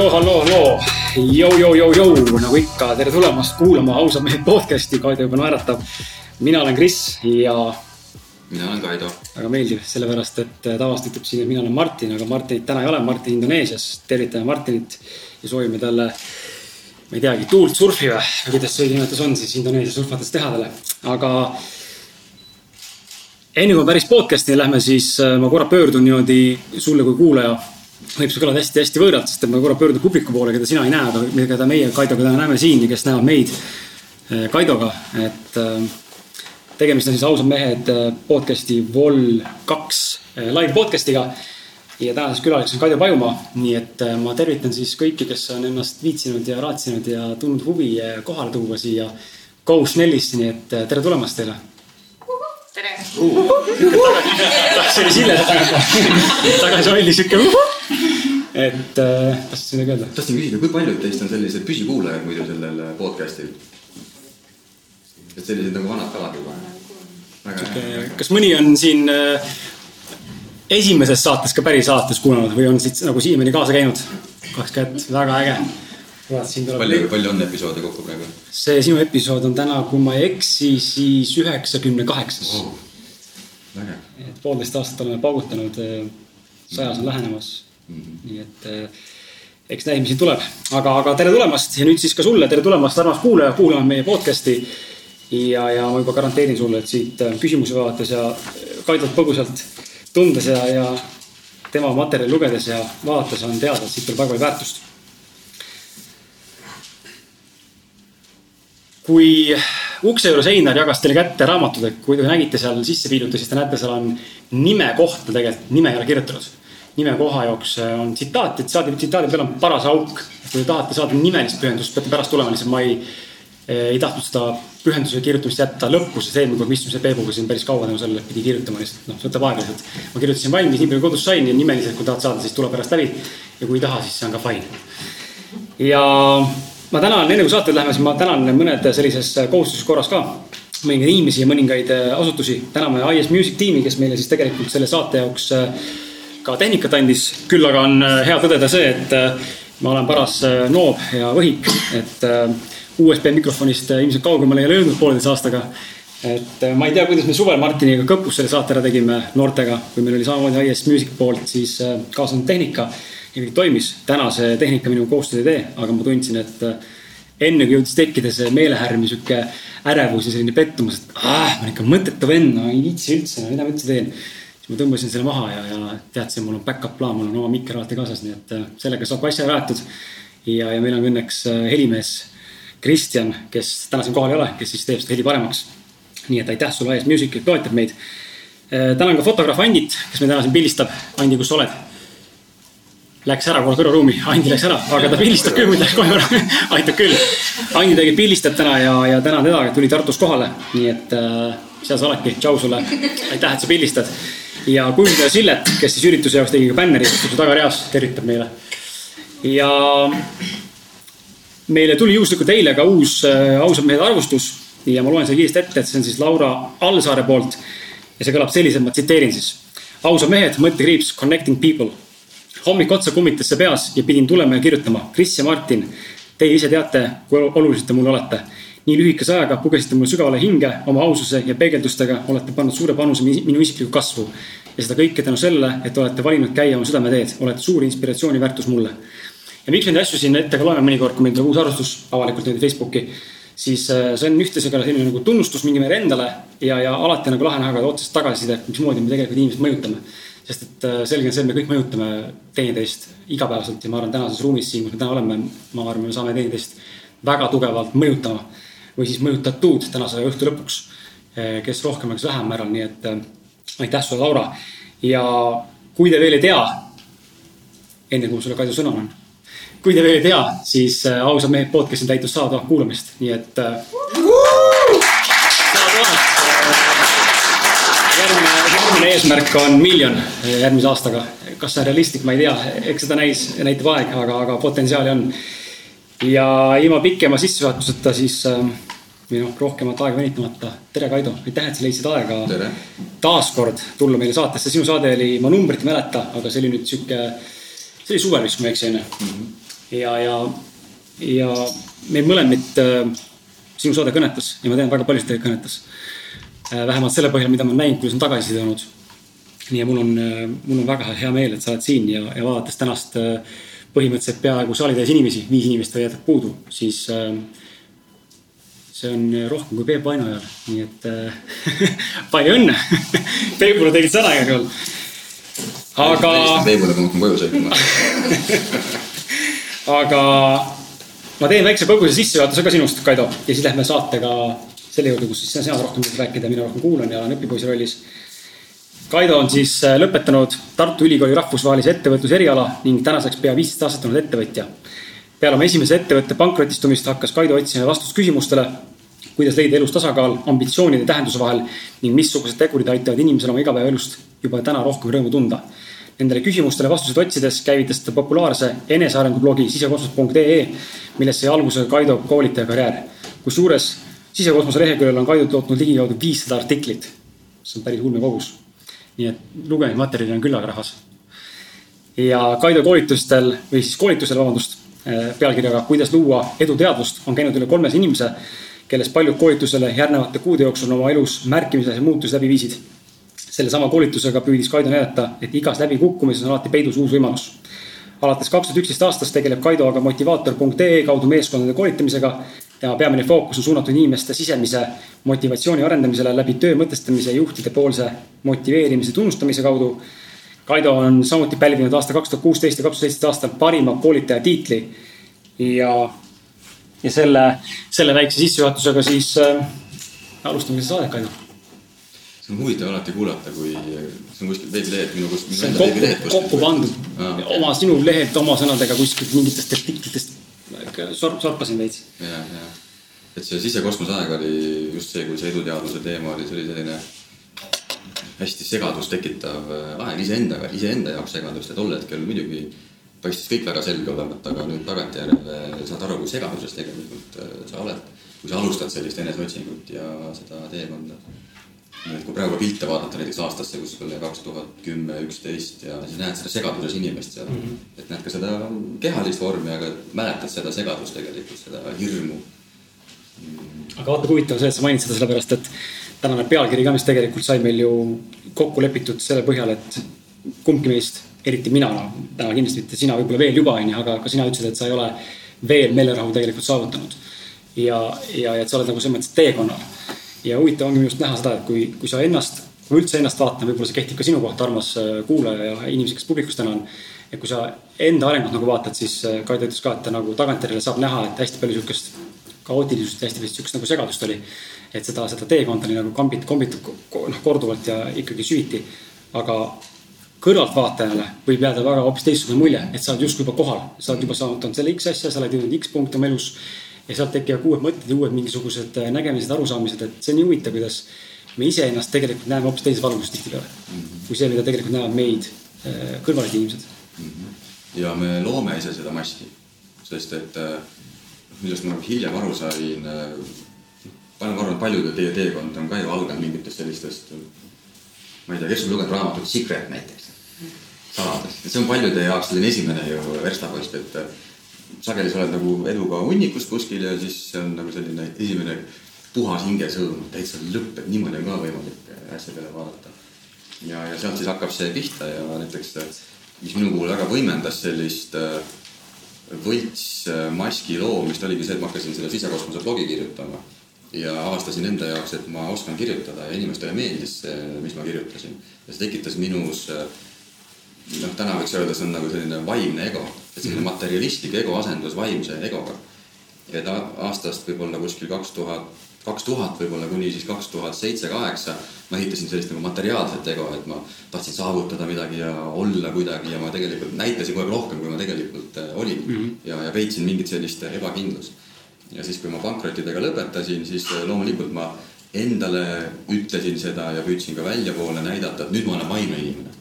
halloo, halloo, halloo, jõu, jõu, jõu, jõu, nagu ikka, tere tulemast kuulama ausad mehed podcast'i, Kaido juba naeratab. mina olen Kris ja. mina olen Kaido. väga meeldiv, sellepärast et tavaliselt ütleb siin, et mina olen Martin, aga Martinit täna ei ole, Martin Indoneesias. tervitame Martinit ja soovime talle, ma ei teagi, tuult surfi või, või kuidas see nimetus on siis Indoneesia surfates tehadele, aga enne kui me päris podcast'i lähme, siis äh, ma korra pöördun niimoodi sulle kui kuulaja võib see kõlada hästi-hästi võõralt, sest et ma korra pöördun publiku poole, keda sina ei näe, aga keda meie Kaidoga täna näeme siin ja kes näevad meid eh, Kaidoga, et äh, tegemist on siis Ausad mehed äh, podcast'i Vol kaks live podcast'iga. ja tänases külaliseks on Kaido Pajumaa, nii et ma tervitan siis kõiki, kes on ennast viitsinud ja raatsinud ja tundnud huvi kohale tuua siia Go Snellisse, nii et tere tulemast teile tere uh,. see oli Sille tagasihoidlik sihuke et äh, tahtsid midagi öelda? tahtsin küsida, kui paljud teist on sellised püsikuulajad muidu sellel äh, podcast'il? et sellised nagu vanad kalad juba. kas mõni on siin äh, esimeses saates ka päris saates kuulanud või on siit nagu siiamaani kaasa käinud? kaks kätt, väga äge. palju, palju on episoode kokku praegu? see sinu episood on täna, kui ma ei eksi, siis üheksakümne kaheksas oh,. et poolteist aastat oleme paugutanud, sajas on lähenemas nii et eh, eks näis, mis siin tuleb, aga, aga tere tulemast ja nüüd siis ka sulle. Tere tulemast, armas kuulaja, kuulama meie podcast'i. ja, ja ma juba garanteerin sulle, et siit eh, küsimusi vaadates ja Kaidot põgusalt tundes ja, ja tema materjali lugedes ja vaadates on teada, et siit tuleb väga palju väärtust. kui ukse juures Einar jagas teile kätte raamatud, et kui te nägite seal sisse viiluta, siis te näete, seal on nime kohta tegelikult, nime ei ole kirjutatud nimekoha jaoks äh, on tsitaat, et saadi tsitaadi peal on paras auk. kui te tahate saada nimelist pühendust, peate pärast tulema, lihtsalt ma ei, äh, ei tahtnud seda pühenduse kirjutamist jätta lõppu, sest eelmine kord me istusime Peebuga siin päris kaua tänu sellele, et pidi kirjutama lihtsalt, noh, see võtab aega lihtsalt. ma kirjutasin valmis, nii palju kodus sain ja nimeliselt, kui tahad saada, siis tule pärast läbi. ja kui ei taha, siis see on ka fine. ja ma tänan, enne kui saate läheme, siis ma tänan mõned sellises kohustuslikus korras ka mõningaid inimesi ja mõningaid äh, asutusi. täname IS Music tiimi, kes meile siis tegelikult selle saate jaoks ka tehnikat andis, küll aga on äh, hea tõdeda see, et äh, ma olen paras äh, noob ja võhik, et USB mikrofonist ilmselt kaugemale ei ole jõudnud pooleteise aastaga. et ma ei tea, kuidas me suvel Martiniga Kõpus selle saate ära tegime noortega, kui meil oli samamoodi IS Music poolt siis kaasanud tehnika ja kõik toimis. täna see tehnika minuga koostööd ei tee, aga ma tundsin, et enne kui jõudis tekkida see meelehärm ja sihuke ärevus ja selline pettumus, et ah, ma olen ikka mõttetu vend, no ei viitsi üldse, mida ma üldse teen ma tõmbasin selle maha ja, ja teadsin, mul on back-up plaan, mul on oma mikker alati kaasas, nii et äh, sellega saab asja räägitud. ja, ja meil on õnneks äh, helimees Kristjan, kes täna siin kohal ei ole, kes siis teeb seda heli paremaks. nii et aitäh sulle, IS Music, et toetab meid. Äh, tänan ka fotograaf Andit, kes meid täna siin pildistab. Andi, kus sa oled? Läks ära kohe kõrvaruumi, Andi läks ära, aga ta pildistab küll muide kohe ära aitab küll. Andi tegelikult pildistab täna ja, ja tänan teda, et tuli Tartus kohale, nii et äh, seal sa oledki, tšau sulle. aitäh, et sa pildistad ja kujundaja Sillet, kes siis ürituse jaoks tegi ka bänneri, istub tagareas, tervitab meile. ja meile tuli juhuslikult eile ka uus äh, ausad mehed arvustus ja ma loen selle kiiresti ette, et see on siis Laura Allsaare poolt. ja see kõlab selliselt, ma tsiteerin siis. ausad mehed, mõttekriips, connecting people. hommik otsa kummitas see peas ja pidin tulema ja kirjutama. Kris ja Martin, teie ise teate, kui olulised te mulle olete nii lühikese ajaga pugesite mulle sügavale hinge oma aususe ja peegeldustega olete pannud suure panuse minu isiklikku kasvu. ja seda kõike tänu sellele, et olete valinud käia oma südameteed, olete suur inspiratsiooniväärtus mulle. ja miks neid asju siin ette ka loeme mõnikord, kui meil tuleb uus arvustus avalikult nüüd Facebooki, siis äh, see on ühtlasi ka selline nagu tunnustus mingi meile endale ja, ja alati nagu lahe näha ka otsest tagasisidet, mismoodi me tegelikult inimest mõjutame sest et äh, selge on see, et me kõik mõjutame teineteist igapäevaselt ja ma arvan, tänases ruumis siin, kus me täna oleme, ma arvan, me saame teineteist väga tugevalt mõjutama või siis mõjutatud tänase õhtu lõpuks, eh, kes rohkem, kes vähem määral, nii et eh, aitäh sulle, Laura. ja kui te veel ei tea, enne kui ma sulle Kaido sõna annan, kui te veel ei tea, siis eh, ausad mehed podcast'i täitus sada kuulamist, nii et. järgmine, järgmine eesmärk on miljon järgmise aastaga. kas see on realistlik, ma ei tea, eks seda näis, näitab aeg, aga, aga potentsiaali on ja ilma pikema sissejuhatuseta siis äh, või noh, rohkemat aega venitamata. tere, Kaido, aitäh, et sa leidsid aega taaskord tulla meile saatesse. sinu saade oli, ma numbrit ei mäleta, aga see oli nüüd sihuke, see oli suvel vist, kui ma ei eksi, onju. Mhm. ja, ja, ja meil mõlemid äh, sinu saade kõnetas ja ma tean, väga paljusid teid kõnetas äh,. vähemalt selle põhjal, mida ma olen näinud, kuidas on tagasiside olnud. nii ja mul on äh,, mul on väga hea meel, et sa oled siin ja, ja vaadates tänast äh, põhimõtteliselt peaaegu saalitäis inimesi, viis inimest veel jätab puudu, siis äh, see on rohkem kui Peep Vainojal, nii et äh, palju õnne Peebule tegid sõna igal juhul. aga. Peebule, kui ma hakkan koju sõitma aga ma teen väikse põgusa sissejuhatuse ka sinust, Kaido, ja siis lähme saatega selle juurde, kus siis sina rohkem rääkida, mina rohkem kuulan ja olen õpipoisi rollis. Kaido on siis äh, lõpetanud Tartu Ülikooli rahvusvahelise ettevõtluse eriala ning tänaseks pea viisteist aastat olnud ettevõtja. peale oma esimese ettevõtte pankrotistumist hakkas Kaido otsima vastust küsimustele, kuidas leida elus tasakaal ambitsioonide tähenduse vahel ning missugused tegurid aitavad inimesel oma igapäevaelust juba täna rohkem rõõmu tunda Nendele küsimustele vastuseid otsides käivitas ta populaarse enesearengublogi sisekosmos.ee, millest sai alguse Kaido koolitaja karjäär. kusjuures sisekosmose leheküljel on Kaido tootnud ligikaudu viissada artiklit. see on päris ulme kogus. Nii et lugemismaterjali on küllaga rahvas. ja Kaido koolitustel või siis koolitusel, vabandust, eh, pealkirjaga Kuidas luua eduteadvust on käinud üle kolmesaja inimese, kellest paljud koolitusele järgnevate kuude jooksul oma elus märkimisväärseid muutusi läbi viisid sellesama koolitusega püüdis Kaido näidata, et igas läbikukkumises on alati peidus uus võimalus. alates kaks tuhat üksteist aastast tegeleb Kaido aga motivaator.ee kaudu meeskondade koolitamisega. Tema peamine fookus on suunatud inimeste sisemise motivatsiooni arendamisele läbi töö mõtestamise ja juhtide poolse motiveerimise tunnustamise kaudu. Kaido on samuti pälvinud aasta kaks tuhat kuusteist ja kaks tuhat seitseteist aastal parima koolitaja tiitli. ja, ja selle, selle väikse sissejuhatusega siis äh, alustame seda saadet, Kaido see on huvitav alati kuulata, kui see on kuskil veebilehed, minu kuskil. see on kokku, kokku pandud ah, oma sinu lehelt oma sõnadega kuskilt mingitest artiklitest sor-, sorpasin veits. ja, ja, et see sisekosmose aeg oli just see, kui see eduteaduse teema oli, see oli selline hästi segadust tekitav aeg iseendaga, iseenda jaoks segadust. Ja tol hetkel muidugi paistis kõik väga selge olevat, aga nüüd tagantjärele saad aru, kui segaduses tegelikult äh, sa oled, kui sa alustad sellist eneseotsingut ja seda teekonda kui praegu pilte vaadata näiteks aastasse kuskil kaks tuhat kümme, üksteist ja siis näed seda segaduses inimest seal mm. -hmm. et näed ka seda kehalist vormi, aga mäletad seda segadust tegelikult, seda hirmu aga vaata, kui huvitav see, et sa mainid seda sellepärast, et tänane pealkiri ka, mis tegelikult sai meil ju kokku lepitud selle põhjal, et kumbki meist, eriti mina, täna kindlasti mitte sina, võib-olla veel juba onju, aga ka sina ütlesid, et sa ei ole veel meelerahu tegelikult saavutanud. ja, ja, ja et sa oled nagu selles mõttes teekonnal ja huvitav ongi minu arust näha seda, et kui, kui sa ennast, kui ma üldse ennast vaatan, võib-olla see kehtib ka sinu kohta, armas äh, kuulaja ja inimesi, kes publikus täna on. et kui sa enda arengut nagu vaatad, siis äh, Kaido ütles ka, et ta nagu tagantjärele saab näha, et hästi palju sihukest kaootilisust ja hästi palju sihukest nagu segadust oli. et seda, seda teekonda oli nagu kambit, kombitud noh korduvalt ja ikkagi süviti. aga kõrvaltvaatajale võib jääda väga hoopis teistsugune mulje, et sa oled justkui juba kohal, sa oled juba saavutanud selle X asja, sa oled jõudnud X punkti oma elus ja sealt tekivad uued mõtted ja uued mingisugused äh, nägemised, arusaamised, et see on nii huvitav, kuidas me iseennast tegelikult näeme hoopis teises valguses tihtipeale mm. -hmm. kui see, mida tegelikult näevad meid äh, kõrvalised inimesed mm. -hmm. ja me loome ise seda maski, sest et äh, millest ma hiljem aru sain, ma arvan, et paljude teie teekond on ka ju alganud mingitest sellistest, ma ei tea, kes on lugenud raamatut Secret näiteks, saladus, see on paljude jaoks selline esimene ju verstapost, et sageli sa oled nagu eduga hunnikus kuskil ja siis see on nagu selline esimene puhas hingesõõm, täitsa lõpp, et niimoodi on ka võimalik asja peale vaadata. ja, ja sealt siis hakkab see pihta ja näiteks, mis minu puhul väga võimendas sellist äh, võltsmaski äh, loomist, oligi see, et ma hakkasin seda sisekosmose blogi kirjutama. ja avastasin enda jaoks, et ma oskan kirjutada ja inimestele meeldis see, mis ma kirjutasin. ja see tekitas minus äh, noh, täna võiks öelda, see on nagu selline vaimne ego, et selline mhm. materialistlik ego asendus vaimse egoga. et aastast võib-olla kuskil kaks tuhat, kaks tuhat võib-olla kuni siis kaks tuhat seitse, kaheksa ma ehitasin sellist nagu materiaalset ego, et ma tahtsin saavutada midagi ja olla kuidagi ja ma tegelikult näitasin kogu aeg rohkem, kui ma tegelikult äh, olin mm -hmm. ja, ja peitsin mingit sellist ebakindlust. ja siis, kui ma pankrottidega lõpetasin, siis äh, loomulikult ma endale ütlesin seda ja püüdsin ka väljapoole näidata, et nüüd ma olen vaimne inimene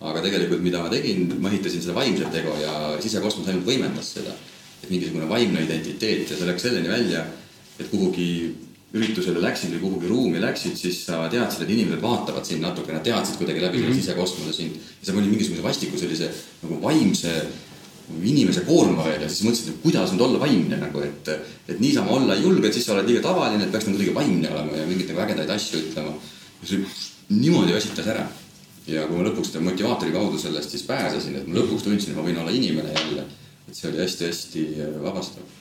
aga tegelikult, mida ma tegin, ma ehitasin seda vaimset ego ja sisekosmos ainult võimendas seda. et mingisugune vaimne identiteet ja see läks selleni välja, et kuhugi üritusele läksid või kuhugi ruumi läksid, siis sa teadsid, et inimesed vaatavad sind natukene, teadsid kuidagi läbi mm -hmm. sisekosmose sind. ja see pani mingisuguse vastiku sellise nagu vaimse inimese koorma veel ja siis mõtlesin, et kuidas nüüd olla vaimne nagu, et, et niisama olla ei julge, et siis sa oled liiga tavaline, et peaks nagu kuidagi vaimne olema ja mingeid nagu ägedaid asju ütlema. see niimoodi väsitas ära. Ja kui ma lõpuks motivaatori kaudu sellest siis pääsesin, et ma lõpuks tundsin, et ma võin olla inimene jälle, et see oli hästi-hästi vabastav.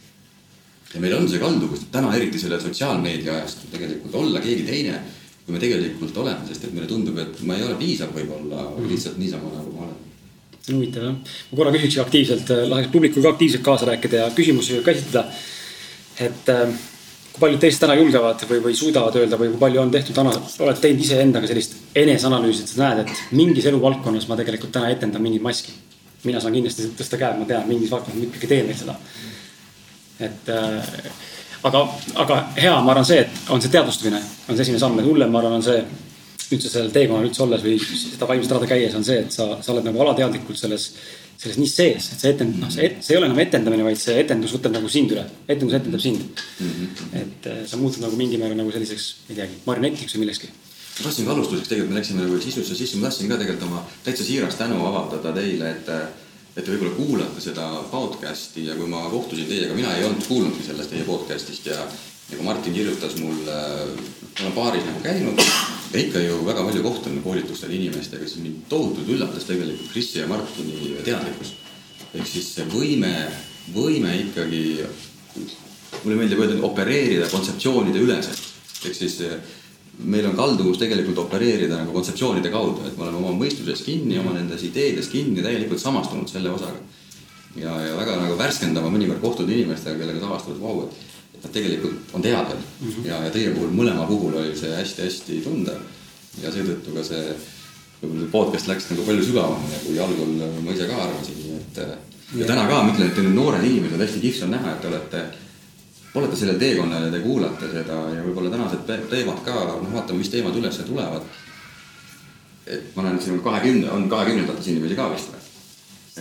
ja meil on see kalduvus täna eriti selle sotsiaalmeedia ajastul tegelikult olla keegi teine, kui me tegelikult oleme, sest et meile tundub, et ma ei ole piisav võib-olla mm -hmm. lihtsalt niisama, nagu ma olen huvitav jah. ma korra küsiks aktiivselt, äh, laseks publikul ka aktiivselt kaasa rääkida ja küsimusi käsitleda. et äh, kui paljud teist täna julgevad või, või suudavad öelda või kui palju on tehtud, oled teinud iseendaga sellist eneseanalüüsi, et sa näed, et mingis eluvaldkonnas ma tegelikult täna etendan mingit maski. mina saan kindlasti tõsta käed, ma tean, mingis valdkonnas ma ikkagi teen veel seda. et äh, aga, aga hea, ma arvan, see, et on see teadvustamine, on see esimene samm, et hullem, ma arvan, on see üldse sellel teekonnal üldse olles või seda vaimset rada käies on see, et sa, sa oled nagu alateadlikult selles, selles nii sees, et see etend-, noh, see, et, see ei ole enam etendamine, vaid see etendus võtab nagu sind üle. etendus etendab sind mm. -hmm. et äh, sa muutud nagu mingil määral nagu selliseks, ma ei teagi, marionetiks või millekski. ma tahtsin ka alustuseks, tegelikult me läksime nagu sisusse sisse, ma tahtsin ka tegelikult oma täitsa siirast tänu avaldada teile, et et te võib-olla kuulate seda podcast'i ja kui ma kohtusin teiega, mina ei olnud kuulnudki sellest teie podcast'ist ja nagu Martin kirjutas mulle, ma olen baaris nagu käinud ja ikka ju väga palju kohtun koolitustel inimestega, siis mind tohutult üllatas tegelikult Krisi ja Martini teadlikkus. ehk siis see võime, võime ikkagi, mulle meeldib öelda, opereerida kontseptsioonide üleselt. ehk siis eh, meil on kalduvus tegelikult opereerida nagu kontseptsioonide kaudu, et me oleme oma mõistuses kinni, oma nendes ideedes kinni, täielikult samastunud selle osaga. ja, ja väga nagu värskendav on mõnikord kohtuda inimestega, kellega sa avastad, vau, et nad tegelikult on teadvel mm -hmm. ja, ja teie puhul, mõlema puhul oli see hästi-hästi tunda. ja seetõttu ka see, võib-olla see podcast läks nagu palju sügavamale, kui algul ma ise ka arvasin, et. ja, ja täna ka ma ütlen, et te nüüd noored inimesed, hästi kihvt on näha, et te olete, olete sellel teekonnal ja te kuulate seda ja võib-olla tänased teemad ka, noh, vaatame, mis teemad üles tulevad. et ma näen, et siin on kahekümne, on kahekümnendates inimesi ka vist või?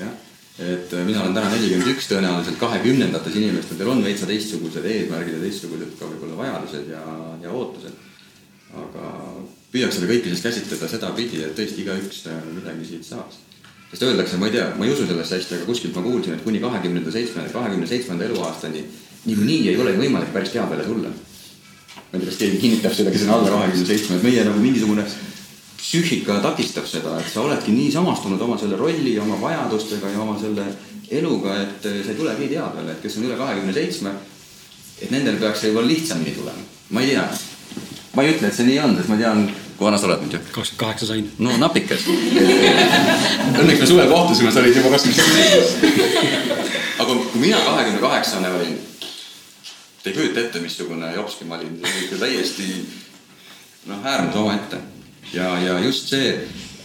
jah et äh, mina olen täna nelikümmend üks, tõenäoliselt kahekümnendates inimestel on veitsa teistsugused eesmärgid ja teistsugused ka võib-olla vajadused ja, ja ootused. aga püüaks seda kõike siis käsitleda sedapidi, et tõesti igaüks äh, midagi siit saaks. sest öeldakse, ma ei tea, ma ei usu sellesse hästi, aga kuskilt ma kuulsin, et kuni kahekümnenda seitsmenda, kahekümne seitsmenda eluaastani niikuinii ei ole võimalik päris teabele tulla. ma ei tea, kas keegi kinnitab seda, kes on alla kahekümne seitsme, et meie nagu mingisugune psüühika takistab seda, et sa oledki nii samastunud oma selle rolli ja oma vajadustega ja oma selle eluga, et sa ei tulegi teadvale, et kes on üle kahekümne seitsme, et nendel peaks see võib-olla lihtsamini tulema. ma ei tea. ma ei ütle, et see nii on, sest ma tean, kui vana sa oled nüüd ju? kakskümmend kaheksa sain. no napikas Õnneks me suvel kohtusime, sa olid juba kakskümmend seitse. aga kui mina kahekümne kaheksane olin, te ei kujuta ette, missugune jopski ma olin, täiesti noh, äärmus omaette ja, ja just see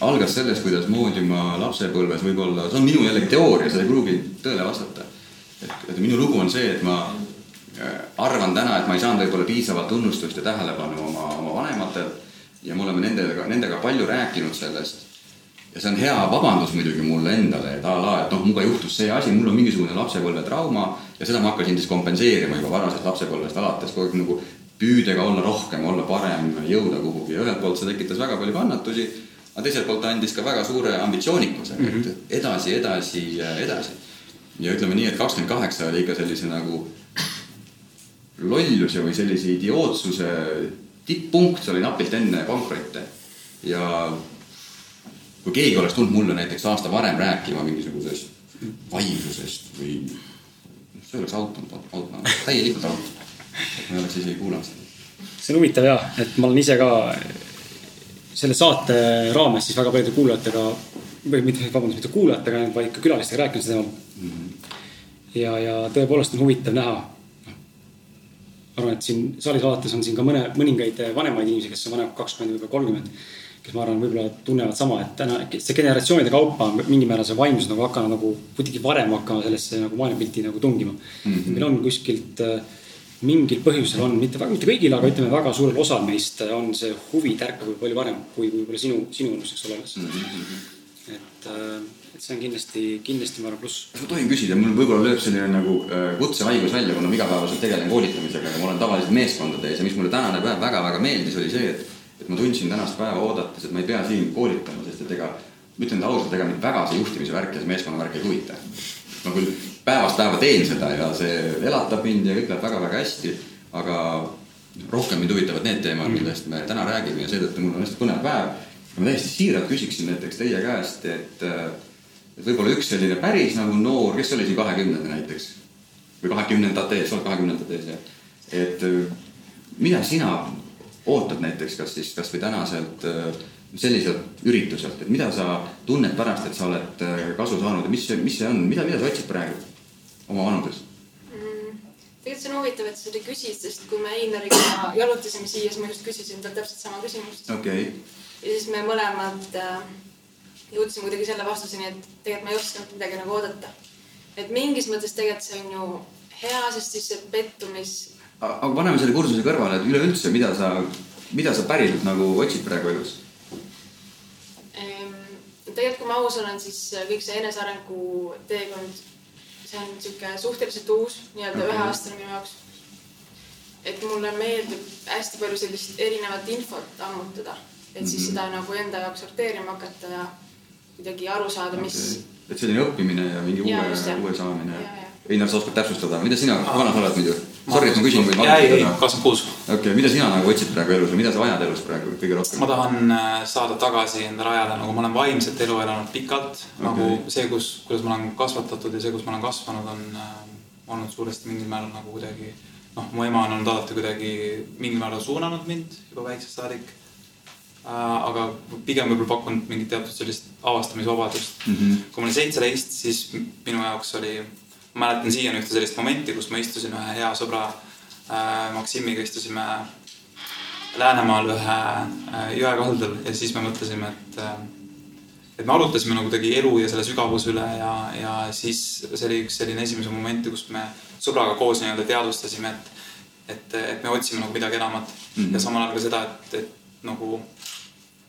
algas sellest, kuidasmoodi ma lapsepõlves võib-olla, see on minu jällegi teooria, see ei pruugi tõele vastata. et, et minu lugu on see, et ma äh, arvan täna, et ma ei saanud võib-olla piisavalt tunnustust ja tähelepanu oma, oma vanematelt ja me oleme nendega, nendega palju rääkinud sellest. ja see on hea vabandus muidugi mulle endale, et a la, et noh, minuga juhtus see asi, mul on mingisugune lapsepõlvetrauma ja seda ma hakkasin siis kompenseerima juba varasest lapsepõlvest alates kogu aeg nagu püüdega olla rohkem, olla parem, jõuda kuhugi ja ühelt poolt see tekitas väga palju kannatusi, aga teiselt poolt andis ka väga suure ambitsioonikuse mm, -hmm. et mhm. edasi, edasi, edasi. ja ütleme nii, et kakskümmend kaheksa oli ikka sellise nagu lolluse või sellise idiootsuse tipppunkt, see oli napilt enne pankrotte. ja kui keegi oleks tulnud mulle näiteks aasta varem rääkima mingisugusest vaimsusest või noh, see oleks autanud, autanud, täielikult autanud ma ei oleks isegi kuulanud seda. see on huvitav ja, et ma olen ise ka selle saate raames siis väga paljude kuulajatega või mitte, vabandust, mitte kuulajatega, vaid ka külalistega rääkinud sel teemal mm. -hmm. ja, ja tõepoolest on huvitav näha. arvan, et siin saalis vaadates on siin ka mõne, mõningaid vanemaid inimesi, kes on vanemad kakskümmend, võib-olla kolmkümmend. kes ma arvan, võib-olla tunnevad sama, et täna see generatsioonide kaupa on mingil määral see vaimsus nagu hakanud nagu kuidagi varem hakkama sellesse nagu maailmapilti nagu tungima mm. -hmm. meil on kuskilt äh, mingil põhjusel on, mitte, mitte kõigil, aga ütleme, väga suurel osal meist on see huvi tärkab palju varem kui võib-olla sinu, sinu vanuseks olemas mm. -hmm. et, äh, et see on kindlasti, kindlasti ma arvan pluss. kas ma tohin küsida, mul võib-olla lööb selline nagu äh, kutsehaigus välja, kuna ma igapäevaselt tegelen koolitamisega ja ma olen tavaliselt meeskondade ees ja mis mulle tänane päev väga-väga meeldis, oli see, et et ma tundsin tänast päeva oodates, et ma ei pea siin koolitama, sest et ega ütlen ausalt, ega mind väga see juhtimise värk ja see meeskonna värk ei huvita ma küll päevast päeva teen seda ja see elatab mind ja kõik läheb väga-väga hästi, aga rohkem mind huvitavad need teemad, millest me täna räägime ja seetõttu mul on hästi põnev päev. ma täiesti siiralt küsiksin näiteks teie käest, et, et võib-olla üks selline päris nagu noor, kes oli siin kahekümnendal näiteks või kahekümnendates, sa oled kahekümnendates jah, et mida sina ootad näiteks kas siis kasvõi tänaselt selliselt ürituselt, et mida sa tunned pärast, et sa oled kasu saanud ja mis, mis see on, mida, mida sa otsid praegu oma vanuses? tegelikult see on huvitav, et sa seda küsid, sest kui me Einariga jalutasime siia, siis ma just küsisin talt täpselt sama küsimust okay.. ja siis me mõlemad äh, jõudsime kuidagi selle vastuseni, et tegelikult ma ei osanud midagi nagu oodata. et mingis mõttes tegelikult see on ju hea, sest siis see pettumis. aga paneme selle kursuse kõrvale, et üleüldse, mida sa, mida sa päriselt nagu otsid praegu elus? Tegelikult, kui ma aus olen, siis kõik see enesearengu teekond see on niisugune suhteliselt uus, nii-öelda okay. üheaastane minu jaoks. et mulle meeldib hästi palju sellist erinevat infot ammutada, et siis -hmm. seda nagu enda jaoks sorteerima hakata ja kuidagi aru saada, mis okay.. et selline õppimine ja mingi ja, uue, uue saamine. Einar, sa oskad täpsustada, mida sina, vana sa oled muidu? Sorry, et ma küsin, võid ei, ei, kakskümmend kuus. okei okay,, mida sina nagu otsid praegu elus või mida sa vajad elus praegu kõige rohkem? ma tahan äh, saada tagasi enda rajale, nagu ma olen vaimset elu elanud pikalt okay., nagu see, kus, kuidas ma olen kasvatatud ja see, kus ma olen kasvanud, on äh, olnud suuresti mingil määral nagu kuidagi noh, mu ema on olnud alati kuidagi mingil määral suunanud mind juba väiksest saadik äh,. aga pigem võib-olla pakkunud mingit teatud sellist avastamisvabadust mm. -hmm. kui ma olin seitseteist, siis minu jaoks oli mäletan siiani ühte sellist momenti, kus ma istusin ühe hea sõbra äh, Maksimiga, istusime Läänemaal ühe äh, jõe kaldal ja siis me mõtlesime, et äh, et me arutasime nagu kuidagi elu ja selle sügavuse üle ja, ja siis see oli üks selline esimese momente, kus me sõbraga koos nii-öelda teadvustasime, et et, et me otsime nagu midagi enamat mm -hmm. ja samal ajal ka seda, et, et nagu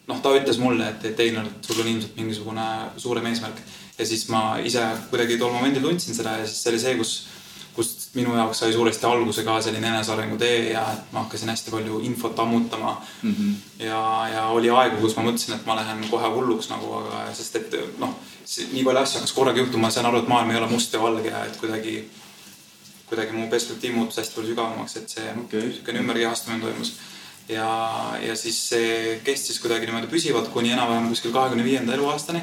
noh, ta ütles mulle, et, et Einar, et sul on ilmselt mingisugune suurem eesmärk ja siis ma ise kuidagi tol momendil tundsin seda ja siis see oli see, kus, kust minu jaoks sai suuresti alguse ka selline enesearengu tee ja et ma hakkasin hästi palju infot ammutama mm. -hmm. ja, ja oli aegu, kus ma mõtlesin, et ma lähen kohe hulluks nagu, aga sest et noh, nii palju asju hakkas korraga juhtuma, ma sain aru, et maailm ei ole must ja valge ja et kuidagi, kuidagi mu perspektiiv muutus hästi palju sügavamaks, et see okay. niisugune ümberkehastumine toimus ja, ja siis see kestis kuidagi niimoodi püsivalt kuni enam-vähem kuskil kahekümne viienda eluaastani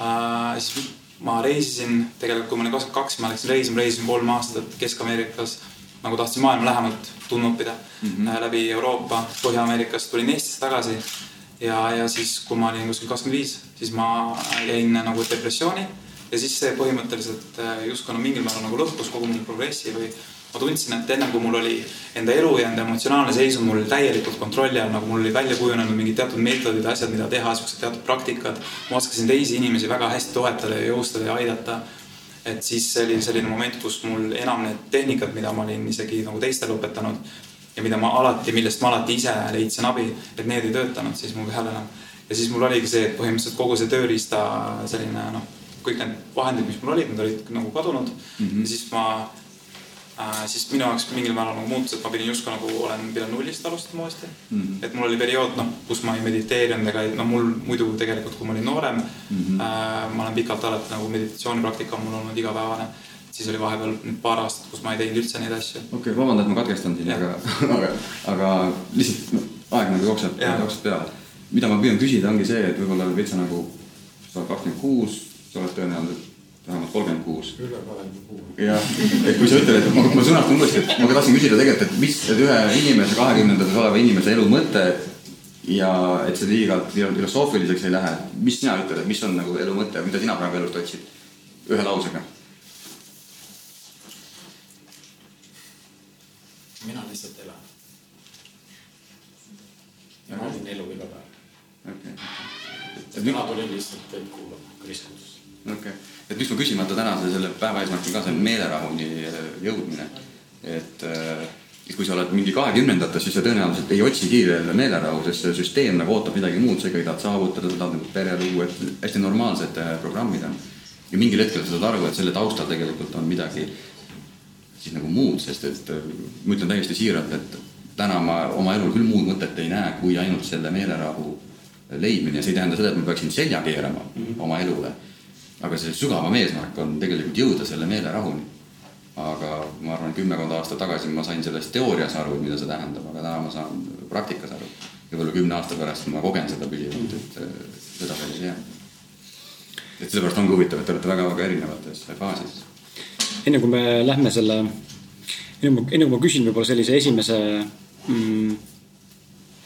äh,. siis ma reisisin tegelikult, kui ma olin kakskümmend kaks, ma läksin reisima, reisisin kolm aastat Kesk-Ameerikas. nagu tahtsin maailma lähemalt tundma õppida mm -hmm. läbi Euroopa, Põhja-Ameerikast, tulin Eestisse tagasi. ja, ja siis, kui ma olin kuskil kakskümmend viis, siis ma jäin nagu depressiooni ja siis see põhimõtteliselt äh, justkui no mingil määral nagu lõhkus kogu mu progressi või ma tundsin, et ennem kui mul oli enda elu ja enda emotsionaalne seisund mul täielikult kontrolli all, nagu mul oli välja kujunenud mingid teatud meetodid, asjad, mida teha, siuksed teatud praktikad. ma oskasin teisi inimesi väga hästi toetada ja jõustada ja aidata. et siis oli selline moment, kus mul enam need tehnikad, mida ma olin isegi nagu teistele õpetanud ja mida ma alati, millest ma alati ise leidsin abi, et need ei töötanud siis mu peal enam. ja siis mul oligi see, et põhimõtteliselt kogu see tööriista selline noh, kõik need vahendid, mis mul olid, need olid nagu kadunud mm. -hmm. ja siis ma äh,. siis minu jaoks mingil määral nagu muutus, et ma pidin justkui nagu olen pidanud nullist alustama uuesti mm. -hmm. et mul oli periood, noh, kus ma ei mediteerinud ega no mul muidu tegelikult, kui ma olin noorem mm, -hmm. äh, ma olen pikalt alati nagu meditatsioonipraktika on mul olnud igapäevane siis oli vahepeal nüüd paar aastat, kus ma ei teinud üldse neid asju. okei okay,, vabanda, et ma katkestan sind, aga, aga, aga lihtsalt no, aeg nagu jookseb, jookseb peale. mida ma püüan küsida, ongi see, et võib-olla veitsa nagu sa oled kakskümmend kuus, sa oled tõenäoliselt vähemalt kolmkümmend kuus. üle kahekümne kuue. jah, et kui sa ütled, et ma, ma sõnastan uuesti, et ma tahtsin küsida tegelikult, et mis ühe inimese, kahekümnendates oleva inimese elu mõte ja et see liiga filosoofiliseks ei lähe, mis sina ütled, et mis on nagu elu mõte, mida sina praegu elust otsid? ühe lausega. mina lihtsalt elan. ja naudin elu iga päev. okei okay.. täna tulin lihtsalt teid kuulama, Kristus okei okay., et miks ma küsimata tänase selle päeva eesmärk on ka see meelerahuni äh, jõudmine. et, äh, et kui sa oled mingi kahekümnendates, siis sa tõenäoliselt ei otsigi meelerahu, sest see süsteem nagu ootab midagi muud, sa ikkagi tahad saavutada, sa tahad nagu pere luua, et hästi normaalsed äh, programmid on. ja mingil hetkel sa saad aru, et selle taustal tegelikult on midagi siis nagu muud, sest et ma ütlen täiesti siiralt, et täna ma oma elul küll muud mõtet ei näe, kui ainult selle meelerahu leidmine ja see ei tähenda seda, et ma peaksin selja keerama mm -hmm. oma elule aga see sügavam eesmärk on tegelikult jõuda selle meelerahuni. aga ma arvan, kümmekond aastat tagasi ma sain sellest teoorias aru, mida see tähendab, aga täna ma saan praktikas aru. võib-olla kümne aasta pärast ma kogen seda püsivalt, et seda päris ei jää. et sellepärast ongi huvitav, et te olete väga-väga erinevates faasides. enne kui me lähme selle, enne kui ma küsin võib-olla sellise esimese mm,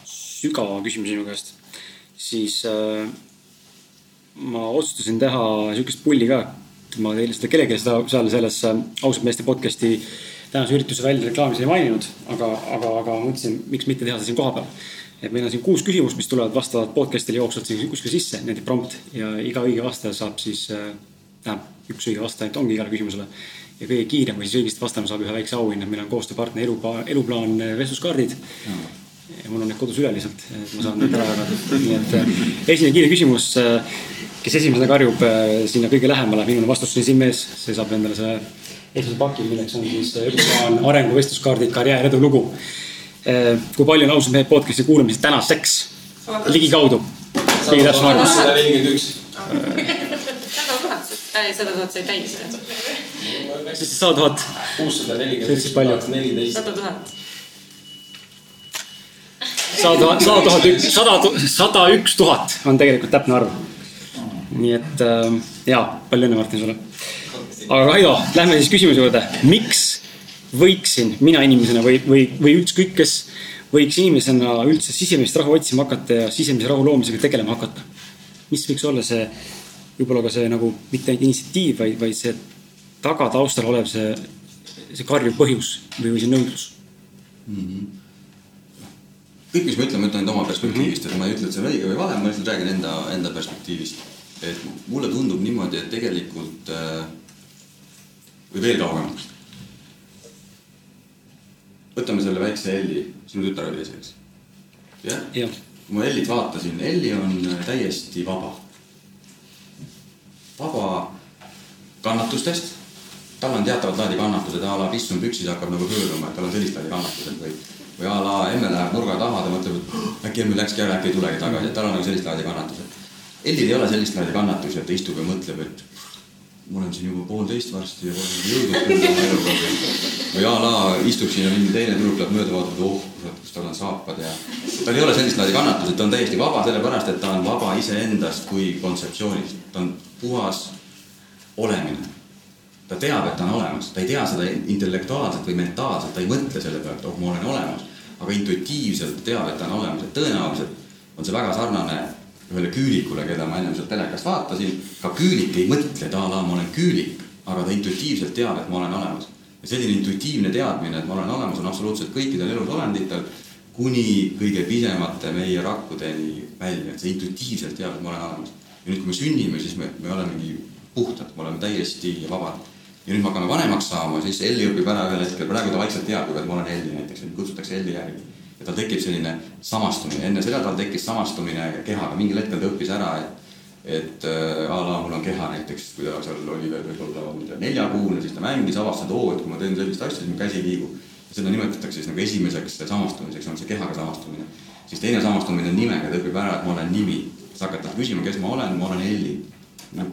sügava küsimuse sinu käest, siis äh, ma otsustasin teha sihukest pulli ka. ma teile seda kellelegi seda seal selles äh, ausalt meeste podcast'i tänase ürituse väljareklaamis ei maininud, aga, aga, aga mõtlesin, miks mitte teha seda siin kohapeal. et meil on siin kuus küsimust, mis tulevad vastavalt podcast'ile jooksvalt siin kuskil sisse, niimoodi prompt ja iga õige vastaja saab siis äh,, tähendab üks õige vastaja ongi igale küsimusele. ja kõige kiirem või siis õigesti vastama saab ühe väikse auhinna, meil on koostööpartner eluplaan, eluplaan äh, vestluskaardid ja mul on need kodus üle lihtsalt, et ma saan need ära jagada. nii et äh, esimene kiire küsimus äh, kes esimesena karjub äh, sinna kõige lähemale, viimane vastus on siin mees, see saab endale selle esimese paki, milleks on siis Eduplaan äh, arenguvestluskaardid, karjäär, edulugu. Kui palju on ausalt mehe podcast'i kuulamisi tänaseks? ligikaudu. kõige täpsem arv. sada nelikümmend üks. sada tuhat, sada tuhat sai täis. siis sada tuhat. kuussada See nelikümmend üks sada tuhat. Sada sada tuhat üks, sada, sada üks tuhat on tegelikult täpne arv. nii et äh, ja, palju õnne, Martin, sulle. aga Kaido, lähme siis küsimuse juurde. miks võiksin mina inimesena või, või, või ükskõik kes võiks inimesena üldse sisemist rahu otsima hakata ja sisemise rahu loomisega tegelema hakata? mis võiks olla see, võib-olla ka see nagu mitte ainult initsiatiiv, vaid, vaid see taga taustal olev see, see karjuv põhjus või, või see nõudlus? Kõik, mis ma ütlen, ma ütlen enda oma perspektiivist, et ma ei ütle, et see on õige või vale, ma lihtsalt räägin enda, enda perspektiivist. et mulle tundub niimoodi, et tegelikult äh, või veel kaugemalt. võtame selle väikse Elli, sinu tütar oli ees, eks? jah? jah, kui ma Ellit vaatasin, Elli on täiesti vaba. vaba kannatustest, tal on teatavat laadi kannatused, a la piss on püksis, hakkab nagu pöörama, et tal on sellist laadi kannatused või või a la emme läheb nurga taha, ta mõtleb, et "Oh, äkki emme läkski ära, äkki ei tulegi tagasi, et tal on nagu sellist laadi kannatused. Ellil ei ole sellist laadi kannatusi, et ta istub ja mõtleb, et ma olen siin juba poolteist varsti ja pole jõudnud eluga või a la istub siin ja mingi teine tüdruk läheb mööda, vaatab, oh kurat, kus tal on saapad ja tal ei ole sellist laadi kannatused, ta on täiesti vaba sellepärast, et ta on vaba iseendast kui kontseptsioonist, ta on puhas olemine. Ta teab, et ta on olemas, ta ei tea seda intellektuaalselt või mentaalselt, ta ei mõtle selle peale, et oh, ma olen olemas, aga intuitiivselt teab, et ta on olemas, et tõenäoliselt on see väga sarnane ühele küülikule, keda ma ennem sealt telekast vaatasin. ka küülik ei mõtle, et a la ma olen küülik, aga ta intuitiivselt teab, et ma olen olemas. ja selline intuitiivne teadmine, et ma olen olemas, on absoluutselt kõikidel elusolenditel kuni kõige pisemate meie rakkudeni välja, et see intuitiivselt teab, et ma olen olemas. ja nüüd, kui me sünnime, siis me, me olemegi puhtad, me oleme täiesti vabad. Ja nüüd me hakkame vanemaks saama, siis Elli õpib ära ühel hetkel, praegu ta vaikselt teab, et ma olen Elli näiteks, mind kutsutakse Elli järgi. ja tal tekib selline samastumine, enne seda tal tekkis samastumine kehaga, mingil hetkel ta õppis ära, et et äh, a la mul on keha näiteks, kui ta seal oli veel võib-olla ma ei tea, neljakuune, siis ta mängis, avastas, et oo, et kui ma teen sellist asja, siis mu käsi liigub. seda nimetatakse siis nagu esimeseks samastumiseks, on see kehaga samastumine. siis teine samastumine on nimega, ta õpib ära, et ma olen nimi. hakkad talt küsima, kes ma olen, ma olen Elli. noh,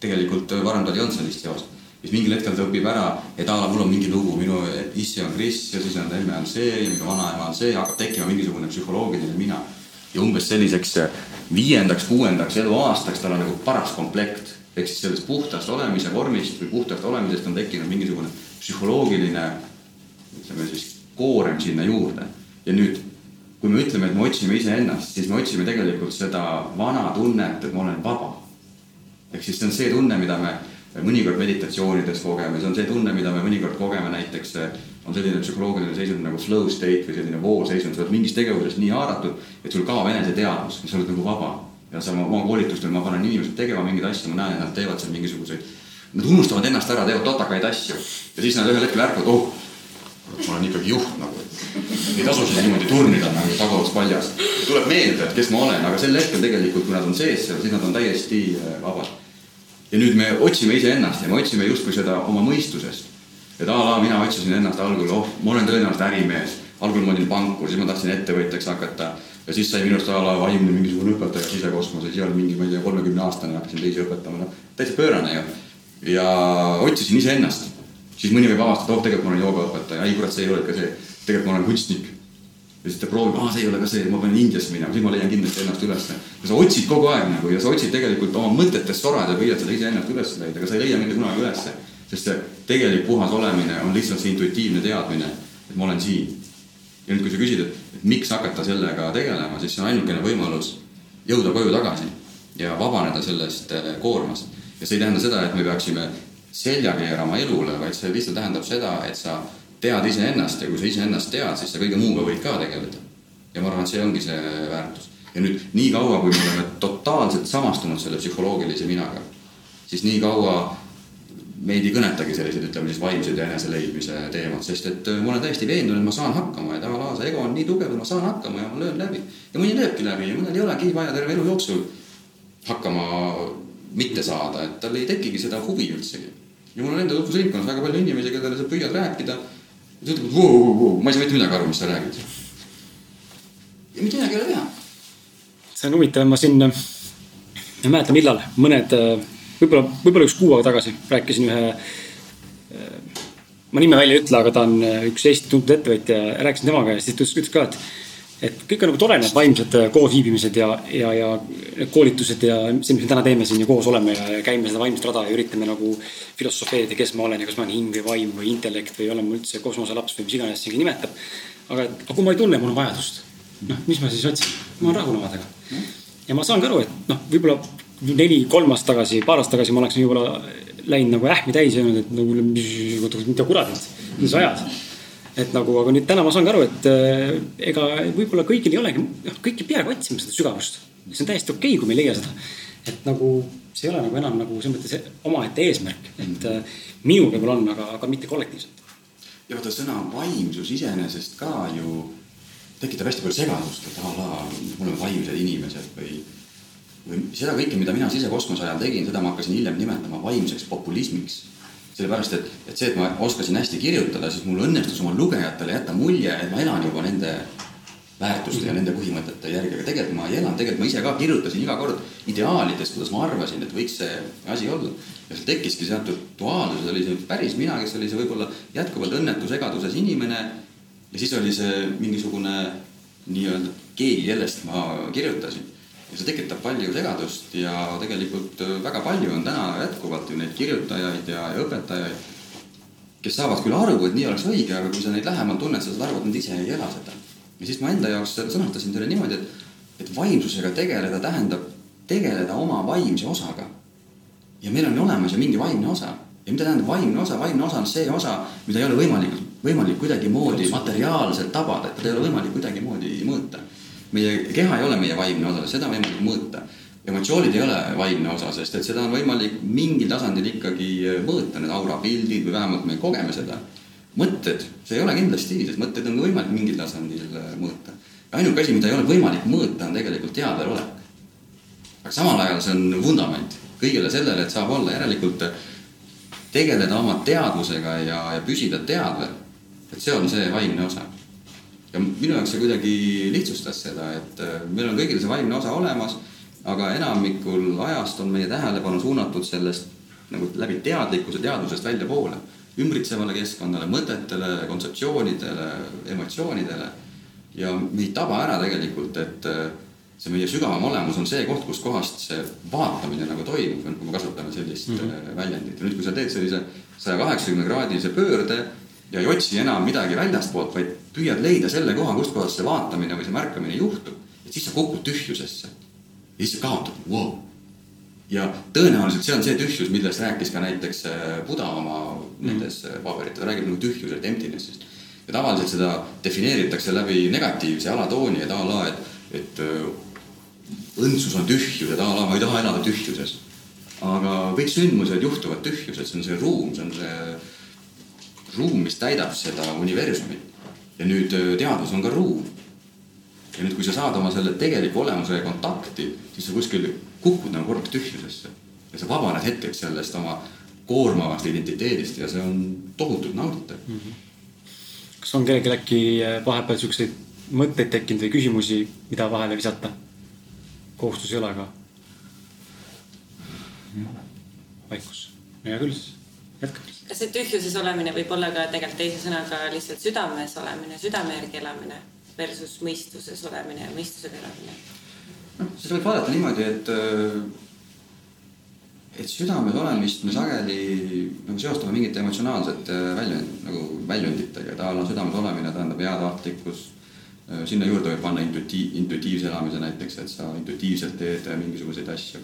tegelikult äh, varem tal ei olnud sellist seost. Siis mingil hetkel ta õpib ära, et a la mul on mingi lugu, minu issi on Kris ja siis on emme on see ja minu vanaema on see, hakkab tekkima mingisugune psühholoogiline mina. ja umbes selliseks äh, viiendaks, kuuendaks eluaastaks tal on nagu paras komplekt. ehk siis sellest puhtast olemise vormist või puhtast olemisest on tekkinud mingisugune psühholoogiline ütleme siis koorem sinna juurde. ja nüüd, kui me ütleme, et me otsime iseennast, siis me otsime tegelikult seda vana tunnet, et ma olen vaba. ehk siis see on see tunne, mida me mõnikord meditatsioonides kogeme, see on see tunne, mida me mõnikord kogeme näiteks, on selline psühholoogiline seisund nagu flow state või selline voolseisund, sa oled mingis tegevuses nii haaratud, et sul kaob eneseteadvus sa oled nagu vaba. ja sa oma koolitustel, ma panen inimesed tegema mingeid asju, ma näen, et nad teevad seal mingisuguseid, nad unustavad ennast ära, teevad totakaid asju ja siis nad ühel hetkel ärkavad, oh, ma olen ikkagi juht nagu, ei tasu siin niimoodi turnida nagu taguots paljas. tuleb meelde, et kes ma olen, aga sel hetkel tegelikult, kui nad on sees seal, siis nad on täiesti äh, vabad. Ja nüüd me otsime iseennast ja me otsime justkui seda oma mõistusest. et a la mina otsisin ennast algul, oh, ma olen tõenäoliselt ärimees, algul ma olin pankur, siis ma tahtsin ettevõtjaks hakata. ja siis sai minust a la vaimne mingisugune õpetaja sisekosmoses, siis oli mingi, ma ei tea, kolmekümne aastane, hakkasin teisi õpetama, noh, täitsa pöörane ju. ja otsisin iseennast. siis mõni võib avastada, oh, tegelikult ma olen joogaõpetaja, ei kurat, see ei ole ikka see. tegelikult ma olen kunstnik. Ja siis ta proovib, aa, see ei ole ka see, ma pean Indiasse minema, siis ma leian kindlasti ennast ülesse. ja sa otsid kogu aeg nagu ja sa otsid tegelikult oma mõtetest sorad ja püüad seda iseennast üles leida, aga sa ei leia mitte kunagi ülesse. sest see tegelik puhas olemine on lihtsalt see intuitiivne teadmine, et ma olen siin ja nüüd, kui sa küsid, et, et miks hakata sellega tegelema, siis see on ainukene võimalus jõuda koju tagasi ja vabaneda sellest eh, koormast. ja see ei tähenda seda, et me peaksime selja keerama elule, vaid see lihtsalt tähendab seda, et sa tead iseennast ja kui sa iseennast tead, siis sa kõige muuga võid ka tegeleda. ja ma arvan, et see ongi see väärtus. ja nüüd nii kaua, kui me oleme totaalselt samastunud selle psühholoogilise minaga, siis nii kaua meid ei kõnetagi sellised, ütleme siis vaimsed ja eneseleidmise teemad, sest et äh, ma olen täiesti veendunud, et ma saan hakkama ja a la see ego on nii tugev, et ma saan hakkama ja ma löön läbi. ja mõni lööbki läbi ja mõnel ei olegi vaja terve elu jooksul hakkama mitte saada, et tal ei tekigi seda huvi üldsegi. ja mul on enda tutvusringkonnas väga palju inimesi, kellele sa püüad rääkida. Ta ütleb, et voo, voo, voo, ma ei saa mitte midagi aru, mis sa räägid. ja mitte midagi ei ole teha. see on huvitav, ma siin, ei mäleta, millal mõned äh, võib-olla, võib-olla üks kuu aega tagasi rääkisin ühe. Äh, ma nime välja ei ütle, aga ta on äh, üks Eesti tuntud ettevõtja, rääkisin temaga ja siis ta ütles ka, et. Et kõik on nagu tore, need vaimsed äh, koosviibimised ja, ja, ja koolitused ja see, mis me täna teeme siin ja koos oleme ja, ja käime seda vaimset rada ja üritame nagu filosofeerida, kes ma olen ja kas ma olen hing või vaim või intellekt või olen ma üldse kosmoselaps või mis iganes siin nimetab. aga, aga kui ma ei tunne, mul on vajadust, noh, mis ma siis otsin, ma olen rahul omadega. ja ma saan ka aru, et noh, võib-olla neli, kolm aastat tagasi, paar aastat tagasi ma oleksin võib-olla läinud nagu ähmi täis ja öelnud, et nagu mida kuradit, mis ajad. Et nagu, aga nüüd täna ma saan ka aru, et äh, ega võib-olla kõigil ei olegi, noh, kõik ei peagi otsima seda sügavust. see on täiesti okei okay,, kui me ei leia seda. et nagu see ei ole nagu enam nagu selles mõttes omaette eesmärk, et äh, minul võib-olla on, aga, aga mitte kollektiivselt. ja vaata sõna vaimsus iseenesest ka ju tekitab hästi palju segadust, et a la, me oleme vaimsed inimesed või või seda kõike, mida mina sisekosmose ajal tegin, seda ma hakkasin hiljem nimetama vaimseks populismiks. Sellepärast, et, et see, et ma oskasin hästi kirjutada, siis mul õnnestus oma lugejatele jätta mulje, et ma elan juba nende väärtuste ja nende põhimõtete järgi, aga tegelikult ma ei elanud, tegelikult ma ise ka kirjutasin iga kord ideaalidest, kuidas ma arvasin, et võiks see asi olla. ja seal tekkiski teatud duaalsus, oli see päris mina, kes oli see võib-olla jätkuvalt õnnetu segaduses inimene. ja siis oli see mingisugune nii-öelda keegi, kellest ma kirjutasin ja see tekitab palju segadust ja tegelikult äh, väga palju on täna jätkuvalt ju neid kirjutajaid ja, ja õpetajaid, kes saavad küll aru, et nii oleks õige, aga kui sa neid lähemalt tunned, sa saad aru, et nad ise ei ela seda. ja siis ma enda jaoks sõnastasin selle niimoodi, et, et vaimsusega tegeleda tähendab tegeleda oma vaimse osaga. ja meil on olemas ju mingi vaimne osa. Ja mida tähendab vaimne osa, vaimne osa on see osa, mida ei ole võimalik, võimalik kuidagimoodi materiaalselt tabada, et teda ei ole võimalik kuidagimoodi mõõta meie keha ei ole meie vaimne osa, seda on võimalik mõõta. emotsioonid ei ole vaimne osa, sest et seda on võimalik mingil tasandil ikkagi mõõta, need aurapildid või vähemalt me kogeme seda. mõtted, see ei ole kindlasti, sest mõtteid on võimalik mingil tasandil mõõta. ainuke asi, mida ei ole võimalik mõõta, on tegelikult teadvelolek. aga samal ajal see on vundament kõigele sellele, et saab olla järelikult tegeleda oma teadvusega ja, ja püsida teadvel. et see on see vaimne osa ja minu jaoks see kuidagi lihtsustas seda, et äh, meil on kõigil see vaimne osa olemas, aga enamikul ajast on meie tähelepanu suunatud sellest nagu läbi teadlikkuse teadvusest väljapoole, ümbritsevale keskkonnale, mõtetele, kontseptsioonidele, emotsioonidele. ja meid taba ära tegelikult, et äh, see meie sügavam olemus on see koht, kuskohast see vaatamine nagu toimub, kui me kasutame sellist mm -hmm. väljendit ja nüüd, kui sa teed sellise saja kaheksakümne kraadise pöörde ja ei otsi enam midagi väljastpoolt, vaid püüad leida selle koha, kustkohast see vaatamine või see märkamine juhtub, et siis sa kukud tühjusesse. ja siis sa kaotad wow., ja tõenäoliselt see on see tühjus, millest rääkis ka näiteks äh, Buda oma nendes äh, paberites, ta räägib nagu tühjusest, emptiness'ist. ja tavaliselt seda defineeritakse läbi negatiivse alatooni, et a la, et, et äh, õndsus on tühjus, et a la ma ei taha elada tühjuses. aga kõik sündmused juhtuvad tühjuses, see on see ruum, see on see ruum, mis täidab seda universumit. ja nüüd äh, teadus on ka ruum. ja nüüd, kui sa saad oma selle tegeliku olemusega kontakti, siis sa kuskil kukud nagu korraks tühjusesse ja sa vabaned hetkeks sellest oma koormavast identiteedist ja see on tohutult nauditav mm. -hmm. kas on kellelgi äkki äh, vahepeal siukseid mõtteid tekkinud või küsimusi, mida vahele visata? kohustus ei ole, aga. vaikus, hea küll siis. Kas see tühjuses olemine võib olla ka tegelikult teise sõnaga lihtsalt südames olemine, südame järgi elamine versus mõistuses olemine ja mõistusega elamine? noh, seda võib vaadata niimoodi, et äh, et südames olemist me sageli nagu seostame mingite emotsionaalsete väljund, nagu väljunditega, et a la südames olemine tähendab heatahtlikkus. sinna juurde võib panna intuitiiv, intuitiivse elamise näiteks, et sa intuitiivselt teed mingisuguseid asju.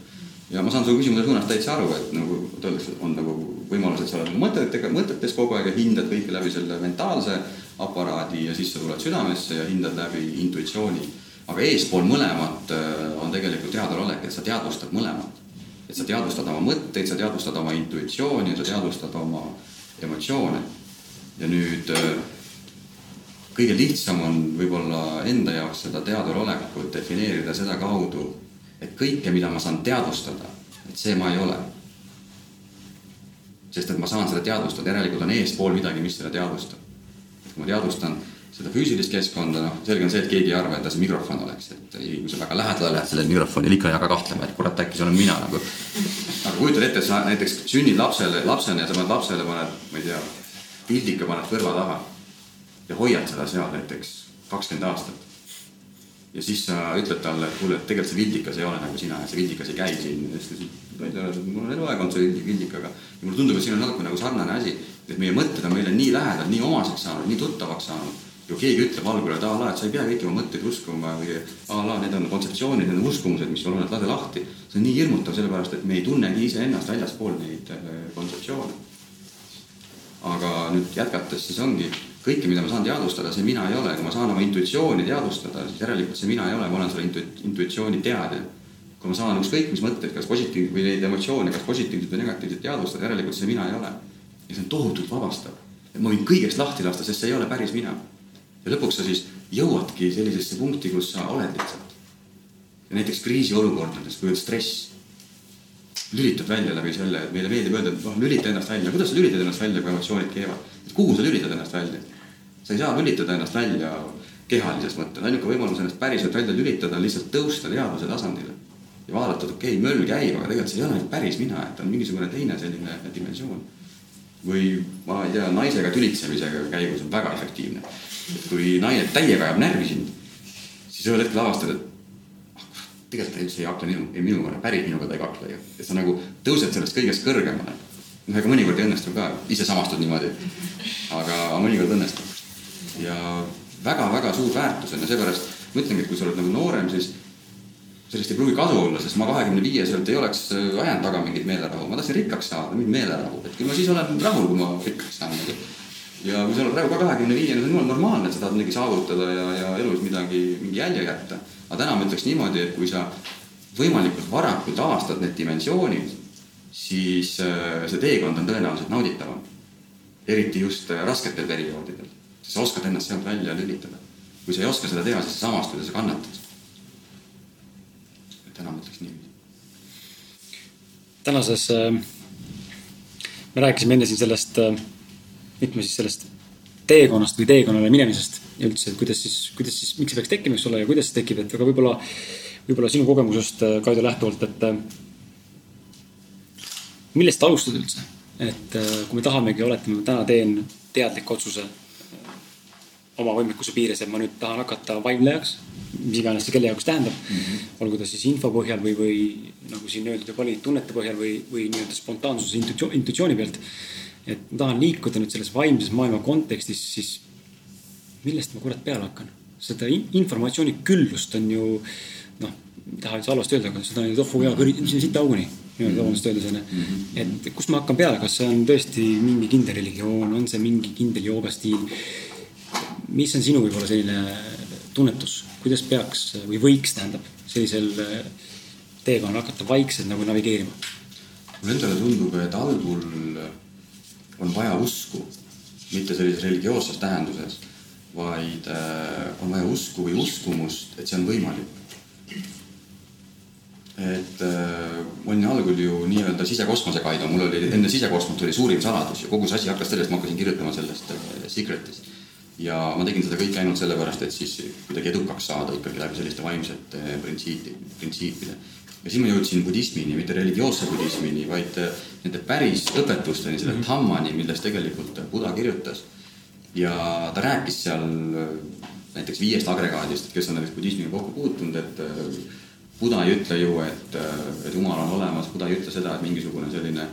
Ja ma saan su küsimuse suunast täitsa aru, et nagu öeldakse, on nagu võimalus, et sa oled nagu mõtetega, mõtetes kogu aeg ja hindad kõike läbi selle mentaalse aparaadi ja siis sa tuled südamesse ja hindad läbi intuitsiooni. aga eespool mõlemat on tegelikult teadvalolek, et sa teadvustad mõlemat et sa teadvustad oma mõtteid, sa teadvustad oma intuitsiooni, sa teadvustad oma emotsioone. ja nüüd äh, kõige lihtsam on võib-olla enda jaoks seda teadvalolekut defineerida sedakaudu, et kõike, mida ma saan teadvustada, et see ma ei ole. sest et ma saan seda teadvustada, järelikult on eespool midagi, mis seda teadvustab. kui ma teadvustan seda füüsilist keskkonda, noh, selge on see, et keegi ei arva, et ta see mikrofon oleks, et kui sa väga lähedale lähed sellele mikrofonile, ikka ei hakka kahtlema, et kurat, äkki see olen mina nagu. aga kujutad ette, sa näiteks sünnid lapsele, lapsena ja sa paned lapsele, paned, ma ei tea, pildika paned kõrva taha ja hoiad seda seal näiteks kakskümmend aastat. Ja siis sa ütled talle, et kuule, et tegelikult see vildikas ei ole nagu sina ja see vildikas ei käi siin, ma ei tea, mul on eluaeg olnud see vildikaga ja mulle tundub, et siin on natuke nagu sarnane asi, et meie mõtted on meile nii lähedal, nii omaseks saanud, nii tuttavaks saanud kui keegi ütleb algul, et a la, et sa ei pea kõiki oma mõtteid uskuma või a la, need on kontseptsioonid, need on uskumused, mis sul on, et lase lahti. see on nii hirmutav, sellepärast et me ei tunnegi iseennast väljaspool neid äh, kontseptsioone. aga nüüd jätkates, siis ongi kõike, mida ma saan teadvustada, see mina ei ole, kui ma saan oma intuitsiooni teadvustada, siis järelikult see mina ei ole, ma olen selle intu-, intuitsiooni teadja. kui ma saan ükskõik mis mõtteid, kas positiiv- või neid emotsioone, kas positiivselt või negatiivselt teadvustada, järelikult see mina ei ole. ja see on tohutult vabastav. et ma võin kõigest lahti lasta, sest see ei ole päris mina ja lõpuks sa siis jõuadki sellisesse punkti, kus sa oled lihtsalt. ja näiteks kriisiolukordades, kui on stress, lülitad välja läbi selle, et meile meeldib öelda, et noh, lülita ennast välja, kuidas sa lülitad ennast välja, kui emotsioonid keevad. et kuhu sa lülitad ennast välja? Sa ei saa lülitada ennast välja kehalises mõttes, ainuke võimalus ennast päriselt välja lülitada on lihtsalt tõusta teadvuse tasandile. ja vaadata, et okei okay,, möll käib, aga tegelikult see ei ole päris mina, et on mingisugune teine selline dimensioon. või ma ei tea, naisega tülitsemisega käigus on väga efektiivne kui naine täiega ajab närvi sind, siis ühel hetkel avastad, et ah, tegelikult ta üldse ei kakle minu, minuga, päris minuga ta ei kakle ju. et sa nagu tõused sellest kõigest kõrgemale. noh, ega mõnikord ei õnnestu ka, ise samastud niimoodi. aga mõnikord õnnestub. Ja väga-väga suur väärtus on ja seepärast ma ütlengi, et kui sa oled nagu noorem, siis sellest ei pruugi kasu olla, sest ma kahekümne viieselt ei oleks ajanud taga mingit meelerahu, ma tahtsin rikkaks saada, mingit meelerahu, et küll ma siis olen rahul, kui ma rikkaks saan nagu ja kui sa oled praegu ka kahekümne viiene, see on normaalne, et sa tahad midagi saavutada ja, ja elus midagi, mingi jälje jätta. aga täna ma ütleks niimoodi, et kui sa võimalikult varakult avastad need dimensioonid, siis äh, see teekond on tõenäoliselt nauditavam. eriti just äh, rasketel perioodidel, sest sa oskad ennast sealt välja lülitada. kui sa ei oska seda teha, siis sa samastud ja sa kannatad. täna ma ütleks niiviisi. tänases äh,, me rääkisime enne siin sellest äh, mitme siis sellest teekonnast või teekonnale minemisest ja üldse, et kuidas siis, kuidas siis, miks see peaks tekkima, eks ole, ja kuidas see tekib, et aga võib-olla, võib-olla sinu kogemusest, äh, Kaido, lähtuvalt, et äh, millest alustada üldse? et äh, kui me tahamegi, oletame, ma täna teen teadliku otsuse oma võimekuse piires, et ma nüüd tahan hakata vaimlejaks, mis iganes see kelle jaoks tähendab mm. -hmm. olgu ta siis info põhjal või, või nagu siin öeldud juba oli, tunnete põhjal või, või nii-öelda spontaansuse intuitsiooni pealt et ma tahan liikuda nüüd selles vaimses maailma kontekstis, siis millest ma kurat peale hakkan? seda informatsiooni küllust on ju noh, ei taha üldse halvasti öelda, aga seda on ju tohu hea kõri-, siit auguni. nii-öelda vabandust öeldes onju. et kust ma hakkan peale, kas see on tõesti mingi kindel religioon, on see mingi kindel joogastiil? Mis on sinu võib-olla selline tunnetus, kuidas peaks või võiks, tähendab, sellisel teekonnal hakata vaikselt nagu navigeerima? mulle endale tundub, et algul on vaja usku, mitte sellises religioosses tähenduses, vaid äh, on vaja usku või uskumust, et see on võimalik. et äh, ma olin algul ju nii-öelda sisekosmose Kaido, mul oli enne sisekosmot oli suurim saladus ja kogu see asi hakkas sellest, ma hakkasin kirjutama sellest äh, Secretist. Ja ma tegin seda kõike ainult sellepärast, et siis kuidagi edukaks saada ikkagi läbi selliste vaimsete printsiipi, printsiipide. ja siis ma jõudsin budismini, mitte religioosse budismini, vaid nende päris õpetusteni, selle Mhm. dhammani, millest tegelikult Buda kirjutas. ja ta rääkis seal näiteks viiest agregaadist, kes on näiteks budismiga kokku puutunud, et Buda ei ütle ju, et, et Jumal on olemas, Buda ei ütle seda, et mingisugune selline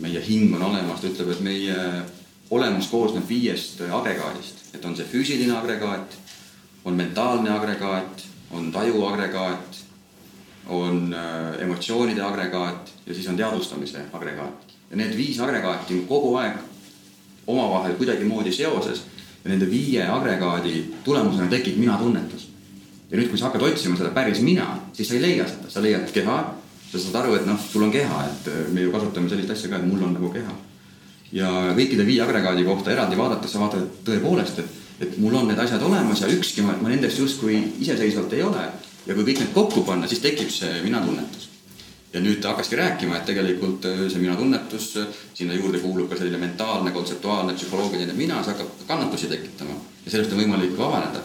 meie hing on olemas, ta ütleb, et meie olemus koosneb viiest agregaadist, et on see füüsiline agregaat, on mentaalne agregaat, on taju agregaat, on äh, emotsioonide agregaat ja siis on teadvustamise agregaat. ja need viis agregaati on kogu aeg omavahel kuidagimoodi seoses ja nende viie agregaadi tulemusena tekib mina-tunnetus. ja nüüd, kui sa hakkad otsima seda päris mina, siis sa ei leia seda, sa leiad keha, sa saad aru, et noh, sul on keha, et äh, me ju kasutame sellist asja ka, et mul on nagu keha. Ja kõikide viie agregaadi kohta eraldi vaadates sa vaatad et tõepoolest, et, et mul on need asjad olemas ja ükski ma, ma nendest justkui iseseisvalt ei ole. ja kui kõik need kokku panna, siis tekib see mina-tunnetus ja nüüd ta hakkaski rääkima, et tegelikult äh, see mina-tunnetus, sinna juurde kuulub ka selline mentaalne, kontseptuaalne, psühholoogiline mina, see hakkab kannatusi tekitama ja sellest on võimalik vabaneda.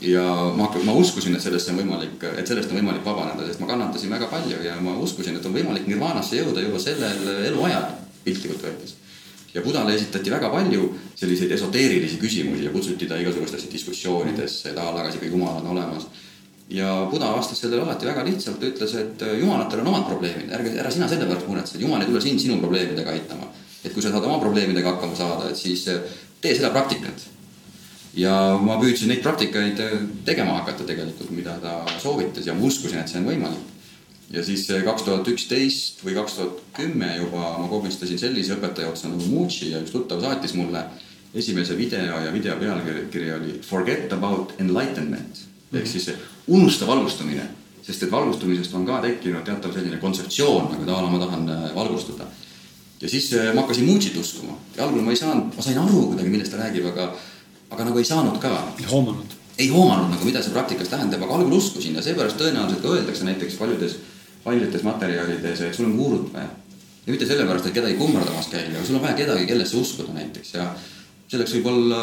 ja ma, ma uskusin, et sellest on võimalik, et sellest on võimalik vabaneda, sest ma kannatasin väga palju ja ma uskusin, et on võimalik nirvaanasse jõuda juba sellel eluajal, piltlikult öeldes. Ja Budale esitati väga palju selliseid esoteerilisi küsimusi ja kutsuti ta igasugustesse diskussioonidesse, ta lagas ikka Jumal on olemas ja Buda vastas sellele alati väga lihtsalt, ta ütles, et jumalatel on omad probleemid, ärge, ära sina selle pärast muretse, jumal ei tule sind sinu probleemidega aitama. et kui sa saad oma probleemidega hakkama saada, et siis tee seda praktikat. ja ma püüdsin neid praktikaid tegema hakata tegelikult, mida ta soovitas ja ma uskusin, et see on võimalik. Ja siis kaks tuhat üksteist või kaks tuhat kümme juba ma komistasin sellise õpetaja otsa nagu Mucci ja üks tuttav saatis mulle esimese video ja video pealkiri oli Forget about enlightenment ehk siis unusta valgustumine, sest et valgustumisest on ka tekkinud teatav selline kontseptsioon, nagu ta, ma tahan valgustada. ja siis ma hakkasin Mucit uskuma ja algul ma ei saanud, ma sain aru kuidagi, millest ta räägib, aga, aga nagu ei saanud ka. ei hoomanud. ei hoomanud nagu, mida see praktikas tähendab, aga algul uskusin ja seepärast tõenäoliselt ka öeldakse näiteks paljudes, paljudes materjalides, et sul on gurut vaja. ja mitte sellepärast, et kedagi kummardamas käia, aga sul on vaja kedagi, kellesse uskuda näiteks ja selleks võib olla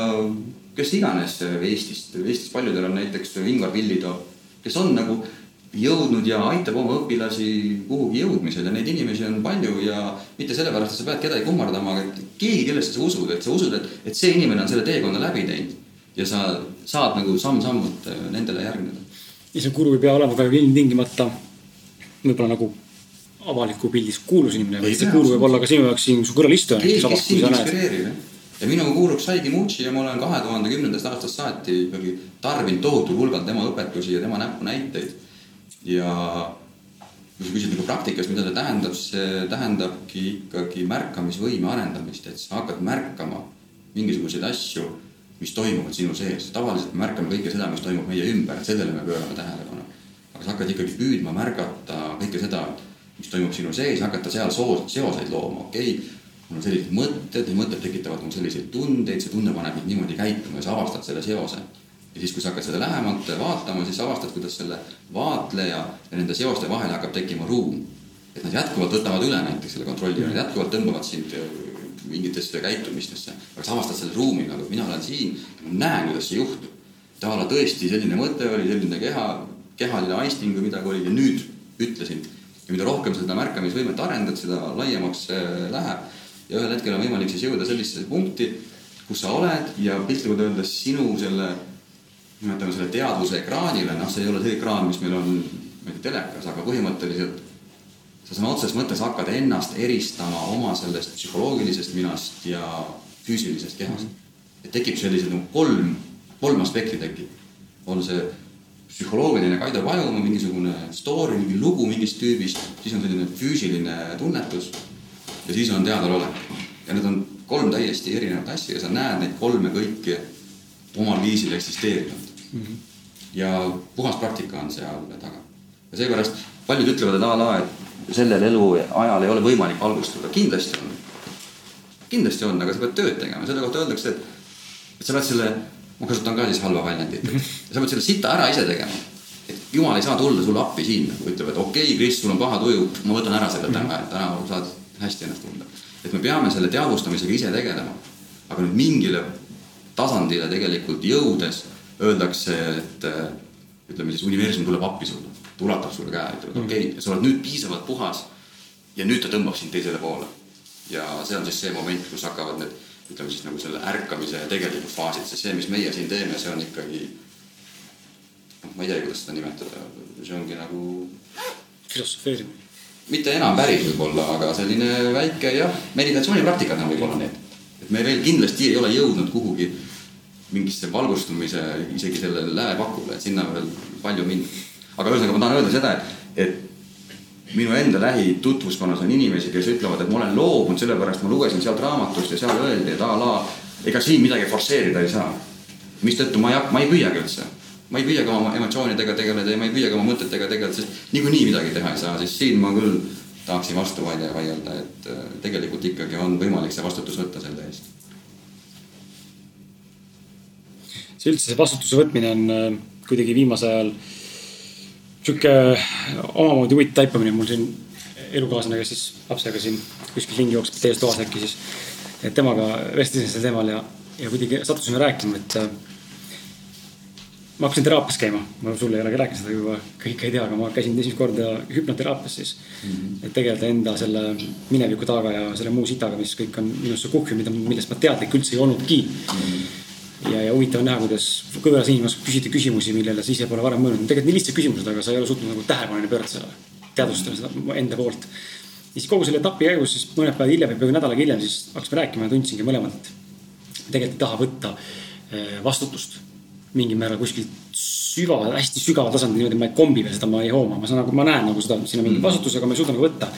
kes iganes Eestist, Eestis paljudel on näiteks Ingvar Pillitoo, kes on nagu jõudnud ja aitab oma õpilasi kuhugi jõudmisel ja neid inimesi on palju ja mitte sellepärast, et sa pead kedagi kummardama, aga keegi, kellesse sa usud, et sa usud, et, et see inimene on selle teekonna läbi teinud ja sa saad nagu samm-sammult nendele järgneda. ja see guru ei pea olema ka ilmtingimata võib-olla nagu avaliku pildis kuulus inimene, vaid see guru võib olla ka sinu jaoks siin su kõrval istuja. keegi, kes sind inspireerib, jah ja minuga kuuluks saigi Mucci ja ma olen kahe tuhande kümnendast aastast saati ikkagi tarbinud tohutul hulgal tema õpetusi ja tema näpunäiteid. ja kui sa küsid nagu praktikas, mida see tähendab, see tähendabki ikkagi märkamisvõime arendamist, et sa hakkad märkama mingisuguseid asju, mis toimuvad sinu sees. tavaliselt me märkame kõike seda, mis toimub meie ümber, sellele me pöörame tähelepanu. Aga sa hakkad ikkagi püüdma märgata kõike seda, mis toimub sinu sees, hakata seal soos, seoseid looma, okei okay, mul on sellised mõtted, need mõtted tekitavad mul selliseid tundeid, see tunne paneb mind niimoodi käituma ja sa avastad selle seose. ja siis, kui sa hakkad seda lähemalt vaatama, siis avastad, kuidas selle vaatleja ja nende seoste vahel hakkab tekkima ruum. et nad jätkuvalt võtavad üle näiteks selle kontrolli ja nad jätkuvalt tõmbavad sind mingitesse käitumistesse. aga sa avastad selle ruumi nagu, mina olen siin, ma näen, kuidas see juhtub. ta ala tõesti selline mõte oli, selline keha, kehaline aisting või midagi oli ja nüüd ütlesin. ja mida rohkem seda märkamisvõimet arendad, seda laiemaks läheb ja ühel hetkel on võimalik siis jõuda sellisesse punkti, kus sa oled ja piltlikult öeldes sinu selle, nimetame selle teadvuse ekraanile, noh, see ei ole see ekraan, mis meil on, ma ei tea, telekas, aga põhimõtteliselt sa sõna otseses mõttes hakkad ennast eristama oma sellest psühholoogilisest minast ja füüsilisest kehast. et tekib sellised nagu kolm, kolm aspekti tekib. on see psühholoogiline Kaido Pajumaa mingisugune story, mingi lugu mingist tüübist, siis on selline füüsiline tunnetus ja siis on teadalolek. ja need on kolm täiesti erinevat asja ja sa näed neid kolme kõiki omal viisil eksisteerivat mm. -hmm. ja puhas praktika on seal taga. ja seepärast paljud ütlevad, et a la, et sellel eluajal ei ole võimalik valgustada, kindlasti on. kindlasti on, aga sa pead tööd tegema, selle kohta öeldakse, et, et sa pead selle, ma kasutan ka siis halba väljendit mm, -hmm. sa pead selle sita ära ise tegema et jumal ei saa tulla sulle appi siin, nagu ütleb, et okei okay,, Kris, sul on paha tuju, ma võtan ära selle täna, et täna saad hästi ennast tunda. et me peame selle teadvustamisega ise tegelema. aga nüüd mingile tasandile tegelikult jõudes öeldakse, et äh, ütleme siis universum tuleb appi sulle, ta ulatab sulle käe, ütleb, et okei okay,, sa oled nüüd piisavalt puhas ja nüüd ta tõmbab sind teisele poole. ja see on siis see moment, kus hakkavad need, ütleme siis nagu selle ärkamise ja tegelikud faasid, sest see, mis meie siin teeme, see on ikkagi noh, ma ei teagi, kuidas seda nimetada, see ongi nagu filosofeerimine. mitte enam päris võib-olla, aga selline väike jah, meditatsioonipraktikad on võib-olla need. et me veel kindlasti ei ole jõudnud kuhugi mingisse valgustumise isegi sellele lääpakule, et sinna on veel palju minna. aga ühesõnaga ma tahan öelda seda, et, et minu enda lähitutvuskonnas on inimesi, kes ütlevad, et ma olen loobunud, sellepärast ma lugesin sealt raamatust ja seal öeldi, et a la ega siin midagi forsseerida ei saa. mistõttu ma ei ma ei püüagi üldse. ma ei püüagi oma emotsioonidega tegeleda ja ma ei püüagi oma mõtetega tegeleda, sest niikuinii midagi teha ei saa, siis siin ma küll tahaksin vastu vaielda, et äh, tegelikult ikkagi on võimalik see vastutus võtta selle eest see üldse see vastutuse võtmine on äh, kuidagi viimasel ajal sihuke omamoodi huvitav taipamine. mul siin elukaaslane, kes siis lapsega siin kuskil ringi jookseb tees toas äkki siis. et temaga vestlesin sel teemal ja, ja kuidagi sattusime rääkima, et äh, ma hakkasin teraapias käima, ma sulle ei olegi rääkinud seda juba, kõik ei tea, aga ma käisin esimest korda hüpnoteraapias siis mm. -hmm. et tegeleda enda selle mineviku taaga ja selle muu sitaga, mis kõik on minusse kuhjunud, mida, millest ma teadlik üldse ei olnudki mm. -hmm ja, ja huvitav on näha, kuidas kõveras inimene oskab küsida küsimusi, millele sa ise pole varem mõelnud. tegelikult nii lihtsad küsimused, aga sa ei ole suutnud nagu tähelepanu pöörata sellele, teadvustada seda enda poolt. ja siis kogu selle etapi käigus siis mõned päevad hiljem või peaaegu nädal aega hiljem siis hakkasime rääkima ja tundsingi mõlemad, et tegelikult ei taha võtta eh, vastutust mingil määral kuskilt süva, hästi sügaval tasandil niimoodi, ma ei kombi veel seda, ma ei hooma, ma saan nagu, ma näen nagu seda, siin on mingi mm. vastutus, aga ma ei suuda nagu võtta.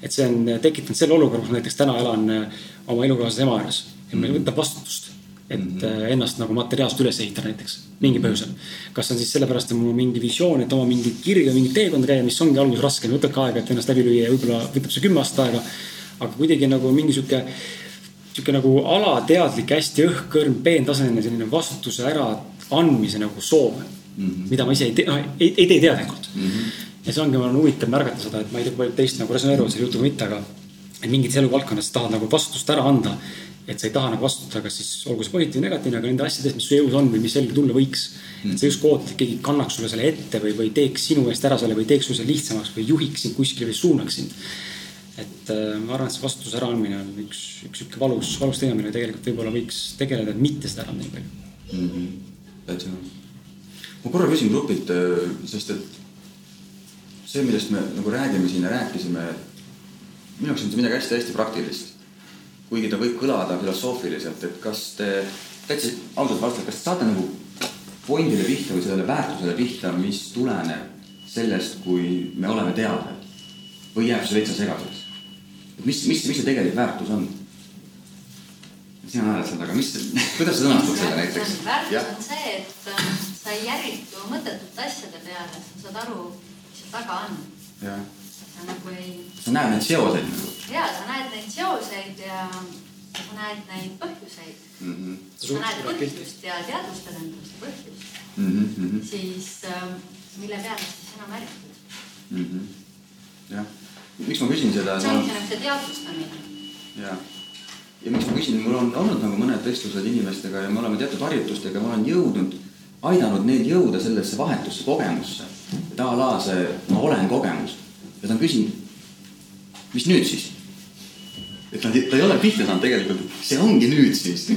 et see on tekitanud selle olukorra, kus ma näiteks täna elan eh, oma elukaaslase ema juures ja ma ei võta vastutust et mm -hmm. ennast nagu materiaalselt üles ehitada näiteks mingil põhjusel. kas on siis sellepärast, et mul on mingi visioon, et oma mingit kirja, mingit teekonda käia, mis ongi alguses raske, võtab ka aega, et ennast läbi lüüa ja võib-olla võtab see kümme aastat aega. aga kuidagi nagu mingi sihuke, sihuke nagu alateadlik, hästi õhkõrn, peentasemeline selline vastutuse äraandmise nagu soov mm. -hmm. mida ma ise ei tee, noh ei, ei tee teadlikult mm. -hmm. ja see ongi, mul on huvitav märgata seda, et ma ei tea, kui paljud teist nagu resoneeruvad selle jutuga mitte, aga et mingites eluvaldkonnas tahad nagu vastutust ära anda et sa ei taha nagu vastutada, kas siis olgu see positiivne, negatiivne, aga nende asjade eest, mis su jõus on või mis selge tulla võiks et sa justkui ootad, et keegi kannaks sulle selle ette või, või teeks sinu eest ära selle või teeks sulle lihtsamaks või juhiks sind kuskile või suunaks sind. et äh, ma arvan, et see vastutuse äraandmine on üks, üks sihuke valus, valus teema, millega tegelikult võib-olla võiks tegeleda, et mitte seda anda nii palju mm -hmm.. täitsa nõus. ma korra küsin grupilt, äh, sest et see, millest me nagu räägime siin ja rääkisime, minu jaoks on see midagi hästi-hästi praktilist kuigi ta võib kõlada filosoofiliselt, et kas te täitsa ausalt vastake, kas te saate nagu pointile pihta või sellele väärtusele pihta, mis tuleneb sellest, kui me oleme teadlad või jääb see täitsa segaseks? et mis, mis, mis see tegelik väärtus on? sina naerad seal taga, mis, kuidas sa sõnastad selle näiteks? väärtus on see, et äh, sa ei ärritu mõttetute asjade peale, sa saad aru, mis seal taga on. sa nagu ei. sa näed neid seoseid nagu ja sa näed neid seoseid ja sa näed neid põhjuseid mm. -hmm. sa näed põhjust ja teadvustad endast põhjust mm. -hmm. siis äh, mille peale siis enam ärritud mm. -hmm. jah, miks ma küsin seda? see ongi nagu see teadvustamine. jah, ja miks ma küsin, mul on olnud nagu mõned vestlused inimestega ja me oleme teatud harjutustega, ma olen jõudnud, aidanud neid jõuda sellesse vahetusse kogemusse. et a la see ma olen kogemus ja ta on küsinud, mis nüüd siis et nad, ta ei ole pihta saanud tegelikult, see ongi nüüd siis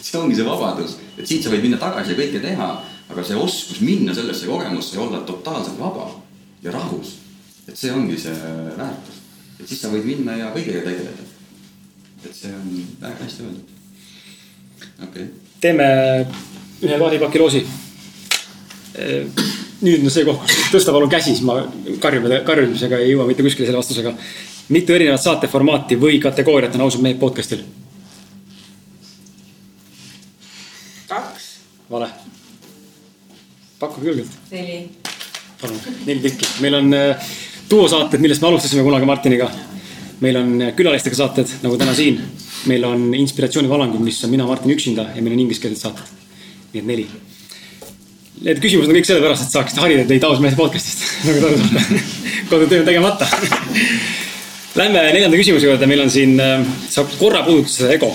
et see ongi see vabadus, et siit sa võid minna tagasi ja kõike teha, aga see oskus minna sellesse kogemusse ja olla totaalselt vaba ja rahus, et see ongi see väärtus. et siis sa võid minna ja kõigega tegeleda. et see on väga hästi öeldud. okei okay.. teeme ühe klaasipaki loosi. Nüüd on see koht, kus tõsta palun käsi, siis ma karjume, karjumisega ei jõua mitte kuskile selle vastusega mitu erinevat saateformaati või kategooriat on ausad mehed podcast'il? kaks. vale. pakkuge julgelt. neli. palun, neli tükki. meil on äh, duosaated, millest me alustasime kunagi Martiniga. meil on äh, külalistega saated, nagu täna siin. meil on inspiratsioonivalangud, mis on mina, Martin üksinda ja meil on ingliskeelsed saated. nii et neli. Need küsimused on kõik sellepärast, et saaksite harida teid mehed podcast'ist nagu te aru saate. kodutöö on tegemata Lähme neljanda küsimuse juurde, meil on siin, äh, sa korra puudutasid seda ego.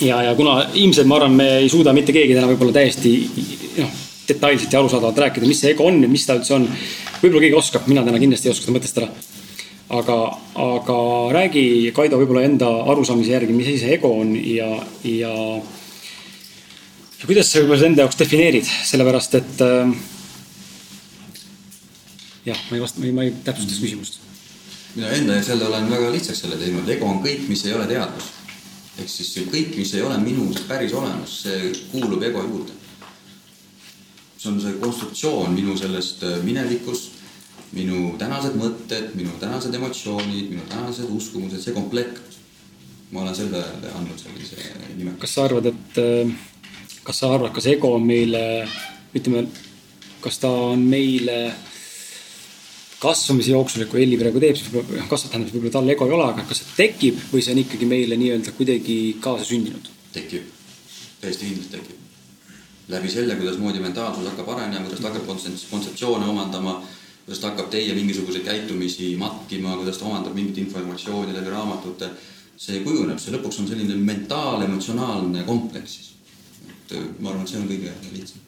ja, ja kuna ilmselt ma arvan, me ei suuda mitte keegi täna võib-olla täiesti noh, detailselt ja arusaadavalt rääkida, mis see ego on ja mis ta üldse on. võib-olla keegi oskab, mina täna kindlasti ei oska seda mõtestada. aga, aga räägi, Kaido, võib-olla enda arusaamise järgi, mis asi see ego on ja, ja. Ja kuidas sa võib-olla seda enda jaoks defineerid, sellepärast et äh, jah, ma ei vasta, ma ei täpsustaks küsimust. mina enda jaoks jälle olen väga lihtsaks selle teinud, ego on kõik, mis ei ole teadvus. ehk siis kõik, mis ei ole minus päris olemas, see kuulub ego juurde. see on see konstruktsioon minu sellest äh, minevikust, minu tänased mõtted, minu tänased emotsioonid, minu tänased uskumused, see komplekt. ma olen sellele andnud sellise nime. kas sa arvad, et, äh, kas sa arvad, kas ego on meile, ütleme, kas ta on meile kasvamise jooksul, kui Elli praegu teeb, siis võib-olla kasvab, tähendab võib-olla tal ego ei ole, aga kas see tekib või see on ikkagi meile nii-öelda kuidagi kaasasündinud? tekib, täiesti kindlasti tekib. läbi selle, kuidasmoodi mentaalsus hakkab arenema, kuidas ta hakkab kontseptsioone omandama, kuidas ta hakkab teie mingisuguseid käitumisi matkima, kuidas ta omandab mingit informatsiooni läbi raamatute. see kujuneb, see lõpuks on selline mentaal-emotsionaalne kompleks siis. Et ma arvan, et see on kõige lihtsam.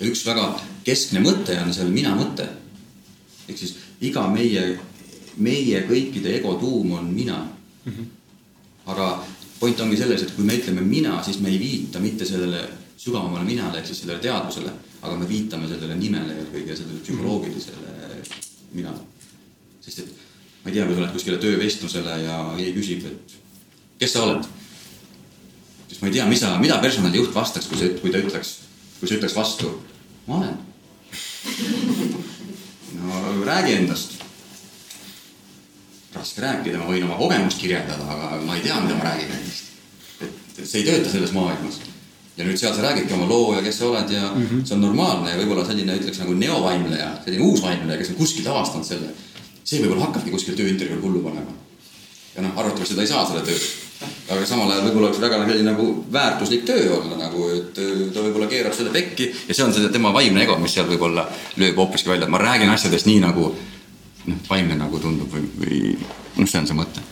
ja üks väga keskne mõte on seal mina mõte. ehk siis iga meie, meie kõikide ego tuum on mina mm. -hmm. aga point ongi selles, et kui me ütleme mina, siis me ei viita mitte sellele sügavamale minale ehk siis sellele teadvusele, aga me viitame sellele nimele eelkõige sellele psühholoogilisele minale. sest et ma ei tea, kui sa oled kuskile töövestlusele ja keegi küsib, et kes sa oled, ma ei tea, mis sa, mida personalijuht vastaks, kui see, kui ta ütleks, kui sa ütleks vastu, ma olen no räägi endast. raske rääkida, ma võin oma kogemust kirjeldada, aga ma ei tea, mida ma räägin endast. et see ei tööta selles maailmas. ja nüüd seal sa räägidki oma loo ja kes sa oled ja mm -hmm. see on normaalne ja võib-olla selline, ütleks nagu neovaimleja, selline uus vaimleja, kes on kuskilt avastanud selle. see võib-olla hakkabki kuskil tööintervjuul hullu panema. ja noh, arvatavasti ta ei saa selle töö aga samal ajal võib-olla oleks väga selline nagu väärtuslik töö olla nagu, et ta võib-olla keerab selle pekki ja see on see tema vaimne ego, mis seal võib-olla lööb hoopiski välja, et ma räägin asjadest nii nagu noh, vaimne nagu tundub või, või noh, see on see mõte.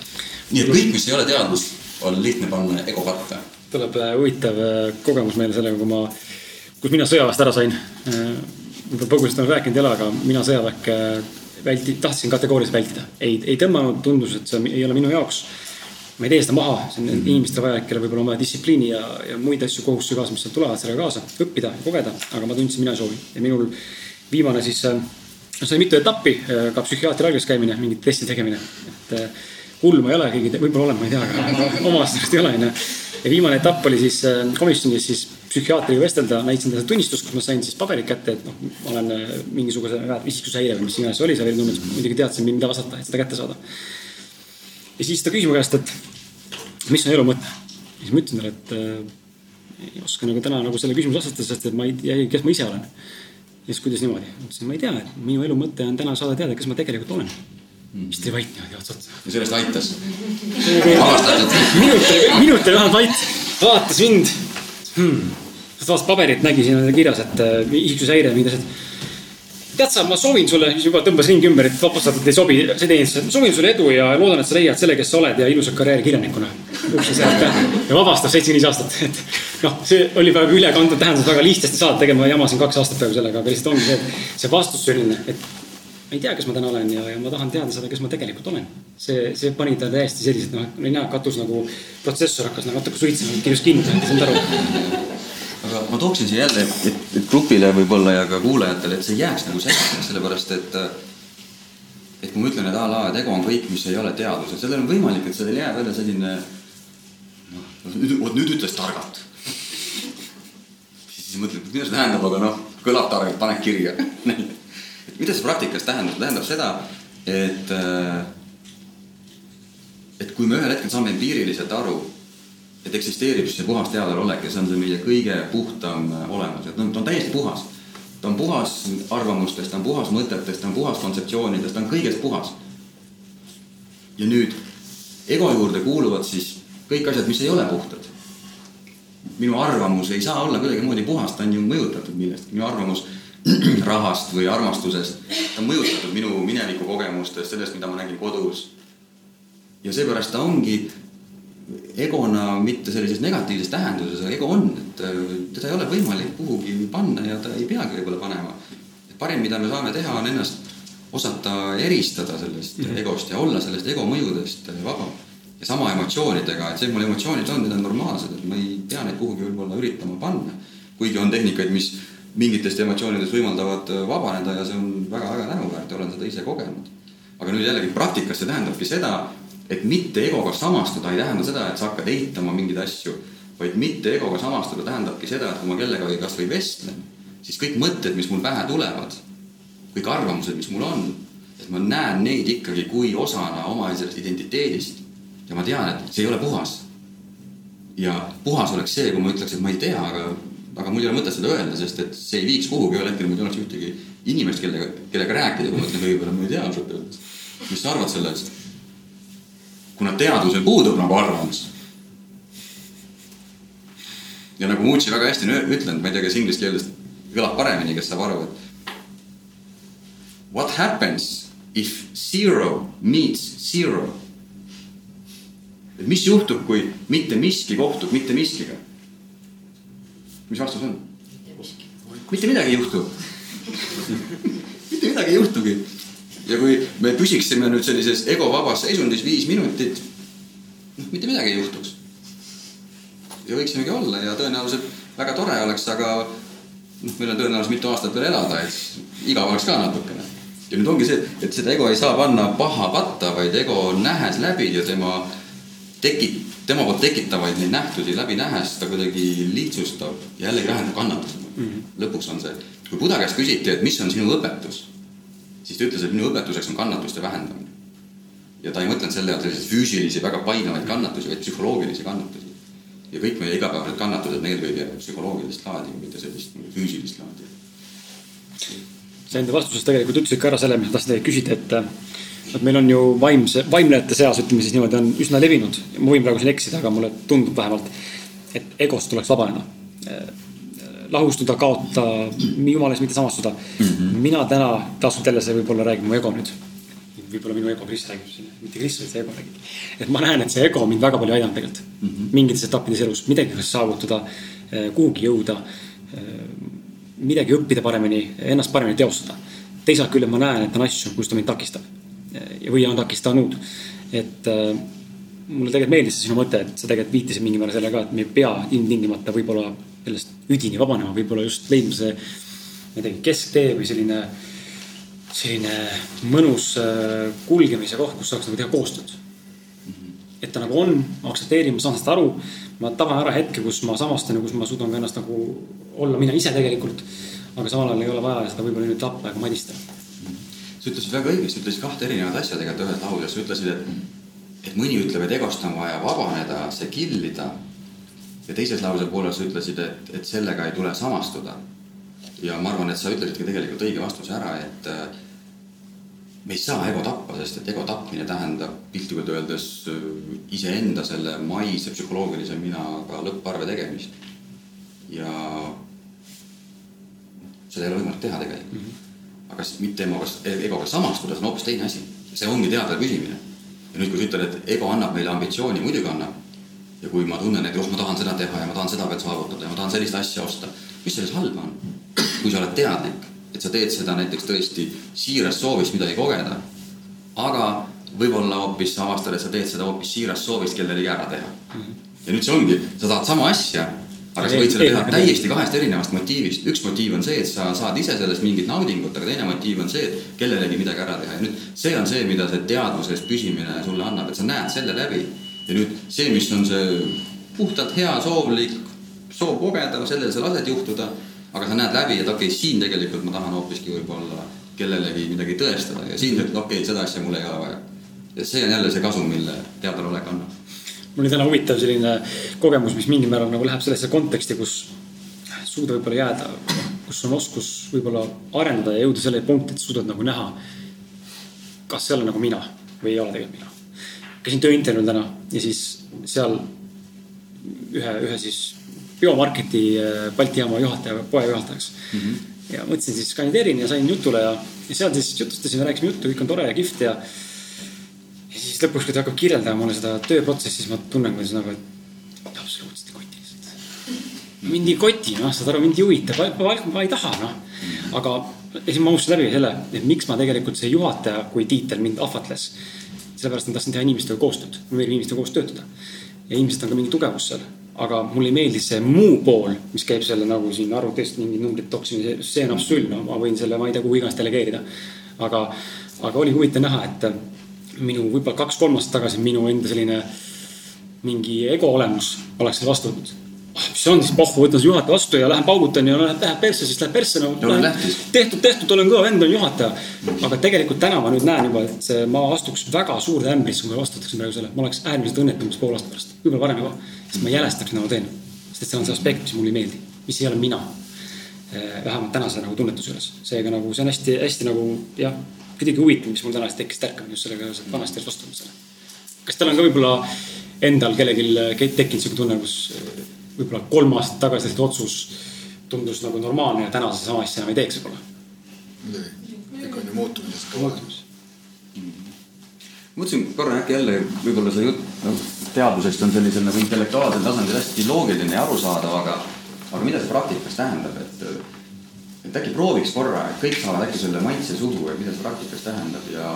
nii et kõik, mis ei ole teadus, on lihtne panna ego katta. tuleb äh, huvitav äh, kogemus meile sellega, kui ma, kus mina sõjaväest ära sain. Äh, võib-olla põgusalt olen rääkinud ei ole, aga mina sõjaväkke välti-, tahtsin kategooriliselt vältida. ei, ei tõmmanud, tundus, et see ei ole minu jaoks ma ei tee seda maha, see on mm -hmm. inimestele vajalik, kellel võib-olla on vaja distsipliini ja, ja muid asju, kohustusi kaasa, mis sealt tulevad sellega kaasa, õppida ja kogeda, aga ma tundsin, mina ei soovi ja minul viimane siis äh, see oli mitu etappi, äh, ka psühhiaatri algis käimine, mingite testi tegemine, et äh, hull ma ei ole, keegi, võib-olla olen, ma ei tea, aga oma aastast ei ole, onju. ja viimane etapp oli siis komisjonis siis psühhiaatriga vestelda, näitasin talle tunnistust, kus ma sain siis paberid kätte, et noh, ma olen mingisuguse isiksushäire või mis iganes oli, seal number, muidugi teadsin, mida vastata, et seda kätte saada ja siis ta küsis mu käest, et mis on elu mõte. ja siis ma ütlesin talle, et äh, ei oska nagu täna nagu selle küsimuse vastata, sest et ma ei tea, kes ma ise olen. ja siis kuidas niimoodi, ma ütlesin, ma ei tea, et minu elu mõte on täna saada teada, kes ma tegelikult olen. Mm.. siis jäi vait niimoodi ots otsa. ja sellest aitas. Minut minut oli vähemalt vait, vaatas mind. Hmm.. vaatas paberit, nägi siin kirjas, et äh, isiksushäire, mingid asjad tead sa, ma soovin sulle, siis juba tõmbas ringi ümber, et vapustatud ei sobi see teenistus. ma soovin sulle edu ja loodan, et sa leiad selle, kes sa oled ja ilusat karjääri kirjanikuna. ja vabastab seitsekümmend viis aastat, et noh, see oli väga ülekantud tähendus, väga lihtsasti saad tegema, jamasin kaks aastat praegu sellega, aga lihtsalt ongi see, et see vastus selline, et ma ei tea, kes ma täna olen ja, ja ma tahan teada seda, kes ma tegelikult olen. see, see pani ta täiesti selliselt, noh, nina katus nagu protsessor hakkas nagu natuke suitsema, kirjus kinni, ei saanud aru ma tooksin siia jälle, et, et grupile võib-olla ja ka kuulajatele, et see jääks nagu selgeks, sellepärast et et kui ma ütlen, et a la, et ego on kõik, mis ei ole teadus, et sellel on võimalik, et sellel jääb jälle selline noh, vot nüüd ütles targalt. siis mõtled, mida see tähendab, aga noh, kõlab targalt, pane kirja et mida see praktikas tähendab, tähendab seda, et et kui me ühel hetkel saame empiiriliselt aru et eksisteerib see puhas teadvalolek ja see on see meie kõige puhtam äh, olemus, et noh, ta on täiesti puhas. ta on puhas arvamustest, ta on puhas mõtetest, ta on puhas kontseptsioonidest, ta on kõigest puhas. ja nüüd ego juurde kuuluvad siis kõik asjad, mis ei ole puhtad. minu arvamus ei saa olla kuidagimoodi puhas, ta on ju mõjutatud millestki, minu arvamus rahast või armastusest, ta on mõjutatud minu mineviku kogemustest, sellest, mida ma nägin kodus. ja seepärast ta ongi egona mitte sellises negatiivses tähenduses, aga ego on, et äh, teda ei ole võimalik kuhugi panna ja ta ei peagi võib-olla panema. parim, mida me saame teha, on ennast osata eristada sellest mm -hmm. egost ja olla sellest ego mõjudest vaba. ja sama emotsioonidega, et see, et mul emotsioonid on, need on normaalsed, et ma ei pea neid kuhugi võib-olla üritama panna. kuigi on tehnikaid, mis mingitest emotsioonidest võimaldavad vabaneda ja see on väga-väga tänuväärt ja olen seda ise kogenud. aga nüüd jällegi praktikas see tähendabki seda, et mitte egoga samastuda ei tähenda seda, et sa hakkad eitama mingeid asju, vaid mitte egoga samastuda tähendabki seda, et kui ma kellegagi kasvõi vestlen, siis kõik mõtted, mis mul pähe tulevad, kõik arvamused, mis mul on, et ma näen neid ikkagi kui osana oma sellest identiteedist ja ma tean, et see ei ole puhas. ja puhas oleks see, kui ma ütleks, et ma ei tea, aga, aga mul ei ole mõtet seda öelda, sest et see ei viiks kuhugi, ühel hetkel mul ei oleks ühtegi inimest, kellega, kellega rääkida, kui ma ütlen kõigepealt, ma ei tea ausalt öeldes. mis sa arvad sellest? Kuna teadusel puudub nagu arvamus. ja nagu Mucci väga hästi on ütlenud, ma ei tea, kes inglise keeles kõlab paremini, kes saab aru, et what happens if zero meets zero? et mis juhtub, kui mitte miski kohtub mitte miskiga? mis vastus on? mitte midagi ei juhtu mitte midagi ei juhtugi ja kui me püsiksime nüüd sellises egovabas seisundis viis minutit, noh, mitte midagi ei juhtuks. ja võiksimegi olla ja tõenäoliselt väga tore oleks, aga noh, meil on tõenäoliselt mitu aastat veel elada, et igav oleks ka natukene. ja nüüd ongi see, et seda ego ei saa panna paha patta, vaid ego nähes läbi ja tema tekib, tema poolt tekitavaid neid nähtusi läbi nähes ta kuidagi lihtsustab jällegi vähendab kannatust mm. -hmm. lõpuks on see, kui Buda käest küsiti, et mis on sinu õpetus siis ta ütles, et minu õpetuseks on kannatuste vähendamine. ja ta ei mõtelnud selle all selliseid füüsilisi, väga painavaid kannatusi, vaid psühholoogilisi kannatusi. ja kõik meie igapäevased kannatused on eelkõige psühholoogilist laadi, mitte sellist füüsilist laadi. sa enda vastuses tegelikult ütlesid ka ära selle, mida tahtsin teilt küsida, et et meil on ju vaimse, vaimlejate seas, ütleme siis niimoodi, on üsna levinud. ma võin praegu siin eksida, aga mulle tundub vähemalt, et egost tuleks vabaneda lahustuda, kaotada, jumala eest mitte samastuda mm. -hmm. mina täna, taas jälle see võib-olla räägib mu ego nüüd. võib-olla minu ego, Kris räägib siin, mitte Kris, vaid see ego räägib. et ma näen, et see ego mind väga palju aidanud tegelikult mm -hmm. mingites etappides elus, midagi saavutada, eh, kuhugi jõuda, eh, midagi õppida paremini, ennast paremini teostada. teisalt küll ma näen, et on asju, kus ta mind takistab eh, või on takistanud, et mulle tegelikult meeldis see sinu mõte, et sa tegelikult viitasid mingil määral selle ka, et me ei pea ilmtingimata võib-olla sellest üdini vabanema, võib-olla just leidma see, ma ei teagi, kesktee või selline, selline mõnus äh, kulgemise koht, kus saaks nagu teha koostööd. et ta nagu on, ma aktsepteerin, ma saan sellest aru, ma taban ära hetke, kus ma samastan ja kus ma suudan ka ennast nagu olla mina ise tegelikult. aga samal ajal ei ole vaja seda võib-olla nüüd tappa ega madistada. sa ütlesid väga õigesti, ütlesid kahte erinevat asja tegelikult ühes lauses, sa ütlesid, et, et mõni ütleb, et egost on vaja vabaneda, see killida ja teises lause pooles ütlesid, et, et sellega ei tule samastuda. ja ma arvan, et sa ütlesidki tegelikult õige vastuse ära, et äh, me ei saa ego tappa, sest et ego tapmine tähendab piltlikult öeldes äh, iseenda selle maise psühholoogilise minaga lõpparve tegemist. ja seda ei ole võimalik teha tegelikult mm. -hmm. aga mitte egoga, egoga samastuda, see on hoopis teine asi. see ongi teadvel püsimine. ja nüüd, kui sa ütled, et ego annab meile ambitsiooni, muidugi annab ja kui ma tunnen, et oh, ma tahan seda teha ja ma tahan seda veel saavutada ja ma tahan sellist asja osta, mis selles halba on? kui sa oled teadlik, et sa teed seda näiteks tõesti siirast soovist midagi kogeda, aga võib-olla hoopis sa avastad, et sa teed seda hoopis siirast soovist kellelegi ära teha. ja nüüd see ongi, sa tahad sama asja, aga sa võid seda teha täiesti kahest erinevast motiivist. üks motiiv on see, et sa saad ise sellest mingit naudingut, aga teine motiiv on see, et kellelegi midagi ära teha ja nüüd see on see, mida see teadvuses püsimine sulle annab, et sa näed selle läbi ja nüüd see, mis on see puhtalt hea soovlik, soov kogeda, sellel sa lased juhtuda, aga sa näed läbi, et okei okay,, siin tegelikult ma tahan hoopiski võib-olla kellelegi midagi tõestada ja siin ütled, okei okay,, seda asja mul ei ole vaja. ja see on jälle see kasu, mille teadvalolek annab. mul oli täna huvitav selline kogemus, mis mingil määral nagu läheb sellesse konteksti, kus suuda võib-olla jääda, kus on oskus võib-olla arendada ja jõuda selle punkti, et suudad nagu näha, kas see on nagu mina või ei ole tegelikult mina käisin tööintervjuul täna ja siis seal ühe, ühe siis biomarketi äh, Balti jaama juhataja, poe juhatajaks mm. -hmm. ja mõtlesin siis kandideerin ja sain jutule ja, ja seal siis jutustasime, rääkisime juttu, kõik on tore ja kihvt ja. ja siis lõpuks, kui ta hakkab kirjeldama mulle seda tööprotsessi, siis ma tunnen, kuidas nagu, et absoluutselt ei koti lihtsalt. mind ei koti, noh, saad aru, mind ei huvita, ma, ma ei taha, noh. aga ja siis ma unustasin läbi selle, et miks ma tegelikult see juhataja kui tiitel mind ahvatles. Sellepärast ma tahtsin teha inimestega koostööd, ma meeldib inimestega koos töötada. ja inimesed on ka mingi tugevus seal aga mulle ei meeldi see muu pool, mis käib selle nagu siin arvutist mingid numbrid toksimise, see on absurd, no ma võin selle, ma ei tea, kuhu iganes delegeerida. aga, aga oli huvitav näha, et minu võib-olla kaks-kolm aastat tagasi minu enda selline mingi ego olemus oleks vastu võtnud see on siis, pohhu, võtan juhataja vastu ja lähen paugutan ja läheb, läheb persse, siis läheb persse no,. tehtud, tehtud, olen kõva vend, olen juhataja. aga tegelikult täna ma nüüd näen juba, et ma astuks väga suurde ämbrisse, kui ma vastutaksin praegu selle, ma oleks äärmiselt õnnetu umbes poole aasta pärast, võib-olla varem juba siis ma jälestaks, mida ma teen. sest et see on see aspekt, mis mulle ei meeldi, mis ei ole mina. Eh, vähemalt tänase nagu tunnetuse juures, seega nagu see on hästi-hästi nagu jah, kuidagi huvitav, mis mul täna tekkis tärkamine just sellega vanasti ees vastutusele. kas teil on ka võib-olla endal kellelgi tekkinud sihuke tunne, kus võib-olla kolm aastat tagasi tehtud otsus tundus nagu normaalne ja täna sa sama asja enam ei teeks võib-olla? muidugi, ikka on ju muutumises. muutumises mõtlesin korra äkki jälle võib-olla see jutt no, teadusest on sellisel nagu intellektuaalsel tasandil hästi loogiline ja arusaadav, aga, aga mida see praktikas tähendab, et, et äkki prooviks korra, et kõik saavad äkki selle maitse suhu, et mida see praktikas tähendab ja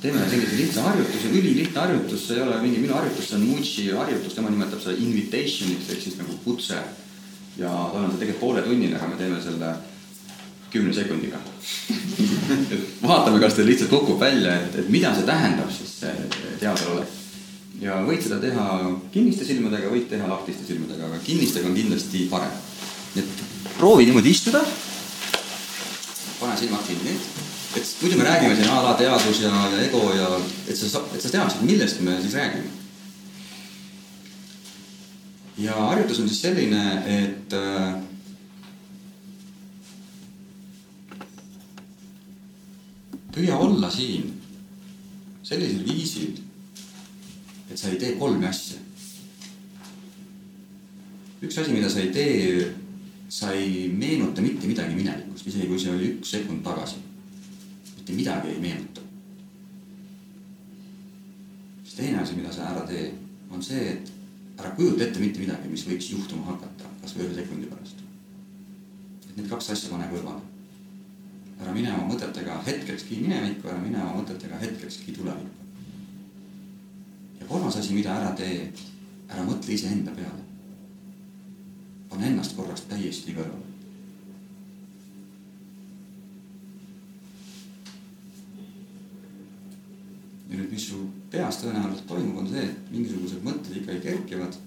teeme sellise lihtsa harjutuse, ülilihtne harjutus, see ei ole mingi minu harjutus, see on Mucci harjutus, tema nimetab seda invitation'iks ehk siis nagu kutse. ja tal on see tegelikult pooletunnine, aga me teeme selle kümne sekundiga et vaatame, kas teil lihtsalt kukub välja, et, et mida see tähendab siis see teadvalolek. ja võid seda teha kinniste silmadega, võid teha lahtiste silmadega, aga kinnistega on kindlasti parem. et proovi niimoodi istuda. pane silmad kinni, et muidu me räägime siin a la teadus ja, ja ego ja et sa, et sa teaksid, millest me siis räägime. ja harjutus on siis selline, et äh, püüa olla siin sellisel viisil, et sa ei tee kolme asja. üks asi, mida sa ei tee, sa ei meenuta mitte midagi minevikust, isegi kui see oli üks sekund tagasi. Mitte midagi ei meenuta. siis teine asi, mida sa ära tee, on see, et ära kujuta ette mitte midagi, mis võiks juhtuma hakata, kas või ühe sekundi pärast. et need kaks asja pane kõrvale ära mine oma mõtetega hetkekski minevikku, ära mine oma mõtetega hetkekski tulevikku. ja kolmas asi, mida ära tee, ära mõtle iseenda peale. pane ennast korraks täiesti kõrvale. Ja nüüd, mis su peas tõenäoliselt toimub, on see, et mingisugused mõtted ikkagi kerkivad.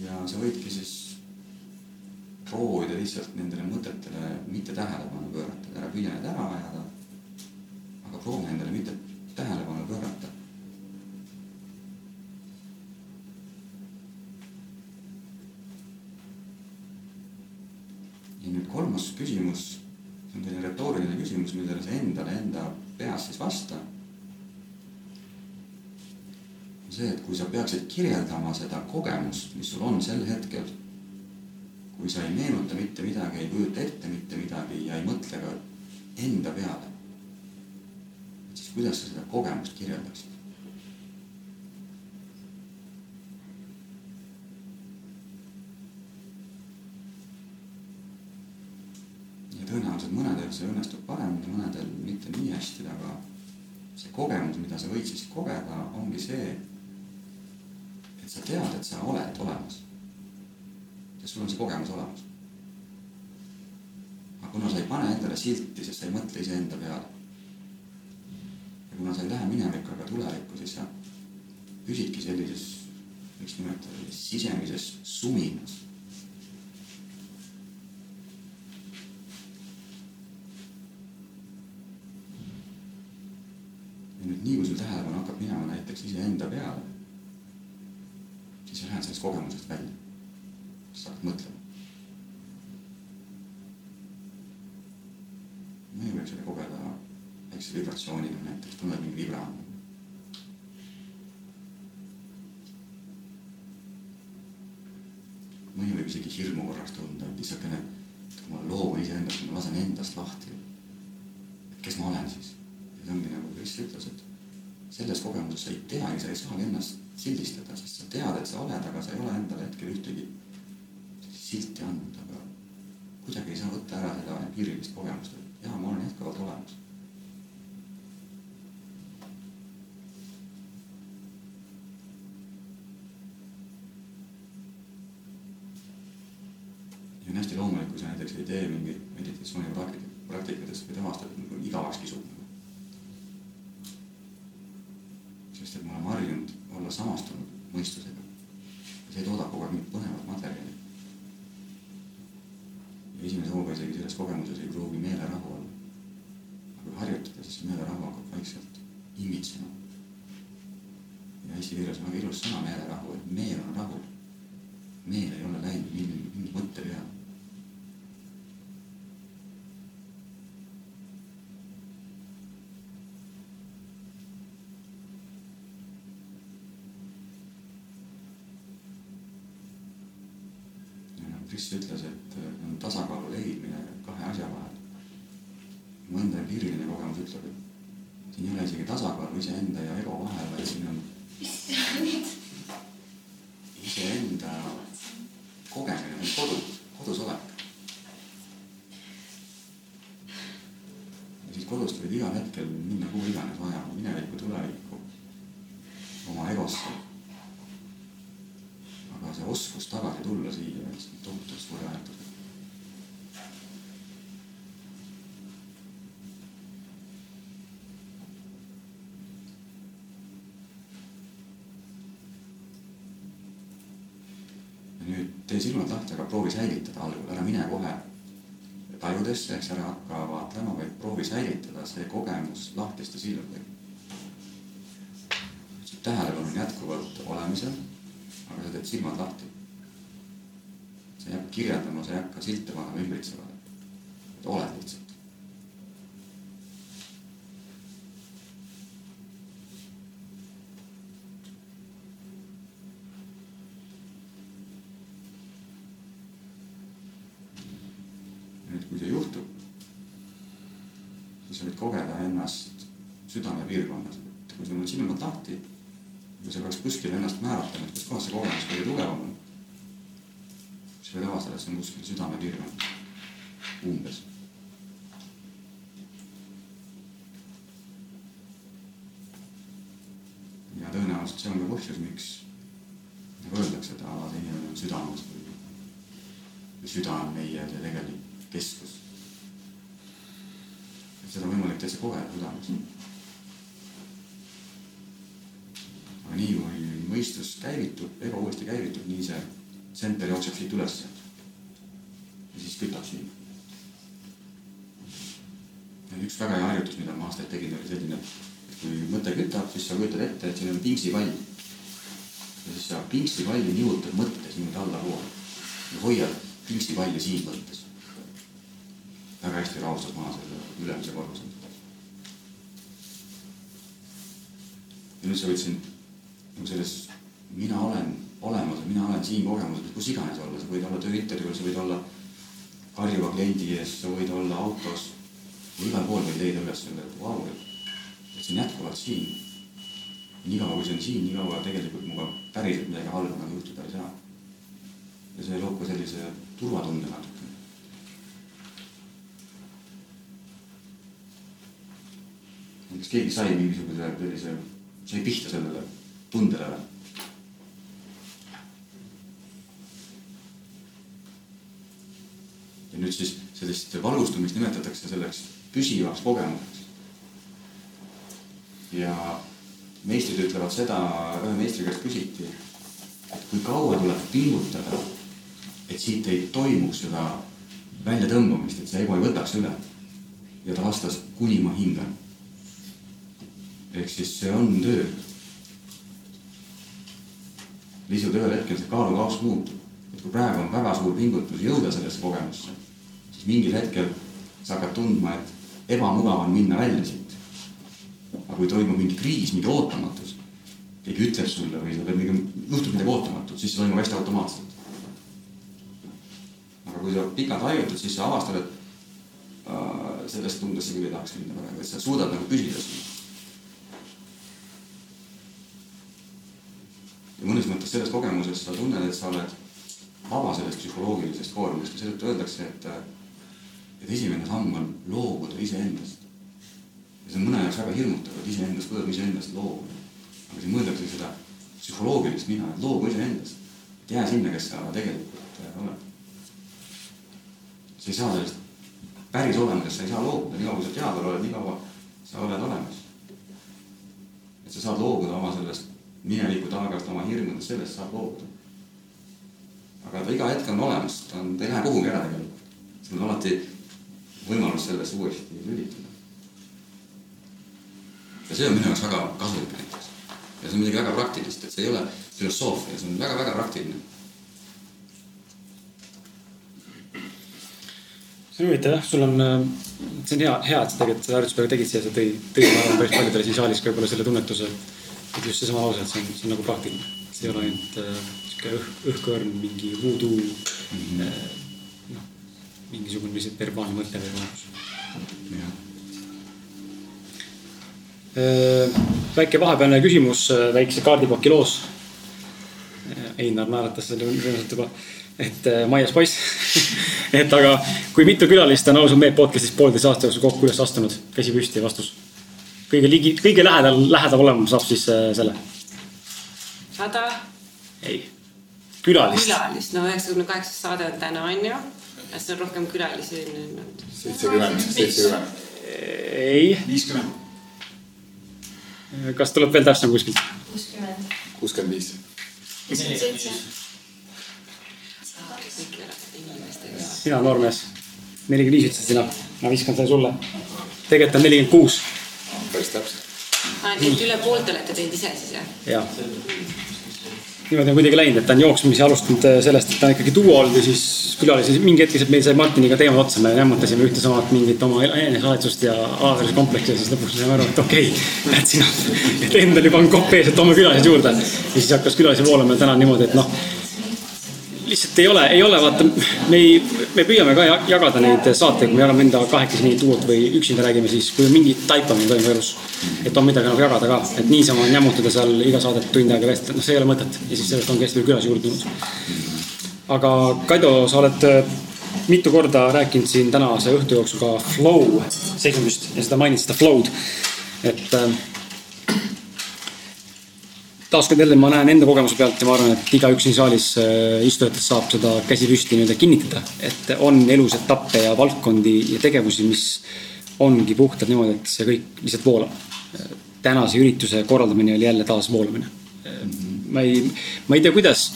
ja sa võidki siis proovida lihtsalt nendele mõtetele mitte tähelepanu pöörata, ära püüa need ära ajada. aga proovi nendele mitte tähelepanu pöörata. ja nüüd kolmas küsimus, see on selline retooriline küsimus, millele sa endale enda peas siis vasta. on see, et kui sa peaksid kirjeldama seda kogemust, mis sul on sel hetkel kui sa ei meenuta mitte midagi, ei kujuta ette mitte midagi ja ei mõtle ka enda peale, siis kuidas sa seda kogemust kirjeldaksid? ja tõenäoliselt mõnedel see õnnestub paremini, mõnedel mitte nii hästi, aga see kogemus, mida sa võid siis kogeda, ongi see, et sa tead, et sa oled olemas sest sul on see kogemus olemas. aga kuna sa ei pane endale silti, sest sa ei mõtle iseenda peale. ja kuna sa ei lähe minevikku ega tulevikku, siis sa püsidki sellises, võiks nimetada sisemises suminas. ja nüüd nii, kui sul tähelepanu hakkab minema näiteks iseenda peale, siis sa lähed sellest kogemusest välja sa hakkad mõtlema. mõni võib seda kogeda väikse vibratsiooniga, näiteks tunned mingi vibra. mõni võib isegi hirmu korraks tunda, et et kui ma loobun iseendast, ma lasen endast lahti. kes ma olen siis? See ongi nagu Kris ütles, et selles kogemuses sa ei teagi, sa ei saagi ennast sildistada, sest sa tead, et sa oled, aga sa ei ole endale hetkel ühtegi silti andnud, aga kuidagi ei saa võtta ära seda empiirilist kogemust, et jaa, ma olen jätkuvalt olemas. ja on hästi loomulik, kui sa näiteks ei tee mingeid meditatsioonipraktikat, praktikatest või avastad, et igavaks kisub nagu. sest et ma olen harjunud olla samastunud mõistusega. see toodab kogu aeg mingit põnevat materjali. ja esimese hooga isegi selles kogemuses ei pruugi meelerahu olla. aga kui harjutada, siis meelerahu hakkab vaikselt imitsema. ja eesti keeles on väga ilus sõna meelerahu, et meel on rahul. meel ei ole läinud mingi, mingi mõtte peale Kris ütles, et on tasakaalu leidmine kahe asja vahel. mu enda empiiriline kogemus ütleb, et siin ei ole isegi tasakaalu iseenda ja ego vahel, vaid siin on iseenda kogemine, kodus, kodus olek. ja siis kodust võid igal hetkel minna kuhu iganes vaja, minevikku, tulevikku, oma egosse aga see oskus tagasi tulla siia, see on tohutult suur väärtus. ja nüüd tee silmad lahti, aga proovi säilitada algul, ära mine kohe tajudesse, eks ära hakka vaatlema, vaid proovi säilitada see kogemus lahtiste silmadega. tähelepanu on jätkuvalt olemisel aga sa teed silmad lahti. sa ei hakka kirjeldama, sa ei hakka silte panema ümbritsevale. et oled lihtsalt. nüüd, kui see juhtub, siis sa võid kogeda ennast südamepiirkonnas, silmad lahti kui sa peaks kuskil ennast määratlema, et kus kohas see kogemus kõige tugevam on, siis võid avastada, et see on kuskil südamepiirkond, umbes. ja tõenäoliselt see on ka põhjus, miks nagu öeldakse, et see inimene on südames või, või süda on meie tegelik keskus. seda on võimalik täitsa kogeda südames aga nii kui mõistus käivitub, ego uuesti käivitub, nii see tsenter jookseb siit ülesse. ja siis kütab siin. üks väga hea harjutus, mida ma aastaid tegin, oli selline, et kui mõte kütab, siis sa kujutad ette, et siin on pingspall. ja siis sa pingspalli nihutad mõttes niimoodi allapoole ja hoiad pingspalli siin mõttes. väga hästi rahustas maha selle ülemise korruse. ja nüüd sa võid siin nagu selles mina olen olemas ja mina olen siin kogemuses, kus iganes olla, sa võid olla tööintervjuul, sa võid olla karjuva kliendi ees, sa võid olla autos. igal pool võid leida üles selle, et vau, et see on jätkuvalt siin. niikaua kui see on siin, niikaua tegelikult minuga päriselt midagi halba nagu juhtuda ei saa. ja see loob ka sellise turvatunde natukene. kas keegi sai mingisuguse sellise, sai pihta sellele tundele või? Ja nüüd siis sellist valgustumist nimetatakse selleks püsivaks kogemuseks. ja meistrid ütlevad seda, ühe meistri käest küsiti, et kui kaua tuleb pingutada, et siit ei toimuks seda väljatõmbamist, et see ego ei võtaks üle. ja ta vastas, kuni ma hingan. ehk siis see on töö lihtsalt ühel hetkel see kaalukauss muutub. et kui praegu on väga suur pingutus jõuda sellesse kogemusse, mingil hetkel sa hakkad tundma, et ebamugav on minna välja siit. aga kui toimub mingi kriis, mingi ootamatus, keegi ütleb sulle või sa pead mingi, juhtub midagi ootamatut, siis see toimub hästi automaatselt. aga kui sa pikalt harjutad, siis sa avastad, et äh, sellest tundest sa küll ei tahaks minna praegu, et sa suudad nagu püsida sinna. ja mõnes mõttes selles kogemuses sa tunned, et sa oled vaba sellest psühholoogilisest koormusest ja seetõttu öeldakse, et äh, et esimene samm on loobuda iseendast. ja see on mõne jaoks väga hirmutav, et iseendast, kuidas ma iseendast loobun. aga siin mõeldakse seda psühholoogilist mina, et loobu iseendast. et jää sinna, kes sa tegelikult äh, oled. sa ei saa sellest päris olemusest, sa ei saa loobuda, nii kaua kui sa teadval oled, nii kaua sa oled olemas. et sa saad loobuda oma sellest mineviku taagast, oma hirmudest, sellest saab loobuda aga ta iga hetk on olemas, ta on, ta ei lähe kuhugi ära tegelikult. sul on alati võimalus sellesse uuesti lülitada. ja see on minu jaoks väga kasulik näiteks. ja see on midagi väga praktilist, et see ei ole filosoofia, see on väga-väga praktiline. see on huvitav jah, sul on, äh, see on hea, hea, et sa tegelikult seda harjutuspäeva tegid siia, sa tõi, tõi, ma arvan, päris paljudele siin saalis ka võib-olla selle tunnetuse, et just seesama lause, et see on, see on nagu praktiline. see ei ole ainult äh, sihuke õh, õhkõrn, mingi voodoo mm -hmm. Mingisugune lihtsalt verbaalne mõte või olemus. väike vahepealne küsimus väikse kaardipaki loos. Einar naeratas selle rõõmsalt juba, et Maias poiss et aga kui mitu külalist on ausalt meelt podcast'is poolteist aasta jooksul kokku üles astunud, käsi püsti ja vastus. kõige ligi, kõige lähedal, lähedal olema saab siis selle. sada. ei külalist. külalist, no üheksakümne kaheksas saade on täna on ju. Kas on rohkem külalisi olnud? seitsekümmend, seitsekümmend. ei. viiskümmend. kas tuleb veel täpsem kuskilt? kuuskümmend. kuuskümmend viis. sina noormees, nelikümmend viis ütlesid sina, ma viskan selle sulle. tegelikult on nelikümmend kuus. päris täpselt. aa, nii et üle poolte olete teinud ise siis jah? jah niimoodi on kuidagi läinud, et ta on jooksmisi alustanud äh, sellest, et ta on ikkagi duo olnud ja siis külalisi, mingi hetk lihtsalt meil sai Martiniga teemad otsa, me jammutasime ühte samat mingit oma enesealetsust ja alaväärse kompleksi ja siis lõpuks saime aru, et okei okay,, näed sina, et endal juba on kopp ees, et toome külalised juurde. ja siis hakkas külalisi voolama ja täna on niimoodi, et noh lihtsalt ei ole, ei ole, vaata, me ei, me püüame ka jagada neid saateid, kui me jagame enda kahekesi nii duot või üksinda räägime, siis kui on mingi taipamine toimub elus. et on midagi nagu jagada ka, et niisama jammutada seal iga saadet tund aega vestelda, noh, see ei ole mõtet ja siis sellest ongi hästi palju külas juurde tulnud. aga Kaido, sa oled äh, mitu korda rääkinud siin tänase õhtu jooksul ka flow seisundist ja seda mainisid, seda flow'd, et äh, taaskord jälle ma näen enda kogemuse pealt ja ma arvan, et igaüks siin saalis äh, istujatest saab seda käsi püsti nii-öelda kinnitada, et on elus etappe ja valdkondi ja tegevusi, mis ongi puhtalt niimoodi, et see kõik lihtsalt voolab. tänase ürituse korraldamine oli jälle taas voolamine. ma ei, ma ei tea, kuidas,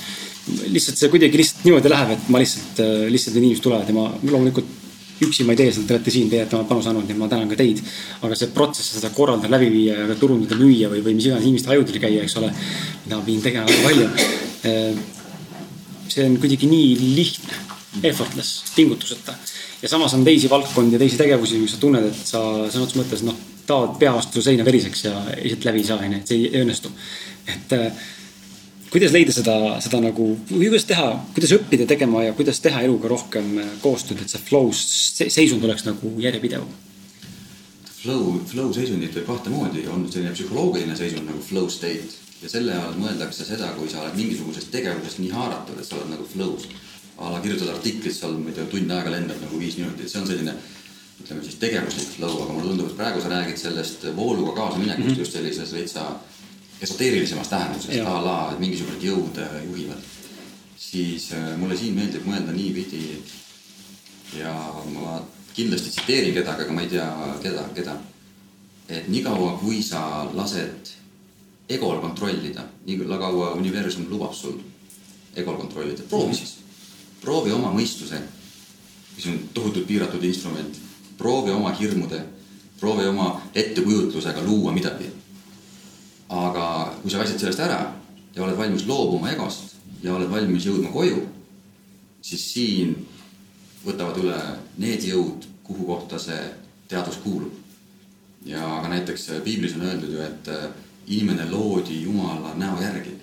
lihtsalt see kuidagi lihtsalt niimoodi läheb, et ma lihtsalt, äh, lihtsalt need inimesed tulevad ja ma loomulikult üksi ma ei tee seda, te olete siin, teie olete oma panuse andnud, nii et ma tänan ka teid. aga see protsess, seda korraldada, läbi viia ja turundada, müüa või, või mis iganes inimeste ajudel käia, eks ole. mida ma pidin tegema väga palju. See on kuidagi nii lihtne, effortless, pingutuseta. ja samas on teisi valdkondi ja teisi tegevusi, mis sa tunned, et sa sõna otseses mõttes noh, taod pea vastu seina veriseks ja lihtsalt läbi ei saa, onju, et see ei, õnnestu. et eh, kuidas leida seda, seda nagu, kuidas teha, kuidas õppida tegema ja kuidas teha eluga rohkem äh, koostööd, et see flow seisund oleks nagu järjepidev? Flow, flow seisundit võib kahte moodi, on selline psühholoogiline seisund nagu flow state ja selle all mõeldakse seda, kui sa oled mingisugusest tegevusest nii haaratud, et sa oled nagu flow's. a la kirjutad artiklit seal, ma ei tea, tund aega lendab nagu viis minutit, see on selline ütleme siis tegevuslik flow, aga mulle tundub, et praegu sa räägid sellest vooluga kaasaminekust mm -hmm. just sellises veitsa esoteerilisemas tähenduses, a la, mingisugused jõud äh, juhivad, siis äh, mulle siin meeldib mõelda niipidi. Ja ma kindlasti tsiteerin kedagi, aga ma ei tea, keda, keda. et niikaua, kui sa lased egol kontrollida, nii kaua universum lubab sul egol kontrollida, proovi siis. proovi oma mõistuse, mis on tohutult piiratud instrument, proovi oma hirmude, proovi oma ettekujutlusega luua midagi aga kui sa väsid sellest ära ja oled valmis loobuma egost ja oled valmis jõudma koju, siis siin võtavad üle need jõud, kuhu kohta see teadus kuulub. ja ka näiteks piiblis on öeldud ju, et äh, inimene loodi Jumala näo järgi.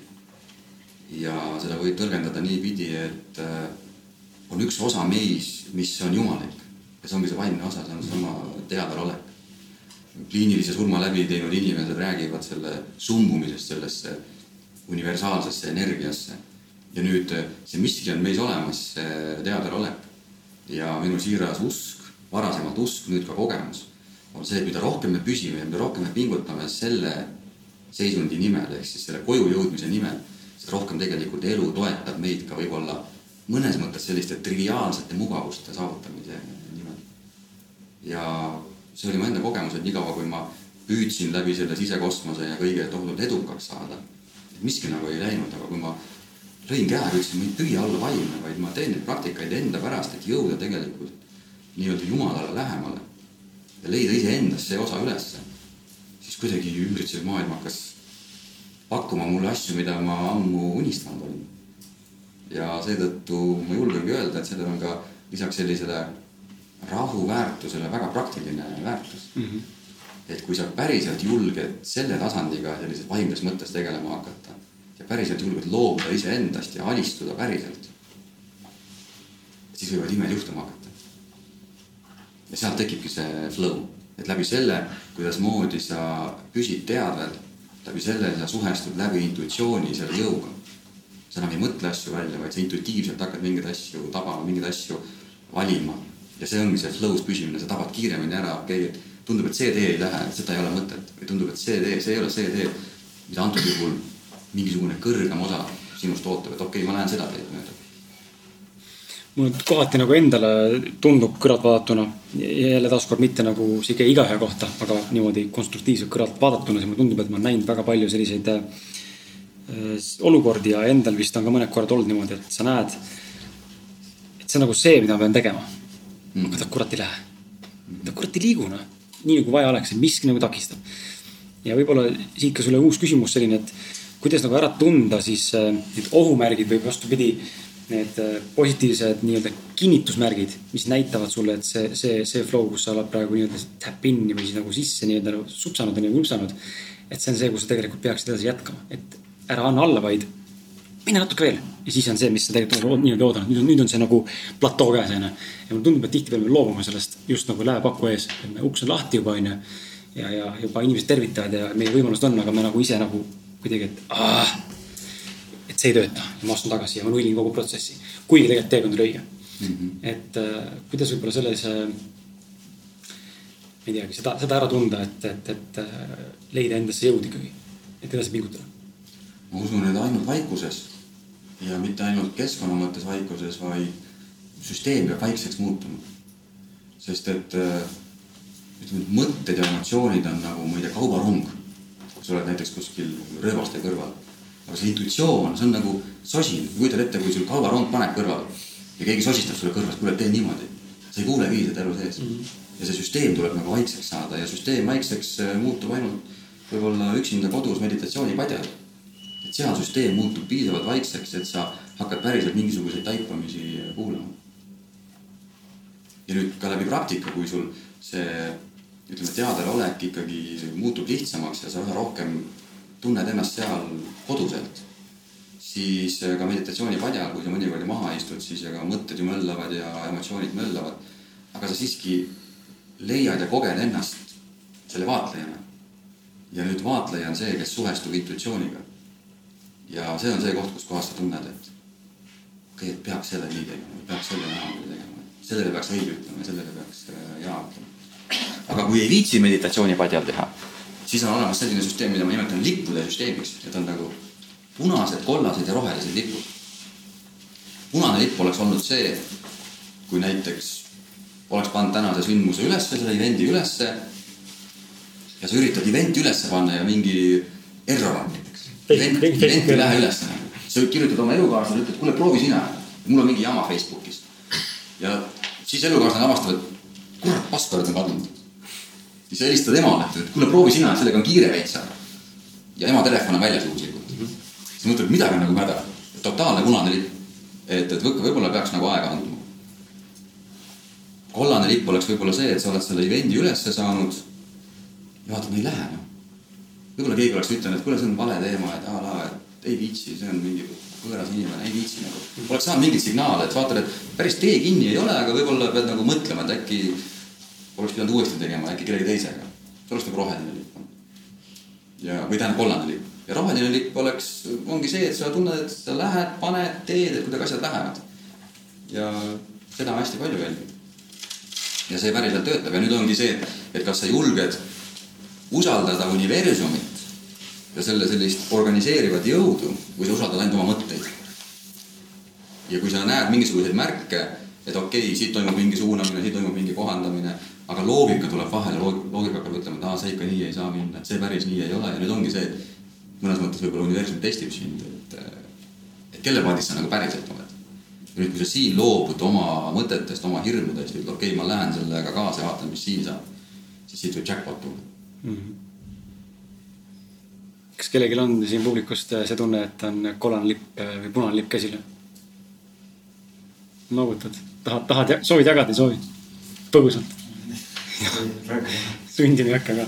ja seda võib tõlgendada niipidi, et äh, on üks osa meis, mis on jumalik ja see ongi see vaimne osa, see on seesama teadvalolek kliinilise surma läbi teinud inimesed räägivad selle sumbumisest sellesse universaalsesse energiasse. ja nüüd see miski on meis olemas, see teadvalolek. ja minu siiras usk, varasemalt usk, nüüd ka kogemus, on see, et mida rohkem me püsime ja mida rohkem me pingutame selle seisundi nimel, ehk siis selle koju jõudmise nimel, seda rohkem tegelikult elu toetab meid ka võib-olla mõnes mõttes selliste triviaalsete mugavuste saavutamise nimel. ja see oli mu enda kogemus, et niikaua, kui ma püüdsin läbi selle sisekosmose ja kõige tohutult edukaks saada, miski nagu ei läinud, aga kui ma lõin käega, ütlesin, ma ei püüa olla vaimne, vaid ma teen neid praktikaid enda pärast, et jõuda tegelikult nii-öelda Jumalale lähemale ja leida iseendas see osa ülesse, siis kuidagi ümbritsev maailm hakkas pakkuma mulle asju, mida ma ammu unistanud olin. ja seetõttu ma julgengi öelda, et sellel on ka lisaks sellisele rahu väärtusele väga praktiline väärtus mm. -hmm. et kui sa päriselt julged selle tasandiga sellises vaimses mõttes tegelema hakata ja päriselt julged loobuda iseendast ja alistuda päriselt, siis võivad imed juhtuma hakata. ja sealt tekibki see flow, et läbi selle, kuidasmoodi sa püsid teadvel, läbi selle sa suhestud läbi intuitsiooni selle jõuga. sa enam ei mõtle asju välja, vaid sa intuitiivselt hakkad mingeid asju tabama, mingeid asju valima ja see ongi see flow's püsimine, sa tabad kiiremini ära, okei okay,, et tundub, et see tee ei lähe, seda ei ole mõtet või tundub, et see tee, see ei ole see tee, mida antud juhul mingisugune kõrgem osa sinust ootab, et okei okay,, ma lähen seda teed mööda. mulle kohati nagu endale tundub kõrvalt vaadatuna, jälle taaskord mitte nagu sihuke igaühe kohta, aga niimoodi konstruktiivselt kõrvalt vaadatuna, siis mulle tundub, et ma olen näinud väga palju selliseid äh, olukordi ja endal vist on ka mõned korrad olnud niimoodi, et sa näed, et see on nagu see, mida ma pean tegema. Aga ta kurat ei lähe. ta kurat ei liigu noh, nii nagu vaja oleks, miski nagu takistab. ja võib-olla siit ka sulle uus küsimus selline, et kuidas nagu ära tunda siis äh, need ohumärgid või vastupidi, need äh, positiivsed nii-öelda kinnitusmärgid, mis näitavad sulle, et see, see, see flow, kus sa oled praegu nii-öelda tap in'i või siis nagu sisse nii-öelda nagu supsanud ja nagu vupsanud. et see on see, kus sa tegelikult peaksid edasi jätkama, et ära anna alla, vaid mine natuke veel ja siis on see, mis sa tegelikult nii-öelda oodanud, nüüd on, nüüd on see nagu platoo käes onju. ja mulle tundub, et tihtipeale me loobume sellest just nagu läepaku ees, uks on lahti juba onju. ja, ja juba inimesed tervitavad ja meie võimalused on, aga me nagu ise nagu kuidagi, et aah, et see ei tööta ja ma astun tagasi ja ma nullin kogu protsessi. kuigi tegelikult teekond oli õige mm. -hmm. et äh, kuidas võib-olla selles äh,, ma ei teagi, seda, seda ära tunda, et, et, et äh, leida endasse jõud ikkagi, et edasi pingutada. ma usun, et ainult vaikuses ja mitte ainult keskkonna mõttes vaikuses, vaid süsteem peab vaikseks muutuma. sest et äh, ütleme, et mõtted ja emotsioonid on nagu, ma ei tea, kaubarong. kui sa oled näiteks kuskil rööbaste kõrval. aga see intuitsioon, see on nagu sosin, kujutad ette, kui sul kaubarong paneb kõrval ja keegi sosistab sulle kõrvast, kuule tee niimoodi. sa ei kuulegi seda elu sees mm. -hmm. ja see süsteem tuleb nagu vaikseks saada ja süsteem vaikseks äh, muutub ainult võib-olla üksinda kodus meditatsioonipadjal et seal süsteem muutub piisavalt vaikseks, et sa hakkad päriselt mingisuguseid taipamisi kuulama. ja nüüd ka läbi praktika, kui sul see ütleme, teadvalolek ikkagi muutub lihtsamaks ja sa üha rohkem tunned ennast seal koduselt, siis ka meditatsioonipadjal, kui sa mõnikord maha istud, siis ega mõtted ju möllavad ja emotsioonid möllavad. aga sa siiski leiad ja koged ennast selle vaatlejana. ja nüüd vaatleja on see, kes suhestub intuitsiooniga ja see on see koht, kus kohas sa tunned, et okei et peaks selle nii tegema, peaks selle näoga tegema, sellele peaks õige ütlema sellele peaks äh, jaa ütlema. aga kui ei viitsi meditatsioonipadjal teha, siis on olemas selline süsteem, mida ma nimetan lippude süsteemiks, need on nagu punased, kollased ja rohelised lipud. punane lipp oleks olnud see, kui näiteks oleks pannud tänase sündmuse ülesse, selle event'i ülesse ja sa üritad event'i ülesse panna ja mingi error on event, event ei lähe üles. sa kirjutad oma elukaaslasele, ütled, kuule, proovi sina. mul on mingi jama Facebookis. ja siis elukaaslane avastab, et kurat, password on kadunud. siis helistad emale, et kuule, proovi sina, sellega on kiire veitsa. ja ema telefon on väljas juhuslikult mm. -hmm. siis mõtled, midagi on nagu mäda. totaalne punane lipp. et, et võib-olla peaks nagu aega andma. kollane lipp oleks võib-olla see, et sa oled selle event'i ülesse saanud ja vaatad, ei lähe noh võib-olla keegi oleks ütelnud, et kuule, see on vale teema, et a la, et ei viitsi, see on mingi võõras inimene, ei viitsi nagu. oleks saanud mingeid signaale, et vaatad, et päris tee kinni ei ole, aga võib-olla pead nagu mõtlema, et äkki oleks pidanud uuesti tegema, äkki kellegi teisega. see oleks nagu roheline lipp. ja, või tähendab kollane lipp. ja roheline lipp oleks, ongi see, et sa tunned, et sa lähed, paned, teed, et kuidagi asjad lähevad. ja seda on hästi palju veel. ja see päriselt töötab ja nüüd ongi see, et kas sa julged usaldada universumit ja selle sellist organiseerivat jõudu, kui sa usaldad ainult oma mõtteid. ja kui sa näed mingisuguseid märke, et okei okay,, siit toimub mingi suunamine, siit toimub mingi kohandamine, aga loogika tuleb vahele, loogika hakkab ütlema, et aa, see ikka nii ei saa minna, et see päris nii ei ole ja nüüd ongi see, et mõnes mõttes võib-olla universum testib sind, et, et kelle paadis sa nagu päriselt oled. nüüd, kui sa siin loobud oma mõtetest, oma hirmudest, ütled okei okay,, ma lähen sellega kaasa ja vaatan, mis siin saab, siis siit võib jackpot tulla mm. -hmm kas kellelgi on siin publikust see tunne, et on kollane lipp või punane lipp käsil? noogutad, tahad, tahad, soovid jagada, ei soovi? põgusalt sundima ei hakka ka.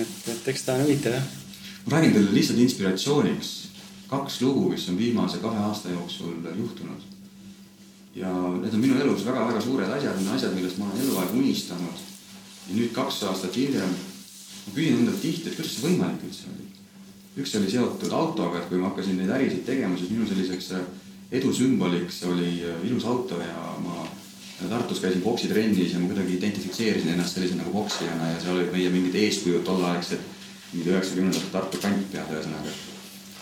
et, et eks ta on huvitav jah. ma räägin teile lihtsalt inspiratsiooniks kaks lugu, mis on viimase kahe aasta jooksul juhtunud. ja need on minu elus väga-väga suured asjad, need asjad, millest ma olen eluaeg unistanud. ja nüüd kaks aastat hiljem ma küsin endalt tihti, et kuidas see võimalik üldse oli. Üks oli seotud autoga, et kui ma hakkasin neid ärisid tegema, siis minu selliseks edu sümboliks oli ilus auto ja ma Tartus käisin poksitrennis ja ma kuidagi identifitseerisin ennast sellise nagu poksijana ja seal olid meie mingid eeskujud tolleaegsed, mingid üheksakümnendate Tartu kantpead ühesõnaga.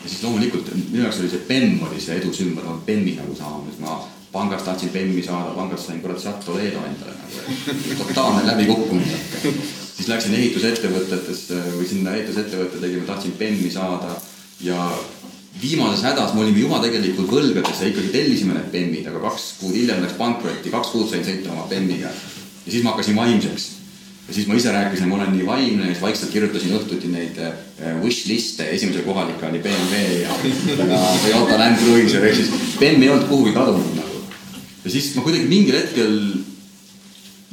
ja siis loomulikult minu jaoks oli see BEM oli see edu sümbol, ma BEM-i nagu saama, et ma pangast tahtsin BEM-i saada, pangast sain kurat Seat Toledo endale nagu, totaalne läbikukkumine. Siis läksin ehitusettevõtetesse või sinna ehitusettevõtte tegime, tahtsin BEM-i saada ja viimases hädas me olime juba tegelikult võlgades ja ikkagi tellisime need bemmid, aga kaks kuud hiljem läks pankrotti, kaks kuud sain sõita oma bemmiga. ja siis ma hakkasin vaimseks. ja siis ma ise rääkisin, ma olen nii vaimne ja siis vaikselt kirjutasin õhtuti neid äh, wish list'e, esimesel kohal ikka oli BMW ja, ja Toyota Land Cruiser ehk siis bemm ei olnud kuhugi kadunud nagu. ja siis ma kuidagi mingil hetkel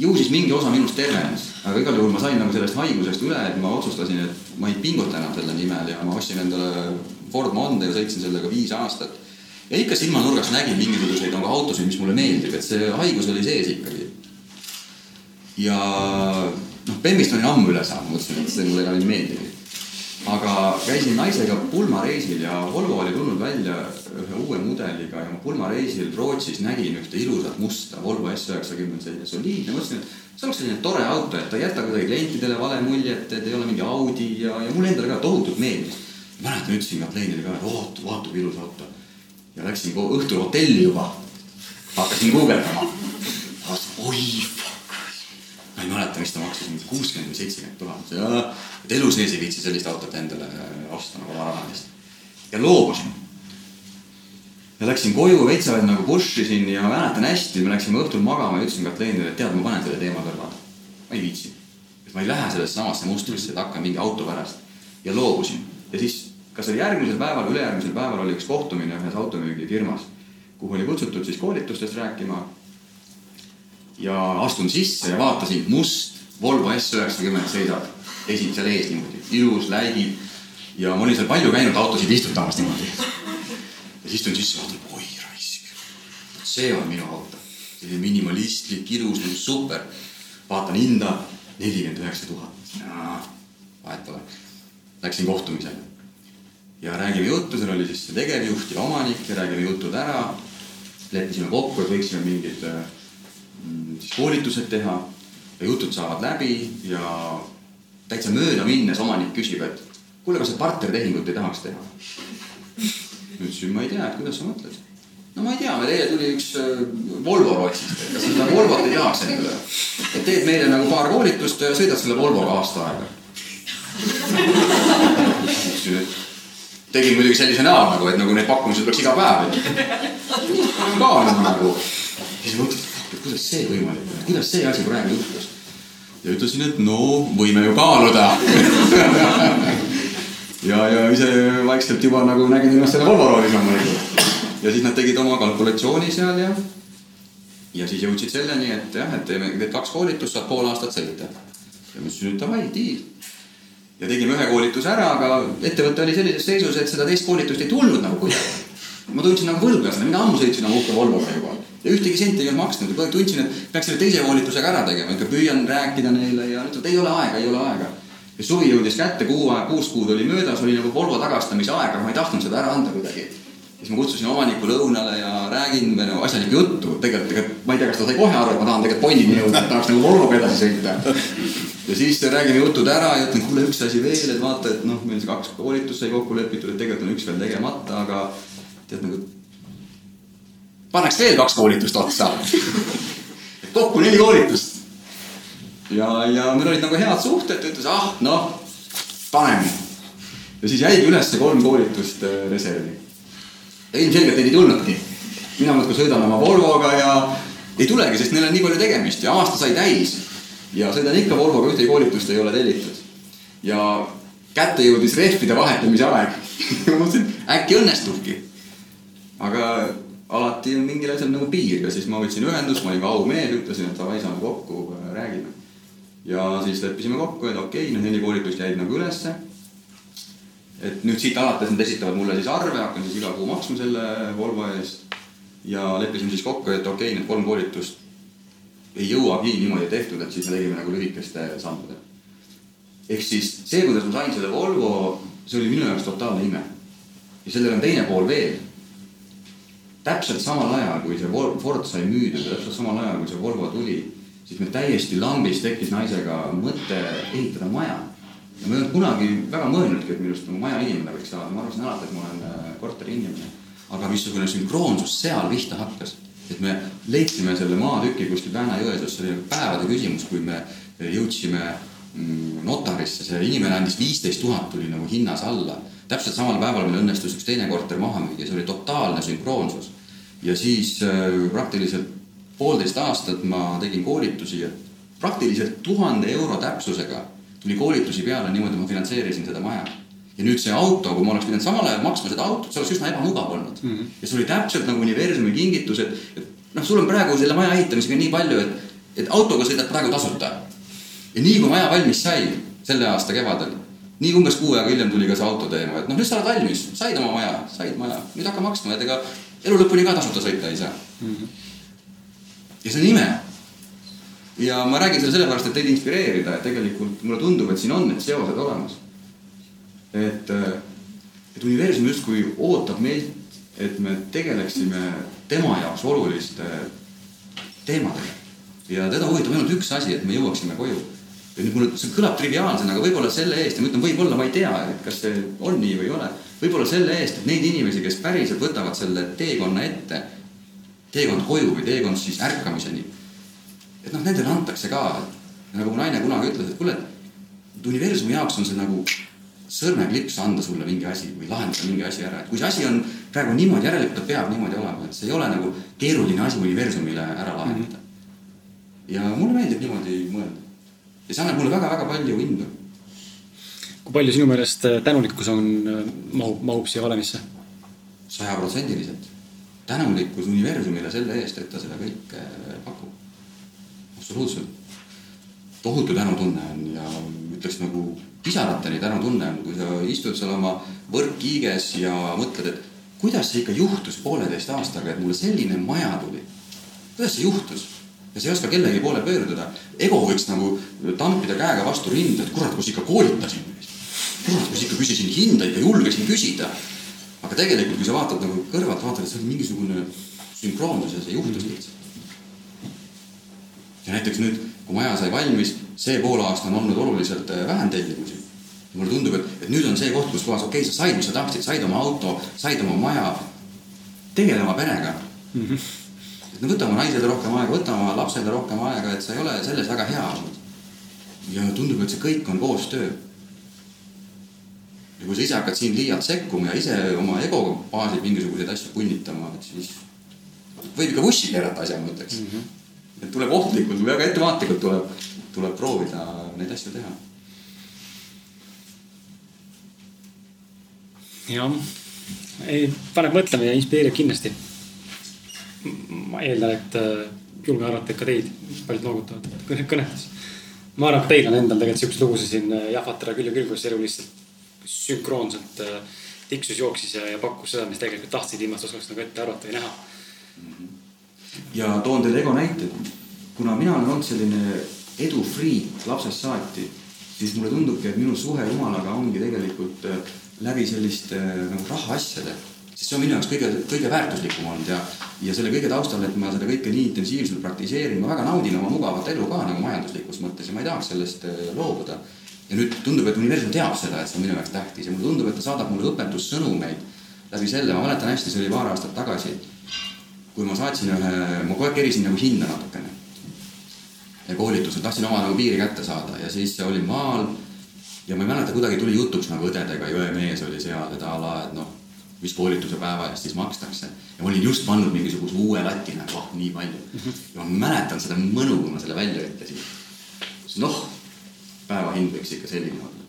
ju siis mingi osa minust tervenes, aga igal juhul ma sain nagu sellest haigusest üle, et ma otsustasin, et ma ei pinguta enam selle nimel ja ma ostsin endale Ford Mondeo, sõitsin sellega viis aastat. ja ikka silmanurgas nägin mingisuguseid nagu autosid, mis mulle meeldib, et see haigus oli sees ikkagi. ja noh, Bemmist olin ammu üle saanud, mõtlesin, et see mulle enam ei meeldigi. Aga käisin naisega pulmareisil ja Volvo oli tulnud välja ühe uue mudeliga ja ma pulmareisil Rootsis nägin ühte ilusat musta Volvo S üheksakümmend, selline soliidne, mõtlesin, et see oleks selline tore auto, et ta ei jäta kuidagi klientidele vale muljet, et ei ole mingi Audi ja, ja mulle endale ka tohutult meeldis mäletan, ütlesin Katleenile ka, et oot, vaata kui ilus auto. ja läksin õhtul hotelli juba. hakkasin guugeldama. oi. Ma ei mäleta, mis ta maksis, mingi kuuskümmend või seitsekümmend tuhat ja et elu sees ei viitsi sellist autot endale osta nagu oma raha eest. ja loobusin. ja läksin koju, veits veel nagu push isin ja mäletan hästi, me läksime õhtul magama ja ütlesin Katleenile, et tead, ma panen selle teema kõrvale. ma ei viitsi. et ma ei lähe sellesse samasse mustrisse, et hakkan mingi auto pärast. ja loobusin ja siis kas oli järgmisel päeval, ülejärgmisel päeval oli üks kohtumine ühes automüügifirmas, kuhu oli kutsutud siis koolitustest rääkima. Ja astun sisse ja vaatasin, must Volvo S üheksakümmend seisab esimesel ees niimoodi, ilus, läigib. ja ma olin seal palju käinud autosid istutamas niimoodi. ja siis istun sisse, vaatan, oi raisk, see on minu auto. selline minimalistlik, ilus, nagu super. vaatan hinda, nelikümmend üheksa tuhat. vahet pole. Läksin kohtumisele ja räägime juttu, seal oli siis see tegevjuht ja omanik ja räägime jutud ära. leppisime kokku, et võiksime mingid mm, siis koolitused teha ja jutud saavad läbi ja täitsa mööda minnes omanik küsib, et kuule, kas sa partnertehingut ei tahaks teha? ütlesin, ma ei tea, et kuidas sa mõtled. no ma ei tea, meil eile tuli üks äh, Volvo Rootsist, et kas seda Volvot ei tahaks endale. et teed meile nagu paar koolitust ja sõidad selle Volvoga aasta aega. ütlesin, et tegin muidugi sellise näo nagu, et nagu need pakkumised oleks iga päev. ka nagu. siis mõtlesin, et kuidas see võimalik on, kuidas see asi praegu juhtus. ja ütlesin, et no võime ju kaaluda ja, ja ise vaikselt juba nagu nägin ennast selle Volvo roolis loomulikult. ja siis nad tegid oma kalkulatsiooni seal ja, ja siis jõudsid selleni, et jah, et teeme, teed kaks koolitust, saad pool aastat sõita. ja ma ütlesin, et davai, diil ja tegime ühe koolituse ära, aga ettevõte oli sellises seisus, et seda teist koolitust ei tulnud nagu kuidagi. Ma tundsin nagu võlglasena, mina ammu sõitsin oma uhke Volvoga juba ja ühtegi senti ei olnud maksnud ja kogu aeg tundsin, et peaks selle teise koolitusega ära tegema, ikka püüan rääkida neile ja ütlevad, ei ole aega, ei ole aega. ja suvi jõudis kätte, kuu aeg, kuus kuud oli möödas, oli nagu Volvo tagastamise aeg, aga ma ei tahtnud seda ära anda kuidagi. siis ma kutsusin omaniku lõunale ja räägin nagu asjalikku juttu, tegelikult, tegelikult ma ei tea, kas ta sai kohe aru, et ma tahan tegelikult Bonnini jõuda, et tahaks nagu Volvoga edasi sõita. ja siis räägime jutud ära ja ütlen, kuule, üks asi veel, et vaata, et noh, meil see kaks koolitust sai kokku lepitud, et tegelikult on üks veel tegemata, aga tead nagu. paneks veel kaks koolitust otsa kokku neli koolitust ja, ja meil olid nagu head suhted, ta ütles, ah noh, paneme. ja siis jäigi üles kolm koolitust äh, reservi. ilmselgelt neid ei tulnudki. mina muudkui sõidan oma Volvoga ja ei tulegi, sest neil on nii palju tegemist ja aasta sai täis. ja sõidan ikka Volvoga, ühtegi koolitust ei ole tellitud. ja kätte jõudis rehvide vahetamise aeg mõtlesin, äkki õnnestubki. Aga alati on mingil asjal nagu piir ja siis ma võtsin ühendust, ma olin ka aumees, ütlesin, et davai, saame kokku, räägime ja siis leppisime kokku, et okei okay,, need neli koolitust jäid nagu ülesse. et nüüd siit alates nad esitavad mulle siis arve, hakkan siis iga kuu maksma selle Volvo eest. ja leppisime siis kokku, et okei okay,, need kolm koolitust ei jõuagi niimoodi tehtud, et siis me tegime nagu lühikeste sammudega. ehk siis see, kuidas ma sain selle Volvo, see oli minu jaoks totaalne ime. ja sellel on teine pool veel. Täpselt samal ajal, kui see Ford sai müüdud täpselt samal ajal, kui see Volvo tuli siis meil täiesti lambis tekkis naisega mõte ehitada maja. ja ma ei olnud kunagi väga mõelnudki, et minust nagu majainimene võiks saada, ma arvasin alati, et ma olen äh, korteriinimene. aga missugune sünkroonsus seal pihta hakkas, et me leidsime selle maatüki kuskil Vääna-Jõesuus, see oli päevade küsimus, kui me jõudsime mm, notarisse, see inimene andis viisteist tuhat tuli nagu hinnas alla. Täpselt samal päeval meil õnnestus üks teine korter maha müüa, see oli totaalne sünkroonsus. ja siis äh, praktiliselt poolteist aastat ma tegin koolitusi ja praktiliselt tuhande euro täpsusega tuli koolitusi peale niimoodi, ma finantseerisin seda maja. ja nüüd see auto, kui ma oleks pidanud samal ajal maksma seda autot, see oleks üsna ebamugav olnud mm. -hmm. ja see oli täpselt nagu universumi kingitus, et, et noh, sul on praegu selle maja ehitamisega nii palju, et, et autoga sõidad praegu tasuta. ja nii kui maja valmis sai selle aasta kevadel, nii umbes kuu aega hiljem tuli ka see auto teema, et noh, nüüd sa oled valmis, said oma maja, said maja, nüüd hakka maksma, et ega elu lõpuni ka tasuta sõita ei saa mm. -hmm ja see on ime. ja ma räägin seda sellepärast, et teid inspireerida, et tegelikult mulle tundub, et siin on need seosed olemas. et, äh, et universum justkui ootab meilt, et me tegeleksime tema jaoks oluliste teemadega. ja teda huvitab ainult üks asi, et me jõuaksime koju. Ja nüüd mulle, see kõlab triviaalsena, aga võib-olla selle eest ja ma ütlen, võib-olla ma ei tea, et kas see on nii või ei ole. võib-olla selle eest, et neid inimesi, kes päriselt võtavad selle teekonna ette teekond koju või teekond siis ärkamiseni. et noh, nendele antakse ka, nagu mu naine kunagi ütles, et kuule, et universumi jaoks on see nagu sõrmeklips anda sulle mingi asi või lahendada mingi asi ära, et kui see asi on praegu niimoodi, järelikult ta peab niimoodi olema, et see ei ole nagu keeruline asi universumile ära lahendada. ja mulle meeldib niimoodi mõelda. Ja see annab mulle väga-väga palju indu. kui palju sinu meelest tänulikkus on, mahub, mahub siia valemisse? sajaprotsendiliselt tänulikkus universumile selle eest, et ta seda kõike pakub. absoluutselt. tohutu tänutunne on ja ütleks nagu pisarateni tänutunne on, kui sa istud seal oma võrkkiiges ja mõtled, et kuidas see ikka juhtus pooleteist aastaga, et mulle selline maja tuli. kuidas see juhtus? Ja sa ei oska kellegi poole pöörduda. ego võiks nagu tampida käega vastu rinda, et kurat, kus ikka koolitasin. kurat, kus ikka küsisin hinda, ikka julgesin küsida aga tegelikult, kui sa vaatad nagu kõrvalt, vaatad, et see on mingisugune sünkroonsus ja see juhtus lihtsalt. ja näiteks nüüd, kui maja sai valmis, see poolaasta on olnud oluliselt äh, vähem tellimusi. mulle tundub, et, et nüüd on see koht, kus kohas, okei okay,, sa said, mis sa tahtsid, said oma auto, said oma maja, tegele oma perega mm. -hmm. Et no võta oma naisele rohkem aega, võta oma lapsele rohkem aega, et sa ei ole selles väga hea olnud. ja tundub, et see kõik on koostöö ja kui sa ise hakkad siin liialt sekkuma ja ise oma ego baasil mingisuguseid asju punnitama, et siis võib ikka vussi keerata asja, ma ütleks mm. -hmm. et tuleb ohtlikult väga ettevaatlikult tuleb, tuleb proovida neid asju teha. jah, paneb mõtlema ja inspireerib kindlasti. Ma eeldan, et äh, julgen arvata, et ka teid paljud noogutavad kõnetes. ma arvan, et teil on endal tegelikult siukseid lugusid siin äh, jahvatada küll ja küll, kus elu lihtsalt sünkroonselt äh, tiksus, jooksis ja, ja pakkus seda, mis tegelikult tahtsid, ilma et oskaks nagu ette arvata või näha. ja toon teile ego näite. kuna mina olen olnud selline edufriik lapsest saati, siis mulle tundubki, et minu suhe Jumalaga ongi tegelikult läbi selliste nagu rahaasjade. Sest see on minu jaoks kõige, kõige väärtuslikum olnud ja, ja selle kõige taustal, et ma seda kõike nii intensiivselt praktiseerin, ma väga naudin oma mugavat elu ka nagu majanduslikus mõttes ja ma ei tahaks sellest äh, loobuda. ja nüüd tundub, et universum teab seda, et see on minu jaoks tähtis ja mulle tundub, et ta saadab mulle õpetussõnumeid läbi selle, ma mäletan hästi, see oli paar aastat tagasi, kui ma saatsin ühe, ma kogu aeg kerisin nagu hinda natukene koolitusel, tahtsin oma nagu piiri kätte saada ja siis olin maal ja ma ei mäleta, kuidagi tuli jutuks nagu õdedega, jõemees oli seal ja ta ala, et noh, mis koolituse päeva eest siis makstakse. ja ma olin just pannud mingisuguse uue lati nagu, ah, nii palju. ja ma mäletan seda mõnu, kui ma selle välja ütlesin. noh, päeva hind võiks ikka selline olla.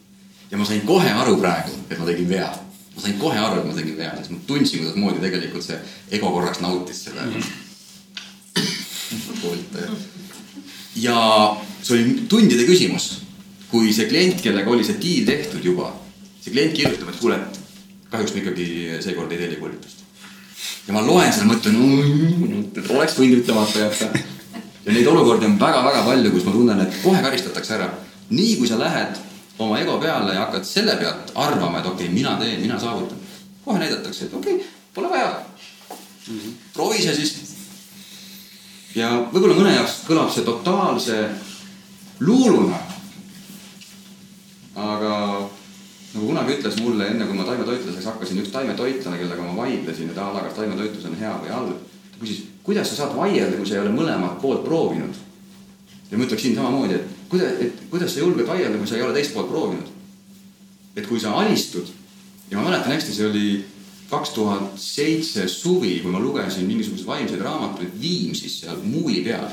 ja ma sain kohe aru praegu, et ma tegin vea. ma sain kohe aru, et ma tegin vea, sest ma tundsin, kuidas moodi tegelikult see ego korraks nautis seda mm -hmm. koolitaja ja see oli tundide küsimus, kui see klient, kellega oli see diil tehtud juba, see klient kirjutab, et kuule, et kahjuks me ikkagi seekord ei telli koolitust. ja ma loen seda, mõtlen, oleks võinud ütlemata jätta. ja neid olukordi on väga-väga palju, kus ma tunnen, et kohe karistatakse ära. nii kui sa lähed oma ego peale ja hakkad selle pealt arvama, et okei okay,, mina teen, mina saavutan. kohe näidatakse, et okei okay,, pole vaja. proovi see siis ja võib-olla mõne jaoks kõlab see totaalse luuluna. aga nagu kunagi ütles mulle, enne kui ma taimetoitlaseks hakkasin, üks taimetoitlane, kellega ma vaidlesin, et a la kas taimetoitlus on hea või halb. ta küsis, kuidas sa saad vaielda, kui sa ei ole mõlemat poolt proovinud. ja ma ütleksin samamoodi, et kuidas, et kuidas sa julged vaielda, kui sa ei ole teist poolt proovinud. et kui sa alistud ja ma mäletan hästi, see oli kaks tuhat seitse suvi, kui ma lugesin mingisuguseid vaimseid raamatuid Viimsis seal muuli peal.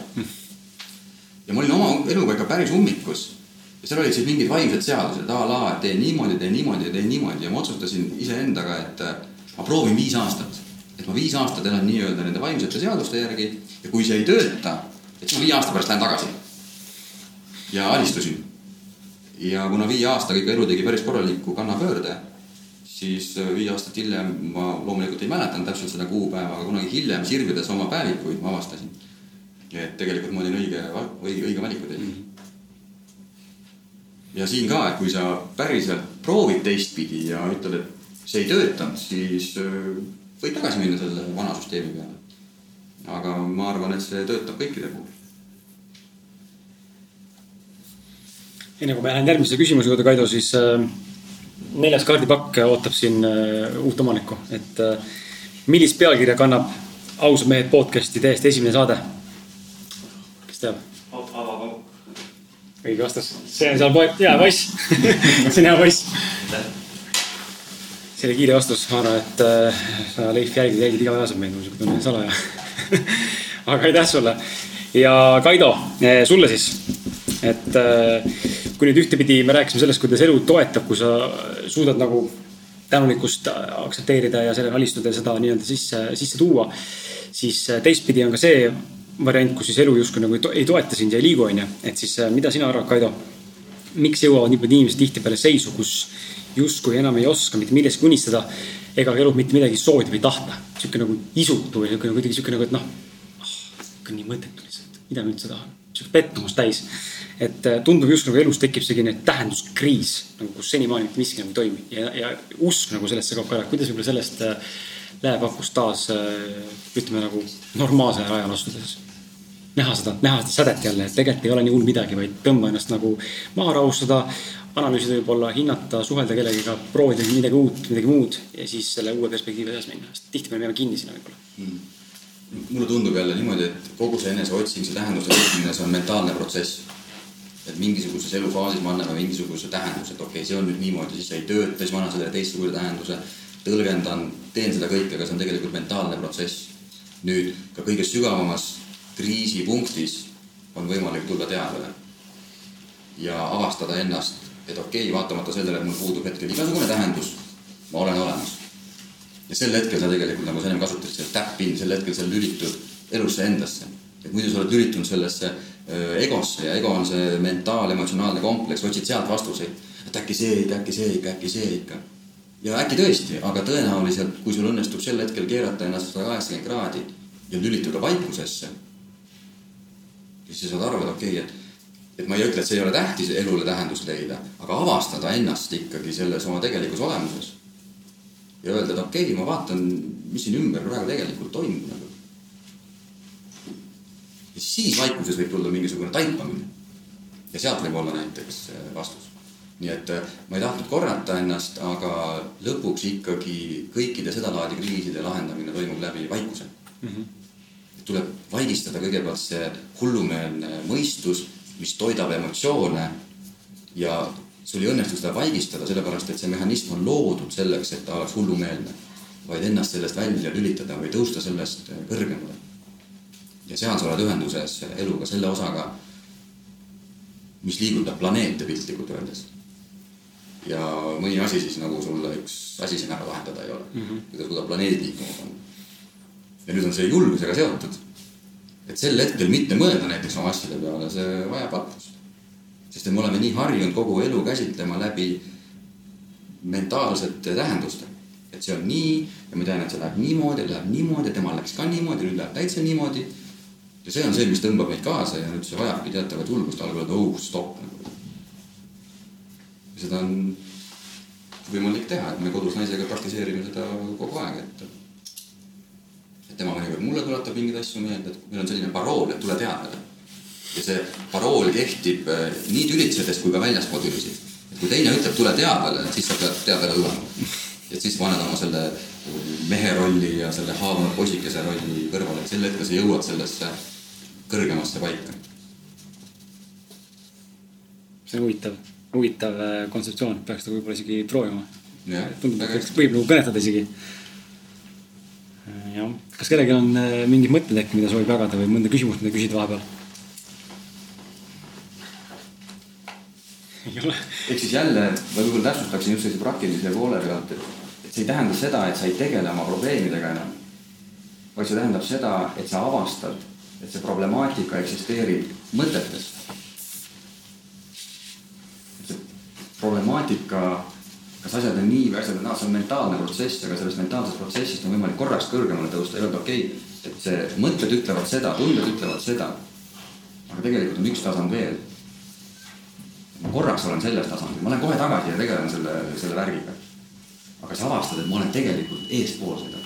ja ma olin oma eluga ikka päris ummikus. Ja seal olid siis mingid vaimsed seadused a la, et tee niimoodi, tee niimoodi tee niimoodi ja ma otsustasin iseendaga, et äh, ma proovin viis aastat. et ma viis aastat elan nii-öelda nende vaimsete seaduste järgi ja kui see ei tööta, et siis ma viie aasta pärast lähen tagasi. ja alistusin. ja kuna viie aastaga ikka elu tegi päris korraliku kannapöörde siis äh, viis aastat hiljem ma loomulikult ei mäletanud täpselt seda kuupäeva, aga kunagi hiljem sirvides oma päevikuid ma avastasin, et tegelikult ma olin õige, õige, õige valiku teinud. Ja siin ka, et kui sa päriselt proovid teistpidi ja ütled, et see ei töötanud, siis äh, võid tagasi minna selle vana süsteemi peale. aga ma arvan, et see töötab kõikide puhul. enne kui ma lähen järgmise küsimuse juurde, Kaido, siis äh neljas kaardipakk ootab siin äh, uut omanikku, et millist pealkirja kannab ausad mehed podcast'i täiesti esimene saade? kes teab? Õige vastus, see on seal poeg, hea poiss. See on hea poiss. see oli kiire vastus, ma arvan, et äh, sa Leif jälgid, jälgid igapäevaselt meid, mul siuke tunne salaja. Aga aitäh sulle. Ja Kaido, sulle siis, et äh, kui nüüd ühtepidi me rääkisime sellest, kuidas elu toetab, kui sa suudad nagu tänulikkust aktsepteerida ja sellele alistuda ja seda nii-öelda sisse, sisse tuua. siis teistpidi on ka see variant, kus siis elu justkui nagu ei, to ei toeta sind ja ei liigu, onju. et siis mida sina arvad, Kaido? miks jõuavad nii paljud inimesed tihtipeale seisu, kus justkui enam ei oska mitte millestki unistada ega elus mitte midagi soovida või tahta. sihuke nagu isutu või sihuke nagu kuidagi sihuke nagu, et noh, ah, nii mõttetu lihtsalt, mida ma üldse tahan. sihuke pettumus täis et äh, tundub just nagu elus tekib selline tähenduskriis nagu, kus senimaani mitte miski nagu ei toimi ja, ja usk nagu sellesse kaob ära. kuidas võib-olla sellest äh, lähepakust taas äh, ütleme nagu normaalsele rajale astudes näha seda, näha seda sädet jälle, et tegelikult ei ole nii hull midagi, vaid tõmba ennast nagu maha rahustada, analüüsida võib-olla, hinnata, suhelda kellegiga, proovida midagi uut, midagi muud ja siis selle uue perspektiivi edasi minna, sest tihtipeale me jääme kinni sinna võib-olla mm. mulle tundub jälle niimoodi, et kogu see eneseotsing, see tähenduse otsimine, see on mentaalne protsess et mingisuguses elufaasis me anname mingisuguse tähenduse, et okei okay,, see on nüüd niimoodi, siis see ei tööta, siis ma annan sellele teistsuguse tähenduse, tõlgendan, teen seda kõike, aga see on tegelikult mentaalne protsess. nüüd ka kõige sügavamas kriisipunktis on võimalik tulla teadvale ja avastada ennast, et okei okay,, vaatamata sellele, et mul puudub hetkel igasugune tähendus, ma olen olemas. ja sel hetkel sa tegelikult, nagu sa ennem kasutasid, seda tap-in, sel hetkel sa lülitud elusse endasse. et muidu sa oled lülitunud sellesse egosse ja ego on see mentaal-emotsionaalne kompleks, otsid sealt vastuseid. et äkki see ikka, äkki see ikka, äkki see ikka. ja äkki tõesti, aga tõenäoliselt, kui sul õnnestub sel hetkel keerata ennast sada kaheksakümmend kraadi ja lülituda vaikusesse, siis sa saad aru, et okei okay,, et et ma ei ütle, et see ei ole tähtis elule tähendust leida, aga avastada ennast ikkagi selles oma tegelikus olemuses. ja öelda, et okei okay,, ma vaatan, mis siin ümber praegu tegelikult toimub nagu. ja siis vaikuses võib tulla mingisugune taipamine. ja sealt võib olla näiteks äh, vastus nii et äh, ma ei tahtnud korrata ennast, aga lõpuks ikkagi kõikide sedalaadi kriiside lahendamine toimub läbi vaikuse mm. -hmm. Tuleb vaigistada kõigepealt see hullumeelne mõistus, mis toidab emotsioone ja sul ei õnnestu seda vaigistada, sellepärast et see mehhanism on loodud selleks, et ta oleks hullumeelne, vaid ennast sellest välja lülitada või tõusta sellest kõrgemale. ja seal sa oled ühenduses eluga, selle osaga, mis liigutab planeete piltlikult öeldes ja mõni asi siis nagu sulle üks asi siin ära lahendada ei ole mm, -hmm. kui ta suudab planeedid liikuma panna. Ja nüüd on see julgusega seotud. et sel hetkel mitte mõelda näiteks oma asjade peale, see vajab vaprust. sest et me oleme nii harjunud kogu elu käsitlema läbi mentaalsete tähendustega. et see on nii ja ma tean, et see läheb niimoodi, läheb niimoodi temal läks ka niimoodi, nüüd läheb täitsa niimoodi. ja see on see, mis tõmbab meid kaasa ja nüüd see vajabki teatavat julgust algul öelda, oh stopp nagu seda on võimalik teha, et me kodus naisega praktiseerime seda kogu aeg, et et tema mõnikord mulle tuletab mingeid asju meelde, et meil on selline parool, et tule teadele. ja see parool kehtib äh, nii tülitsedes kui ka väljaspool tülisid. et kui teine ütleb, tule teadele, siis sa pead teadele tulema. et siis paned oma selle mehe rolli ja selle haavunud poisikese rolli kõrvale, et sel hetkel sa jõuad sellesse kõrgemasse paika. see on huvitav huvitav äh, kontseptsioon, peaks seda võib-olla isegi proovima. tundub, et võib nagu kõnetada isegi. Jah, kas kellelgi on äh, mingid mõtted äkki, mida soovib jagada või mõnda küsimust, mida küsida vahepeal? ehk siis jälle ma võib-olla täpsustaksin just sellise praktilise poole pealt, et, et see ei tähenda seda, et sa ei tegele oma probleemidega enam. vaid see tähendab seda, et sa avastad, et see problemaatika eksisteerib mõtetes problemaatika, kas asjad on nii või asjad on naa, see on mentaalne protsess, aga sellest mentaalsest protsessist on võimalik korraks kõrgemale tõusta ja öelda, okei okay,, et see mõtted ütlevad seda, tunded ütlevad seda. aga tegelikult on üks tasand veel. ma korraks olen selles tasandil, ma lähen kohe tagasi ja tegelen selle, selle värgiga. aga sa avastad, et ma olen tegelikult eespool seda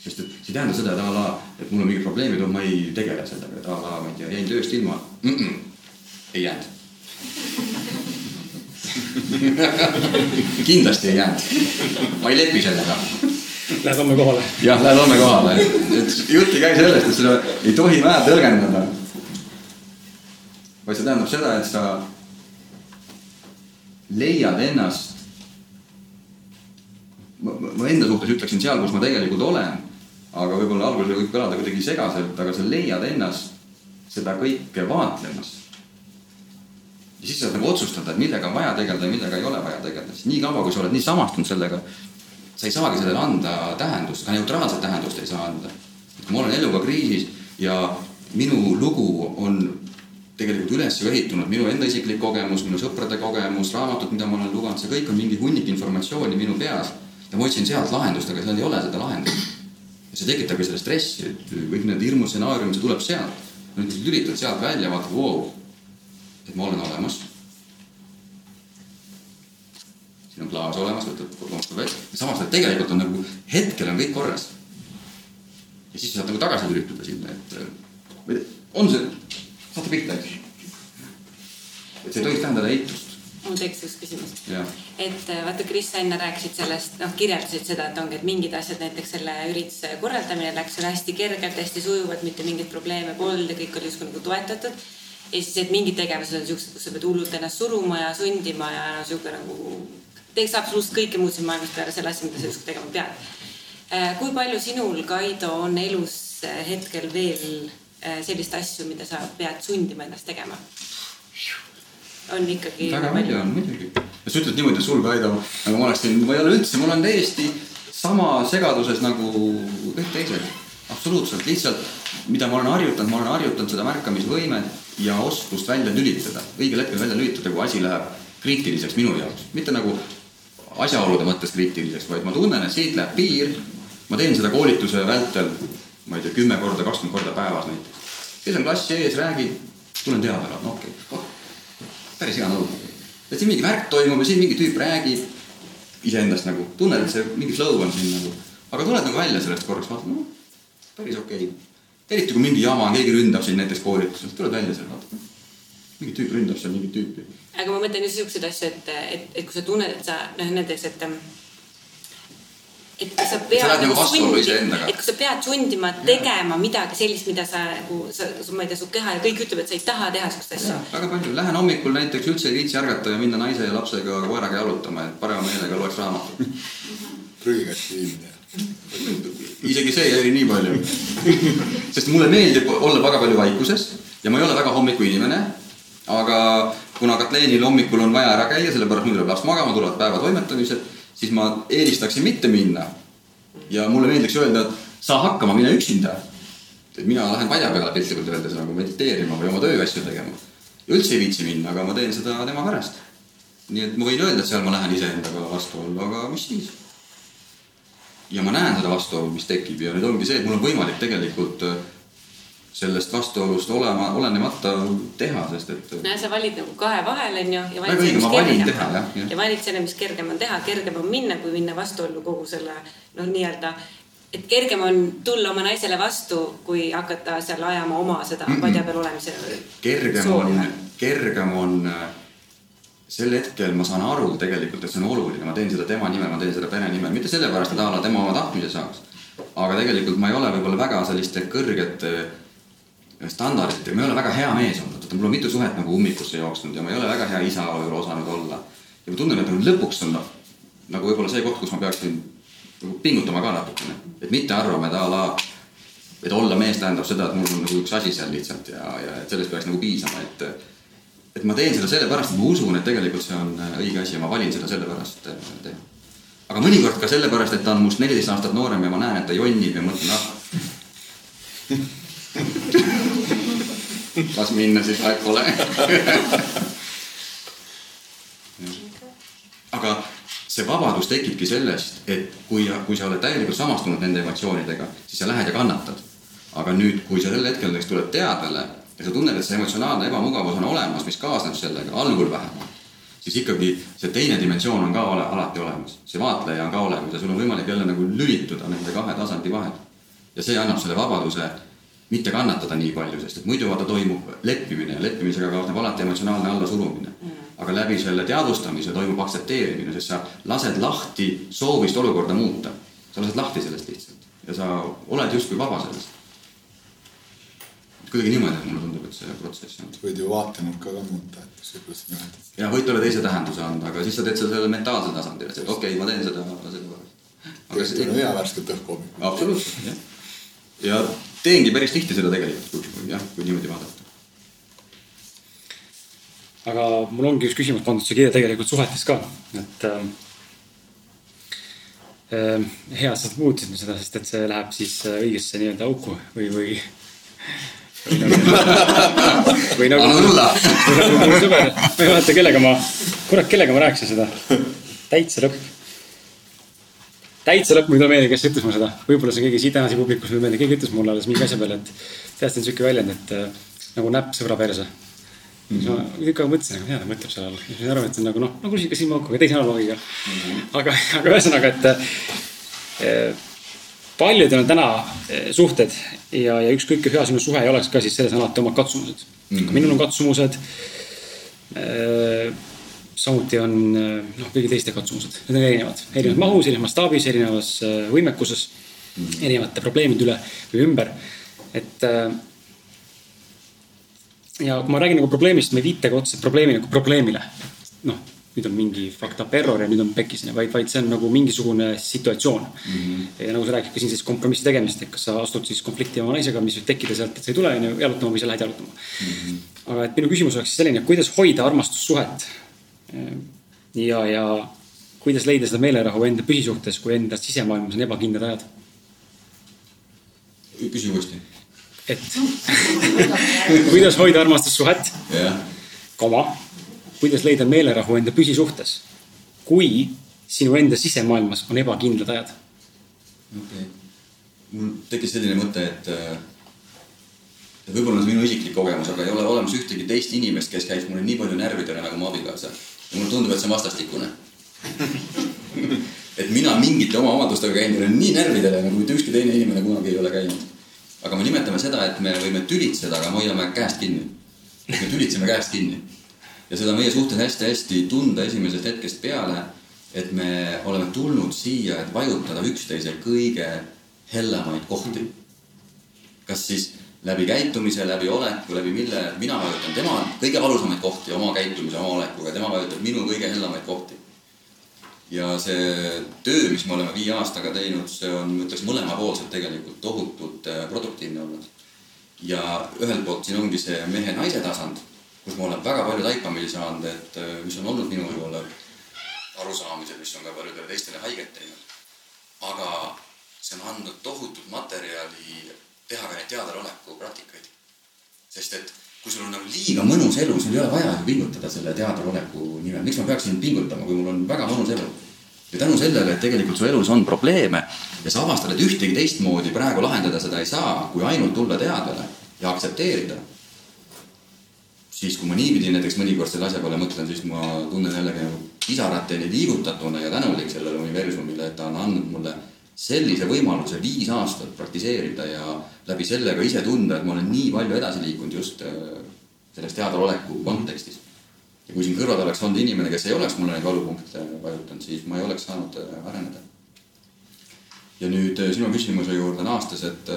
sest et see ei tähenda seda, et a la, et mul on mingid probleemid, ma ei tegele sellega, et a la, ma ei tea, jäin tööst ilma mm. -mm, ei jäänud kindlasti ei jäänud. ma ei lepi sellega. Lähed homme kohale? jah, lähed homme kohale. et jutt ei käi sellest, et seda ei tohi vähe tõlgendada. vaid see tähendab seda, et sa leiad ennast. ma, enda suhtes ütleksin seal, kus ma tegelikult olen. aga võib-olla alguses võib kõlada kuidagi segaselt, aga sa leiad ennast seda kõike vaatlemas ja siis saad nagu otsustada, millega on vaja tegeleda ja millega ei ole vaja tegeleda, sest niikaua, kui sa oled nii samastunud sellega, sa ei saagi sellele anda tähendust, ka neutraalset tähendust ei saa anda. et kui ma olen eluga kriisis ja minu lugu on tegelikult üles ehitunud minu enda isiklik kogemus, minu sõprade kogemus, raamatud, mida ma olen lugenud, see kõik on mingi hunnik informatsiooni minu peas. ja ma otsin sealt lahendust, aga seal ei ole seda lahendust. ja see tekitabki selle stressi, et kõik need hirmustsenaariumid, see tuleb sealt. nüüd lülitad sealt välja, vaatad, vau et ma olen olemas. siin on klaas olemas, võtad loomstab välja, samas et tegelikult on nagu hetkel on kõik korras. ja siis saad nagu tagasi lülitada sinna, et on see, saate pihta, eks. et see ei tohiks tähendada eitust mul tekkis üks küsimus. et äh, vaata, Kris, sa enne rääkisid sellest, noh, kirjeldasid seda, et ongi, et mingid asjad, näiteks selle ürituse korraldamine läks sul hästi kergelt, hästi sujuvalt, mitte mingeid probleeme polnud ja kõik oli justkui nagu toetatud ja siis, et mingid tegevused on siuksed, kus sa pead hullult ennast suruma ja sundima ja sihuke nagu teeks absoluutselt kõike muud siin maailmas peale selle asja, mida sa justkui tegema pead. Äh, kui palju sinul, Kaido, on elus äh, hetkel veel äh, sellist asju, mida sa pead sundima ennast tegema? on ikkagi. väga palju on muidugi. sa ütled niimoodi, sul, Kaido, nagu ma oleksin, ma ei ole üldse, ma olen täiesti sama segaduses nagu kõik teised. Absoluutselt, lihtsalt mida ma olen harjutanud, ma olen harjutanud seda märkamisvõimet ja oskust välja lülitada, õigel hetkel välja lülitada, kui asi läheb kriitiliseks minu jaoks, mitte nagu asjaolude mõttes kriitiliseks, vaid ma tunnen, et siit läheb piir. ma teen seda koolituse vältel, ma ei tea, kümme korda, kakskümmend korda päevas näiteks. kes on klassi ees, räägib, tulen teada ära, no okei okay. oh,, päris hea nõu. et siin mingi värk toimub ja siin mingi tüüp räägib iseendast nagu, tunned, et see mingi flow on siin nagu, aga tuled nagu välja sellest korraks, vaatad, no päris okei okay. eriti kui mingi jama keegi ründab sind näiteks koolituselt, tuled välja seal, vaatad, mingi tüüp ründab seal mingit tüüpi. aga ma mõtlen just siukseid asju, et, et, et kui sa tunned, et sa noh, näiteks, et et sa pead sa nagu sundima, et kui sa pead sundima tegema midagi sellist, mida sa nagu, sa, ma ei tea, su keha ja kõik ütleb, et sa ei taha teha siukest asja. väga palju, lähen hommikul näiteks üldse ei viitsi ärgata ja minna naise ja lapsega koeraga jalutama, et parema meelega loeks raamatut. prügikasti viimine isegi see eri nii palju. sest mulle meeldib olla väga palju vaikuses ja ma ei ole väga hommikuinimene. aga kuna Katleenil hommikul on vaja ära käia, sellepärast mul tuleb laps magama, tulevad päeva toimetamised siis ma eelistaksin mitte minna. ja mulle meeldiks öelda, et saa hakkama, mine üksinda. mina lähen padja peale piltlikult öeldes nagu mediteerima või oma tööasju tegema. üldse ei viitsi minna, aga ma teen seda tema pärast. nii et ma võin öelda, et seal ma lähen iseendaga vastuollu, aga mis siis. Ja ma näen seda vastuolu, mis tekib ja nüüd ongi see, et mul on võimalik tegelikult äh, sellest vastuolust olema, olenemata teha, sest et. no sa valid nagu kahe vahel, on ju. väga õige, ma valin teha, jah, jah. ja valid selle, mis kergem on teha, kergem on minna, kui minna vastuollu kogu selle noh, nii-öelda et kergem on tulla oma naisele vastu, kui hakata seal ajama oma seda mm -mm. padja peal olemise. kergem on, kergem on äh, sel hetkel ma saan aru tegelikult, et see on oluline, ma teen seda tema nimel, ma teen seda pere nimel, mitte sellepärast, et a la tema oma tahtmise saaks. aga tegelikult ma ei ole võib-olla väga selliste kõrgete standarditega, ma ei ole väga hea mees olnud, et mul on mitu suhet nagu ummikusse jooksnud ja ma ei ole väga hea isa osanud olla. ja ma tunnen, et nagu lõpuks on nagu võib-olla see koht, kus ma peaksin nagu pingutama ka natukene, et mitte arvama, et a la, et olla mees tähendab seda, et mul on nagu üks asi seal lihtsalt ja, ja et sellest peaks nagu piisama, et et ma teen seda sellepärast, et ma usun, et tegelikult see on õige asi ja ma valin seda sellepärast teha. aga mõnikord ka sellepärast, et ta on must neliteist aastat noorem ja ma näen, et ta jonnib ja mõtlen, ah las minna siis, vahet pole aga see vabadus tekibki sellest, et kui, kui sa oled täielikult samastunud nende emotsioonidega, siis sa lähed ja kannatad. aga nüüd, kui sa sel hetkel näiteks tuled teadvale ja sa tunned, et see emotsionaalne ebamugavus on olemas, mis kaasneb sellega, algul vähemalt, siis ikkagi see teine dimensioon on ka ole, alati olemas. see vaatleja on ka olemas ja sul on võimalik jälle nagu lülituda nende kahe tasandi vahel. ja see annab selle vabaduse mitte kannatada nii palju, sest et muidu vaata toimub leppimine ja leppimisega kaasneb alati emotsionaalne allasurumine mm.. aga läbi selle teadvustamise toimub aktsepteerimine, sest sa lased lahti soovist olukorda muuta. sa lased lahti sellest lihtsalt ja sa oled justkui vaba sellest. Kuidagi niimoodi mulle tundub, et see protsess on. võid ju vaatenurka ka muuta, et see, kuidas sa nimetad. ja võid talle teise tähenduse anda, aga siis sa teed seda sellel mentaalsel tasandil, et okei okay,, ma teen seda sellepärast. tõesti on hea värsket õhku hommikul. absoluutselt, jah. ja teengi päris tihti seda tegelikult, kui jah, kui niimoodi vaadata. aga mul ongi üks küsimus pandud siia kirja tegelikult suhetes ka, et äh, äh, hea, et sa muutsid seda, sest et see läheb siis äh, õigesse nii-öelda auku või, või või nagu, nagu, või nagu sõber, ma ei mäleta, kellega ma, kurat, kellega ma rääkisin seda, täitsa lõpp täitsa lõpuni ei tule meelde, kes ütles mulle seda. võib-olla see on keegi siit tänase publikus või meelde, keegi ütles mulle alles mingi asja peale, et tead, see on siuke väljend, et äh, nagu näpp sõbra perse siis ma tükk aega mõtlesin, aga mida ta mõtleb seal all. siis ma sain aru, et see on nagu noh, nagu sihuke silmaaukuga, teise analoogiga mm. -hmm. aga, aga ühesõnaga, et äh, paljudel on täna äh, suhted ja, ja ükskõik kui hea sinu suhe ei oleks ka, siis selles on alati omad katsumused mm. -hmm. minul on katsumused äh, samuti on noh, kõigi teiste katsumused, need on erinevad, erinevas mahus, erinevas mastaabis, erinevas äh, võimekuses mm, -hmm. erinevate probleemide üle või ümber. et äh, ja kui ma räägin nagu probleemist, ma ei viita ka otseselt probleemi nagu probleemile. noh, nüüd on mingi fucked up error ja nüüd on pekkis, vaid, vaid see on nagu mingisugune situatsioon mm. -hmm. ja nagu sa räägid ka siin siis kompromissi tegemist, et kas sa astud siis konflikti oma naisega, mis võib tekkida sealt, et sa ei tule on ju jalutama või sa lähed jalutama mm. -hmm. aga et minu küsimus oleks selline, kuidas hoida armastussuhet ja, ja kuidas leida seda meelerahu enda püsisuhtes, kui enda sisemaailmas on ebakindlad ajad? küsi uuesti. et kuidas hoida armastussuhet koma, kuidas leida meelerahu enda püsisuhtes, kui sinu enda sisemaailmas on ebakindlad ajad? okei okay., mul tekkis selline mõte, et võib-olla on see minu isiklik kogemus, aga ei ole olemas ühtegi teist inimest, kes käiks mulle nii palju närvidele nagu mu abikaasa. ja mulle tundub, et see on vastastikune et mina mingite oma omadustega käin talle nii närvidele, nagu mitte ükski teine inimene kunagi ei ole käinud. aga me nimetame seda, et me võime tülitseda, aga me hoiame käest kinni. me tülitseme käest kinni. Ja seda meie suhtes hästi-hästi tunda esimesest hetkest peale, et me oleme tulnud siia, et vajutada üksteise kõige hellemaid kohti. kas siis läbi käitumise, läbi oleku, läbi mille mina vajutan tema kõige valusamaid kohti oma käitumise, oma olekuga, tema vajutab minu kõige hellamaid kohti. ja see töö, mis me oleme viie aastaga teinud, see on, ma ütleks mõlemapoolselt tegelikult tohutult äh, produktiivne olnud. ja ühelt poolt siin ongi see mehe-naise tasand, kus ma olen väga palju taipamisi saanud, et äh, mis on olnud minul võib-olla arusaamised, mis on ka paljudele teistele haiget teinud. aga see on andnud tohutut materjali teha ka neid teadaloleku praktikaid. sest et kui sul on nagu liiga mõnus elu, sul ei ole vaja ju pingutada selle teadaloleku nimel, miks ma peaksin pingutama, kui mul on väga mõnus elu. ja tänu sellele, et tegelikult su elus on probleeme ja sa avastad, et ühtegi teistmoodi praegu lahendada seda ei saa, kui ainult tulla teadvale ja aktsepteerida. Siis, kui ma niipidi näiteks mõnikord selle asja peale mõtlen, siis ma tunnen jällegi nagu pisarateni liigutatuna ja tänulik sellele universumile, et ta on andnud mulle sellise võimaluse viis aastat praktiseerida ja läbi selle ka ise tunda, et ma olen nii palju edasi liikunud just äh, selles teadaoleku kontekstis. ja kui siin kõrval oleks olnud inimene, kes ei oleks mulle neid valupunkte vajutanud, siis ma ei oleks saanud äh, areneda. ja nüüd äh, sinu küsimuse juurde naastes, et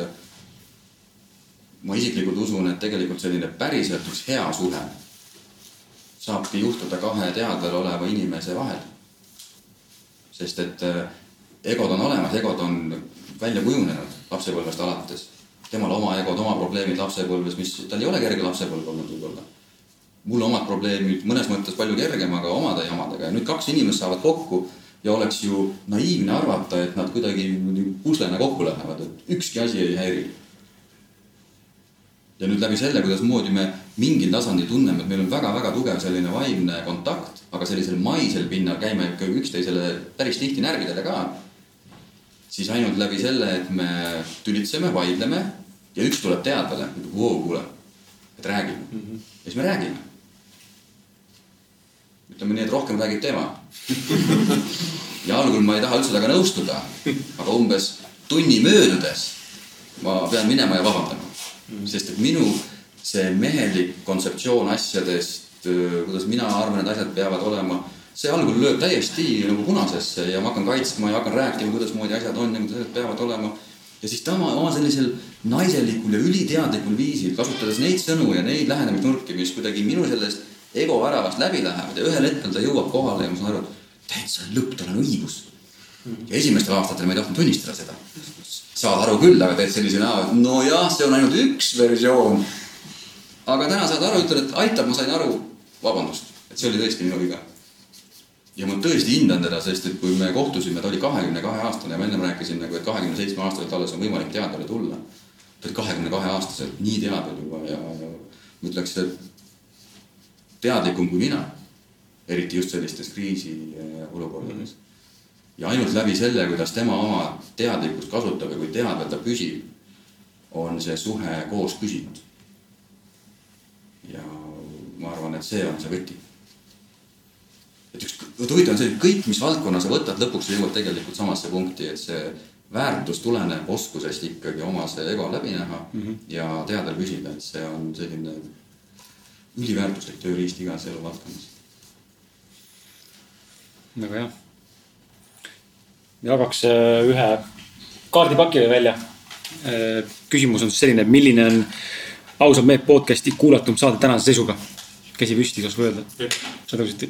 ma isiklikult usun, et tegelikult selline päriselt üks hea suhe saabki juhtuda kahe teadvel oleva inimese vahel. sest et egod on olemas, egod on välja kujunenud lapsepõlvest alates. temal oma egod, oma probleemid lapsepõlves, mis tal ei ole kerge lapsepõlv olnud võib-olla. mul omad probleemid mõnes mõttes palju kergemaga omade jamadega ja nüüd kaks inimest saavad kokku ja oleks ju naiivne arvata, et nad kuidagi puslena kokku lähevad, et ükski asi ei häiri. Ja nüüd läbi selle, kuidasmoodi me mingil tasandil tunneme, et meil on väga-väga tugev selline vaimne kontakt, aga sellisel maisel pinnal käime ikka üksteisele päris tihti närvidele ka siis ainult läbi selle, et me tülitseme, vaidleme ja üks tuleb teadvale, ütleb, voo, kuule, et räägime mm. -hmm. ja siis me räägime. ütleme nii, et rohkem räägib tema ja algul ma ei taha üldse temaga nõustuda, aga umbes tunni möödudes ma pean minema ja vabandama mm. sest et minu see mehelik kontseptsioon asjadest, kuidas mina arvan, et asjad peavad olema see algul lööb täiesti nagu punasesse ja ma hakkan kaitsma ja hakkan rääkima, kuidasmoodi asjad on ja kuidas asjad peavad olema. ja siis tema oma sellisel naiselikul ja üliteadlikul viisil, kasutades neid sõnu ja neid lähenemisnurki, mis kuidagi minu sellest ego väravast läbi lähevad ja ühel hetkel ta jõuab kohale ja ma saan aru, et täitsa lõpp, tal on õigus. ja esimestel aastatel ma ei tahtnud tunnistada seda. Saad aru küll, aga teed sellise näo, et nojah, see on ainult üks versioon. aga täna saad aru, ütled, et aitab, ma sain aru, vabandust, et see oli tõesti minu viga ja ma tõesti hindan teda, sest et kui me kohtusime, ta oli kahekümne kahe aastane ja ma ennem rääkisin nagu, et kahekümne seitsme aastaselt alles on võimalik teadvale tulla. ta oli kahekümne kahe aastaselt nii teadvel juba ja, ja ma ütleks, et teadlikum kui mina. eriti just sellistes kriisiolukordades. Ja ainult läbi selle, kuidas tema oma teadlikkust kasutab ja kui teadvel ta püsib, on see suhe koos püsinud. ja ma arvan, et see on see võti et üks, huvitav on see, kõik, mis valdkonna sa võtad, lõpuks sa jõuad tegelikult samasse punkti, et see väärtus tuleneb oskusest ikkagi oma see ego läbi näha mm -hmm. ja teadel püsida, et see on selline üliväärtuslik tööriist igas eluvaldkonnas. väga hea. Jagaks äh, ühe kaardipaki välja. Äh, küsimus on siis selline, et milline on ausalt meelt podcast'i kuulatum saade tänase seisuga? käsi püsti, kas või öelda? sa tõusid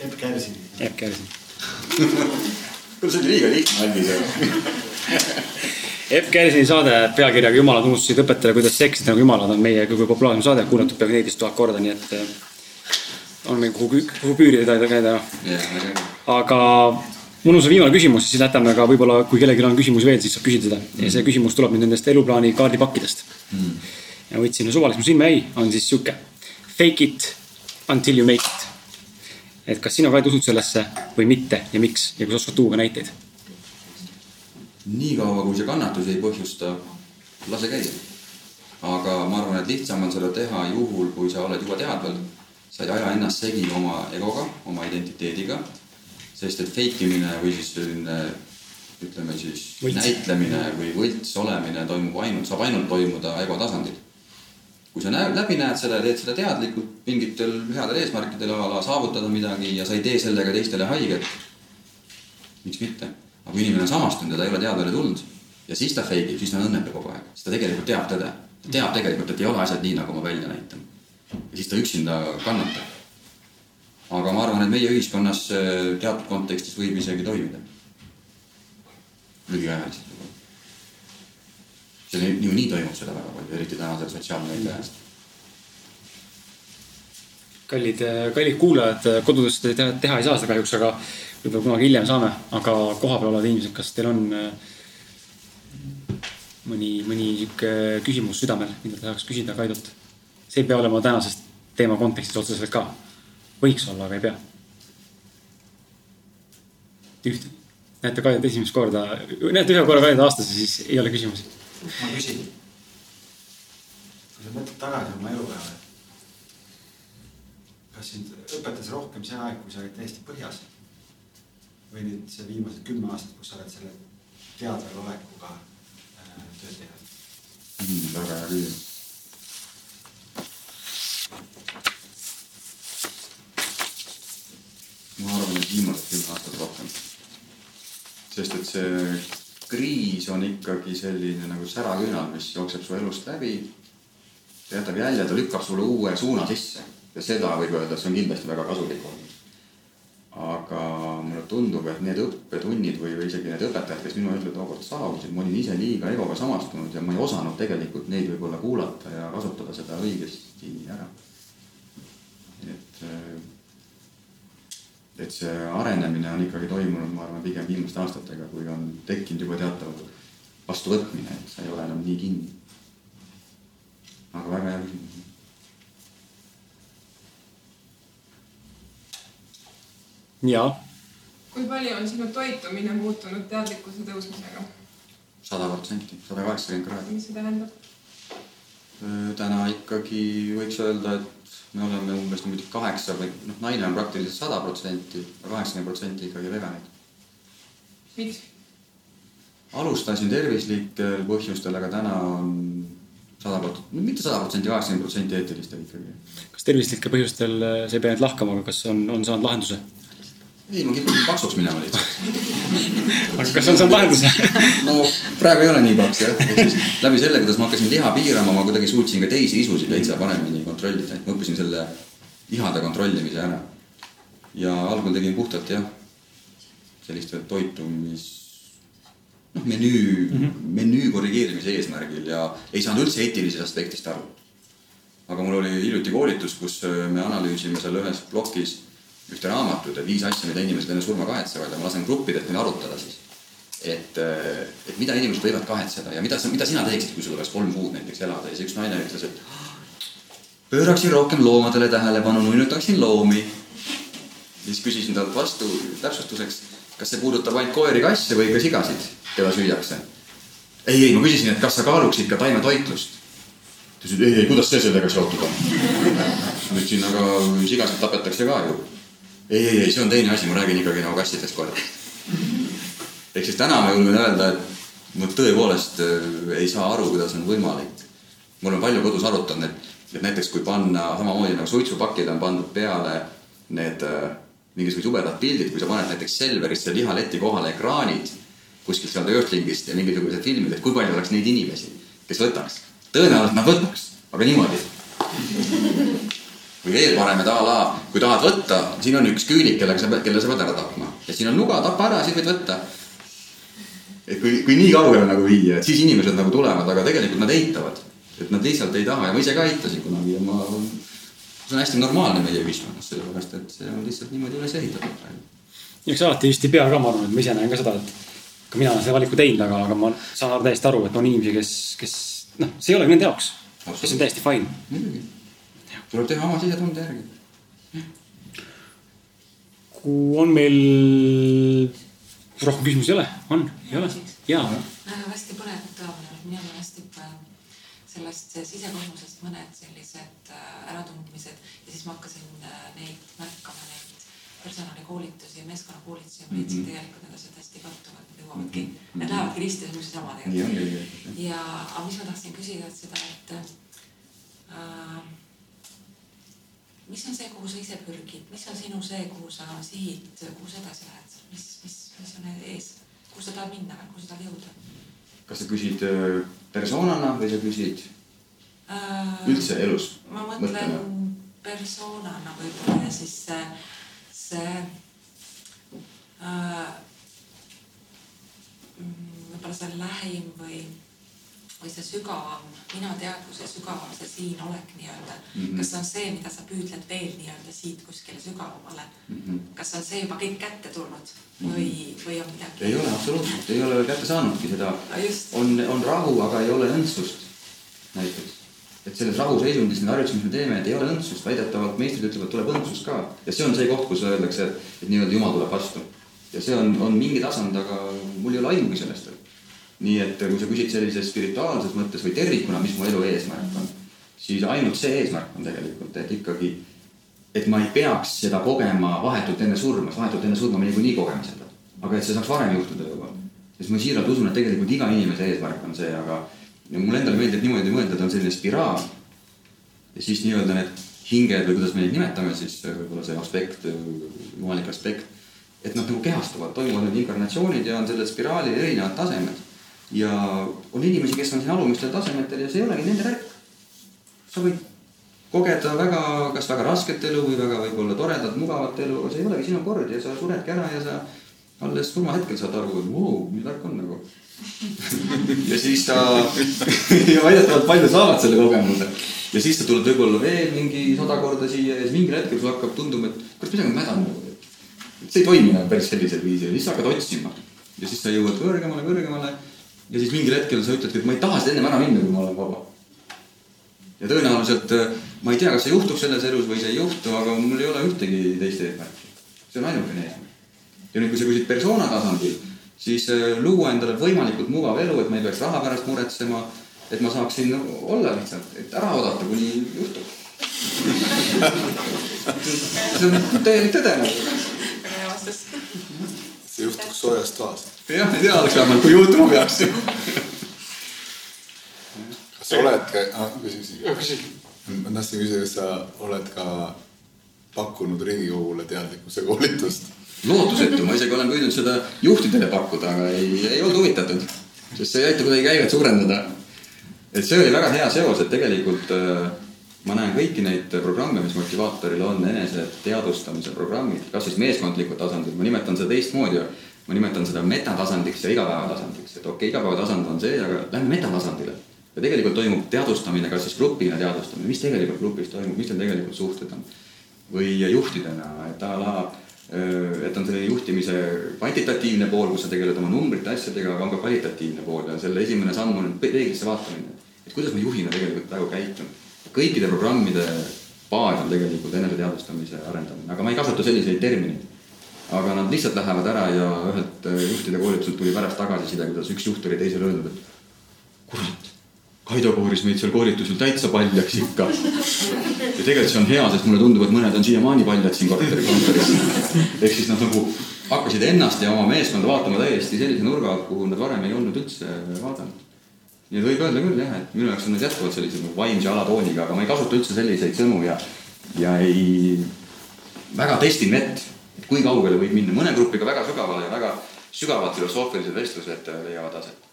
Epp Kärsin. Epp Kärsin kuule, see oli liiga lihtne, Aldi. Epp Kärsini saade pealkirjaga Jumalad unustasid õpetajale, kuidas seksida nagu jumalad on meie kõige populaarsem saade, kuulatud peaaegu neliteist tuhat korda, nii et eh, on meil kuhu, kuhu püürida käida. aga mul on see viimane küsimus, siis jätame ka võib-olla, kui kellelgi on küsimusi veel, siis saab küsida seda mm. ja see küsimus tuleb nüüd nendest eluplaani kaardipakkidest mm.. ja võtsin suvalist, mis silma jäi, on siis sihuke fake it until you make it et kas sina, Kaid, usud sellesse või mitte ja miks ja kas oskad tuua näiteid? niikaua, kui see kannatusi ei põhjusta, lase käia. aga ma arvan, et lihtsam on seda teha juhul, kui sa oled juba teadvel. sa ei aja ennast segi oma egoga, oma identiteediga. Sest et fake imine või siis selline ütleme siis võlts. näitlemine või võlts olemine toimub ainult, saab ainult toimuda ego tasandil. kui sa näed, läbi näed ja teed seda teadlikult mingitel headel eesmärkidel a la saavutada midagi ja sa ei tee sellega teistele haiget. miks mitte, aga kui inimene on samastunud ja ta ei ole teadvale tulnud ja siis ta fake ib, siis ta on õnnetu kogu aeg, sest ta tegelikult teab tõde. ta teab tegelikult, et ei ole asjad nii, nagu ma välja näitan. ja siis ta üksinda kannatab. Aga ma arvan, et meie ühiskonnas teatud kontekstis võib isegi toimida lühiajaliselt võib-olla. see niikuinii toimub seda väga palju, eriti tänasel sotsiaalmeedia ajast. kallid, kallid kuulajad, kodudes te teha, ei saa seda kahjuks, aga võib-olla kunagi hiljem saame, aga kohapeal olevad inimesed, kas teil on äh, mõni, mõni sihuke küsimus südamel, mida tahaks küsida Kaidult? see ei pea olema tänasest teema kontekstis otseselt ka. Võiks olla, aga ei pea. ühtegi näete Kaidet esimest korda, näete ühe korra Kaidet aastas ja siis ei ole küsimusi. ma küsin. kui sa mõtled tagasi oma elupeale, kas sind õpetas rohkem see aeg, kui sa olid täiesti põhjas? või nüüd see viimased kümme aastat, kus sa oled selle teadvel olekuga äh, tööd teinud mm,? väga hea küsimus ma arvan, et viimased kümme aastat rohkem sest et see kriis on ikkagi selline nagu säraküünal, mis jookseb su elust läbi. ta jätab jälje, ta lükkab sulle uue suuna sisse ja seda võib öelda, see on kindlasti väga kasulik olnud. aga mulle tundub, et need õppetunnid või, või isegi need õpetajad, kes minu juurde tookord saabusid, ma olin ise liiga egoga samastunud ja ma ei osanud tegelikult neid võib-olla kuulata ja kasutada seda õigesti ära. et et see arenemine on ikkagi toimunud, ma arvan, pigem viimaste aastatega, kui on tekkinud juba teatav vastuvõtmine, et sa ei ole enam nii kinni. aga väga hea küsimus. ja. kui palju on sinu toitumine muutunud teadlikkuse tõusmisega? sada protsenti, sada kaheksakümmend kraadi. mis see tähendab? Täna ikkagi võiks öelda, et me oleme umbes niimoodi kaheksa või noh, naine on praktiliselt sada protsenti, kaheksakümmend protsenti ikkagi veganid. miks? alustasin tervislikel põhjustel, aga täna on sada protsenti, mitte sada protsenti, kaheksakümmend protsenti eetilistel ikkagi. kas tervislikel põhjustel, äh, sa ei pea nüüd lahkama, aga kas on, on saanud lahenduse? Ei, ma kipun paksuks minema lihtsalt aga kas on saanud lahenduse no praegu ei ole nii paks jah, ehk siis läbi selle, kuidas ma hakkasin liha piirama, ma kuidagi suutsin ka teisi isusid täitsa paremini kontrollida, et ma õppisin selle lihade kontrollimise ära. ja algul tegin puhtalt jah, sellist toitumis noh, menüü mm, -hmm. menüü korrigeerimise eesmärgil ja ei saanud üldse eetilisest aspektist aru. aga mul oli hiljuti koolitus, kus me analüüsime seal ühes plokis ühte raamatut, et viis asja, mida inimesed enne surma kahetsevad ja ma lasen gruppidelt neil arutada siis. et, et mida inimesed võivad kahetseda ja mida sa, mida sina teeksid, kui sul oleks kolm kuud näiteks elada ja siis üks naine ütles, et pööraksin rohkem loomadele tähelepanu, nuinutaksin loomi. siis küsisin talt vastu täpsustuseks, kas see puudutab ainult koeri, kasse või ka sigasid, keda süüakse. ei, ei, ma küsisin, et kas sa kaaluksid ka taimetoitlust. ta ütles, et ei, ei, kuidas see sellega seotud on? ma ütlesin, aga sigasid tapetakse ka ju ei, ei, ei, see on teine asi, ma räägin ikkagi nagu kassidest, koeradest. ehk siis täna ma julgen öelda, et ma tõepoolest äh, ei saa aru, kuidas on võimalik. ma olen palju kodus arutanud, et, et näiteks kui panna samamoodi nagu suitsupakid on pandud peale need äh, mingisugused jubedad pildid, kui sa paned näiteks Selverisse lihaleti kohale ekraanid kuskilt sealt Earthlingist ja mingisugused filmid, et kui palju oleks neid inimesi, kes võtaks. tõenäoliselt nad võtaks, aga niimoodi või veel parem, et a la, kui tahad võtta, siin on üks küülik, kellega sa pead, kelle sa pead ära tapma ja siin on nuga, tapa ära, siis võid võtta. et kui, kui nii kaugele nagu viia, et siis inimesed nagu tulevad, aga tegelikult nad eitavad. et nad lihtsalt ei taha ja ma ise ka eitasin kunagi ja ma, see on hästi normaalne meie ühiskonnas, sellepärast et see on lihtsalt niimoodi üles ehitatud praegu. eks alati vist ei pea ka, ma arvan, et ma ise näen ka seda, et ka mina olen selle valiku teinud, aga, aga ma saan täiesti aru, et on inimesi, kes, kes noh, see ei olegi nende jaoks. see on täiesti fine. muidugi tuleb teha oma sisetunde järgi. kui on meil rohkem küsimusi ei ole, on, ei ole? jaa. hästi põnev teema, minu meelest ikka sellest sisekosmosest mõned sellised äh, äratundmised ja siis ma hakkasin äh, neid märkama, neid personalikoolitusi, meeskonnakoolitusi ja ma leidsin mm -hmm. tegelikult need asjad hästi kattuvad, need jõuavadki mm, -hmm. need lähevadki risti ja niisuguse sama tegelikult. ja, aga mis ma tahtsin küsida, et seda, et äh, mis on see, kuhu sa ise pürgid, mis on sinu see, kuhu sa sihid, kuhu sa edasi lähed, mis, mis, mis on ees, kuhu sa tahad minna, kuhu sa tahad jõuda? kas sa küsid äh, persoonana või sa küsid äh, üldse elus? ma mõtlen mõtlema? persoonana võib-olla ja siis see, see äh, mm, võib-olla see lähim või või see sügavam minateadvuse sügavam see siinolek nii-öelda mm. -hmm. kas see on see, mida sa püüdled veel nii-öelda siit kuskile sügavamale mm? -hmm. kas on see juba kõik kätte tulnud või mm, -hmm. või on midagi? ei ole absoluutselt, ei ole kätte saanudki seda. on, on rahu, aga ei ole õndsust näiteks. et selles rahuseisundis need harjutused, mis me teeme, et ei ole õndsust, väidetavalt meistrid ütlevad, tuleb õndsust ka ja see on see koht, kus öeldakse, et, et nii-öelda jumal tuleb vastu. ja see on, on mingi tasand, aga mul ei ole aimugi sellest veel nii et kui sa küsid sellises spirituaalses mõttes või tervikuna, mis mu elu eesmärk on, siis ainult see eesmärk on tegelikult, et ikkagi, et ma ei peaks seda kogema vahetult enne surma, vahetult enne surma me niikuinii kogeme seda. aga et see saaks varem juhtuda juba. sest ma siiralt usun, et tegelikult iga inimese eesmärk on see, aga mulle endale meeldib niimoodi mõelda, et on selline spiraal. ja siis nii-öelda need hinged või kuidas me neid nimetame siis võib-olla see aspekt, jumalik aspekt. et noh, nagu kehastuvad, toimuvad need inkarnatsioonid ja on sellel spiraalil erinevad tasemed ja on inimesi, kes on siin alumistel tasemetel ja see ei olegi nende värk. sa võid kogeda väga, kas väga rasket elu või väga võib-olla toredat, mugavat elu, aga see ei olegi sinu kord ja sa suredki ära ja sa alles surmahetkel saad aru, et vau, mis värk on nagu ja siis sa ja väidetavalt paljud saavad selle kogemuse ja siis sa tuled võib-olla veel mingi sada korda siia ja siis mingil hetkel sul hakkab tunduma, et kurat, midagi on mäda nagu. see ei toimi enam päris sellisel viisil ja siis sa hakkad otsima ja siis sa jõuad kõrgemale, kõrgemale ja siis mingil hetkel sa ütledki, et ma ei taha seda ennem ära minna, kui ma olen vaba. ja tõenäoliselt äh, ma ei tea, kas see juhtub selles elus või see ei juhtu, aga mul ei ole ühtegi teist eesmärki. see on ainukene eesmärk. ja nüüd, kui sa küsid persona tasandil, siis äh, luua endale võimalikult mugav elu, et ma ei peaks raha pärast muretsema, et ma saaksin olla lihtsalt, et ära oodata, kuni juhtub see on täielik tõde nagu. see juhtuks soojas toas jah, ei tea, oleks vähemalt, kui juhtuma peaks. kas sa oled, ah, küsi, küsi. ma tahtsin küsida, kas sa oled ka pakkunud Riigikogule teadlikkuse koolitust? lootusetu, ma isegi olen püüdnud seda juhtidele pakkuda, aga ei, ei olnud huvitatud, sest see ei aita kuidagi käivet suurendada. et see oli väga hea seos, et tegelikult äh, ma näen kõiki neid programme, mis motivaatoril on, enese teadvustamise programmid, kas siis meeskondlikul tasandil, ma nimetan seda teistmoodi ma nimetan seda metatasandiks ja igapäevatasandiks, et okei okay,, igapäevatasand on see, aga lähme metatasandile. ja tegelikult toimub teadvustamine, kas siis grupina teadvustamine, mis tegelikult grupis toimub, mis need tegelikult suhted on. või juhtidena, et a la, et on selline juhtimise kvantitatiivne pool, kus sa tegeled oma numbrite, asjadega, aga on ka kvalitatiivne pool ja selle esimene samm on peeglisse vaatamine. et kuidas ma juhina tegelikult praegu käitun. kõikide programmide baas on tegelikult eneseteadvustamise arendamine, aga ma ei kasuta selliseid termineid aga nad lihtsalt lähevad ära ja ühelt äh, juhtide koolituselt tuli pärast tagasiside, kuidas üks juht oli teisele öelnud, et kurat, Kaido kooris meid seal koolitusel täitsa paljaks ikka. ja tegelikult see on hea, sest mulle tundub, et mõned on siiamaani paljad siin korteri kontoris. ehk siis nad nagu hakkasid ennast ja oma meeskonda vaatama täiesti sellise nurga alt, kuhu nad varem ei olnud üldse vaadanud. nii et võib öelda küll jah, et minu jaoks on need jätkuvalt sellised nagu vaimse alatooniga, aga ma ei kasuta üldse selliseid sõnu ja, ja ei, väga testin vett kui kaugele võib minna, mõne grupiga väga sügavale ja väga sügavad filosoofilised vestlused äh, leiavad aset.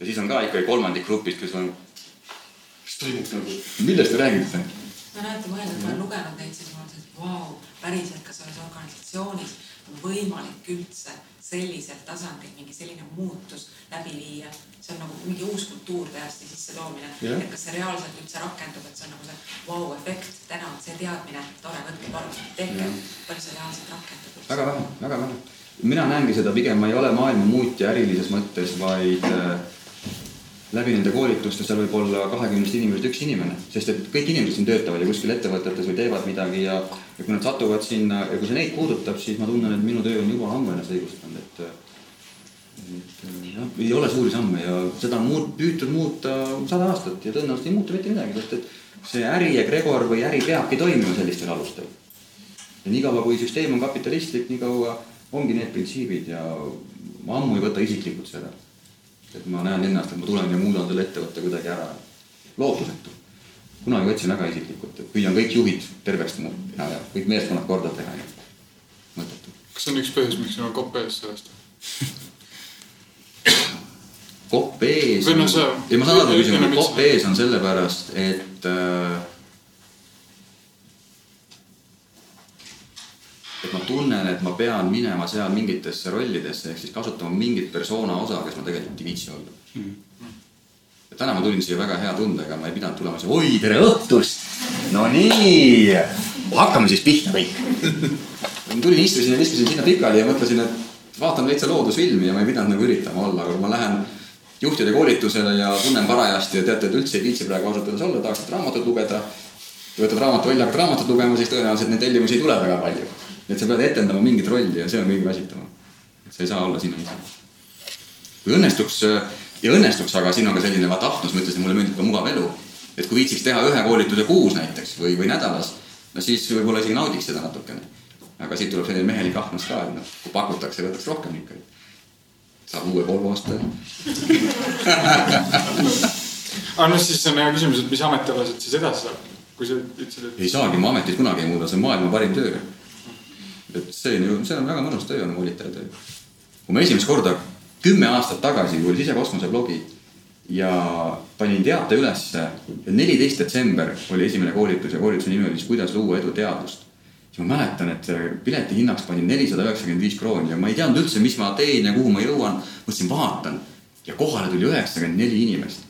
ja siis on ka ikkagi kolmandik grupist, kes on, mis toimub nagu, millest te räägite? ma näete mõelda, et ma olen lugenud neid, siis ma mõtlesin, et vau, päriselt, kas selles organisatsioonis on võimalik üldse sellisel tasandil mingi selline muutus läbi viia. See on nagu mingi uus kultuur täiesti sissetoomine yeah., et kas see reaalselt üldse rakendub, et see on nagu see vau-efekt, täna on see teadmine, tore, võtke palun, tehke yeah., palju see reaalselt rakendub? väga vähe, väga vähe. mina näengi seda pigem, ma ei ole maailma muutja ärilises mõttes, vaid äh, läbi nende koolituste seal võib olla kahekümnest inimesest üks inimene, sest et kõik inimesed siin töötavad ja kuskil ettevõtetes või teevad midagi ja, ja kui nad satuvad sinna ja kui see neid puudutab, siis ma tunnen, et minu töö on juba ammu ennast õigustanud, et et jah, ei ole suuri samme ja seda on muut-, püütud muuta sada aastat ja tõenäoliselt ei muutu mitte midagi, sest et see äri egregor või äri peabki toimima sellistel alustel. ja niikaua, kui süsteem on kapitalistlik, nii kaua ongi need printsiibid ja ma ammu ei võta isiklikult seda. et ma näen ennast, et ma tulen ja muudan selle ettevõtte kuidagi ära. lootusetu. kunagi võtsin väga isiklikult, et püüan kõik juhid terveks muuta ja kõik meeskonnad korda teha ja mõttetu. kas see on üks põhjus, miks sul on kopp ees sellest kopp ees. või noh, see. ei, ma saan aru küsimuse, kopp ees on sellepärast, et äh, et ma tunnen, et ma pean minema seal mingitesse rollidesse ehk siis kasutama mingit persona osa, kes ma tegelikult ei viitsi olla mm. -hmm. ja täna ma tulin siia väga hea tundega, ma ei pidanud tulema siia, oi tere õhtust. no nii, hakkame siis pihta kõik tulin, istusin ja viskasin sinna pikali ja mõtlesin, et vaatan veitsa loodusfilmi ja ma ei pidanud nagu üritama olla, aga ma lähen juhtide koolitusele ja tunnen parajasti ja teate, et üldse ei viitsi praegu ausalt öeldes olla, tahaks raamatut lugeda. võtad raamatu välja, hakkad raamatut lugema, siis tõenäoliselt neid tellimusi ei tule väga palju. et sa pead etendama mingit rolli ja see on kõige väsitavam. sa ei saa olla sina ise. kui õnnestuks ja õnnestuks, aga siin on ka selline vaata ahnus, ma ütlesin, mulle meeldib ka mugav elu. et kui viitsiks teha ühe koolituse kuus näiteks või, või nädalas, no siis võib-olla isegi naudiks seda natukene. Aga siit tuleb selline mehelik ahnus ka, et noh, kui pakutakse, võtaks rohkem ikka saab uue Volvo osta aga noh, siis on hea küsimus, et mis ametialaselt siis edasi saab, kui sa ütlesid, et. ei saagi, ma ametit kunagi ei muuda, see on maailma parim töö. et see on ju, see on väga mõnus töö, on volitaja töö. kui ma esimest korda kümme aastat tagasi, kui oli sisekosmose blogi ja panin teate ülesse neliteist detsember oli esimene koolitus ja koolituse nimi oli siis kuidas luua edu teadust siis ma mäletan, et pileti hinnaks panin nelisada üheksakümmend viis krooni ja ma ei teadnud üldse, mis ma teen ja kuhu ma jõuan. mõtlesin, vaatan ja kohale tuli üheksakümmend neli inimest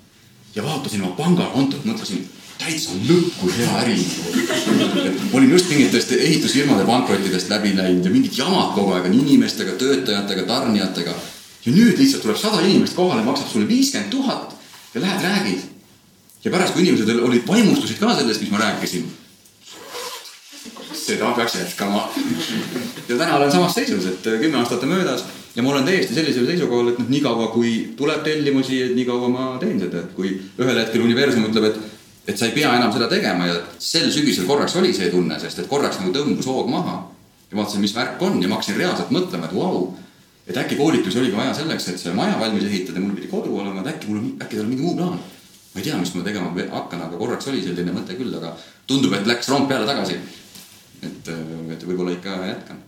ja vaatasin oma pangakontot, mõtlesin täitsa lõppu hea äri. olin just mingitest ehitusfirmade pankrottidest läbi läinud ja mingid jamad kogu aeg on inimestega, töötajatega, tarnijatega. ja nüüd lihtsalt tuleb sada inimest kohale, maksab sulle viiskümmend tuhat ja lähed räägid. ja pärast, kui inimesed olid vaimustusid ka sellest, mis ma rääkisin seda peaks jätkama. ja täna olen samas seisus, et kümme aastat on möödas ja ma olen täiesti sellisel seisukohal, et noh, niikaua kui tuleb tellimusi, et niikaua ma teen seda, et kui ühel hetkel universum ütleb, et et sa ei pea enam seda tegema ja sel sügisel korraks oli see tunne, sest et korraks nagu tõmbus hoog maha. ja vaatasin, mis värk on ja ma hakkasin reaalselt mõtlema, et vau wow,, et äkki koolitusi oligi vaja selleks, et see maja valmis ehitada, mul pidi kodu olema, et äkki mul äkki tal on mingi muu plaan. ma ei tea, mis ma tegema hakkan, aga korraks oli selline mõte küll, aga tundub, et läks rong peale tagasi et, äh, et võib-olla ikka jätkan.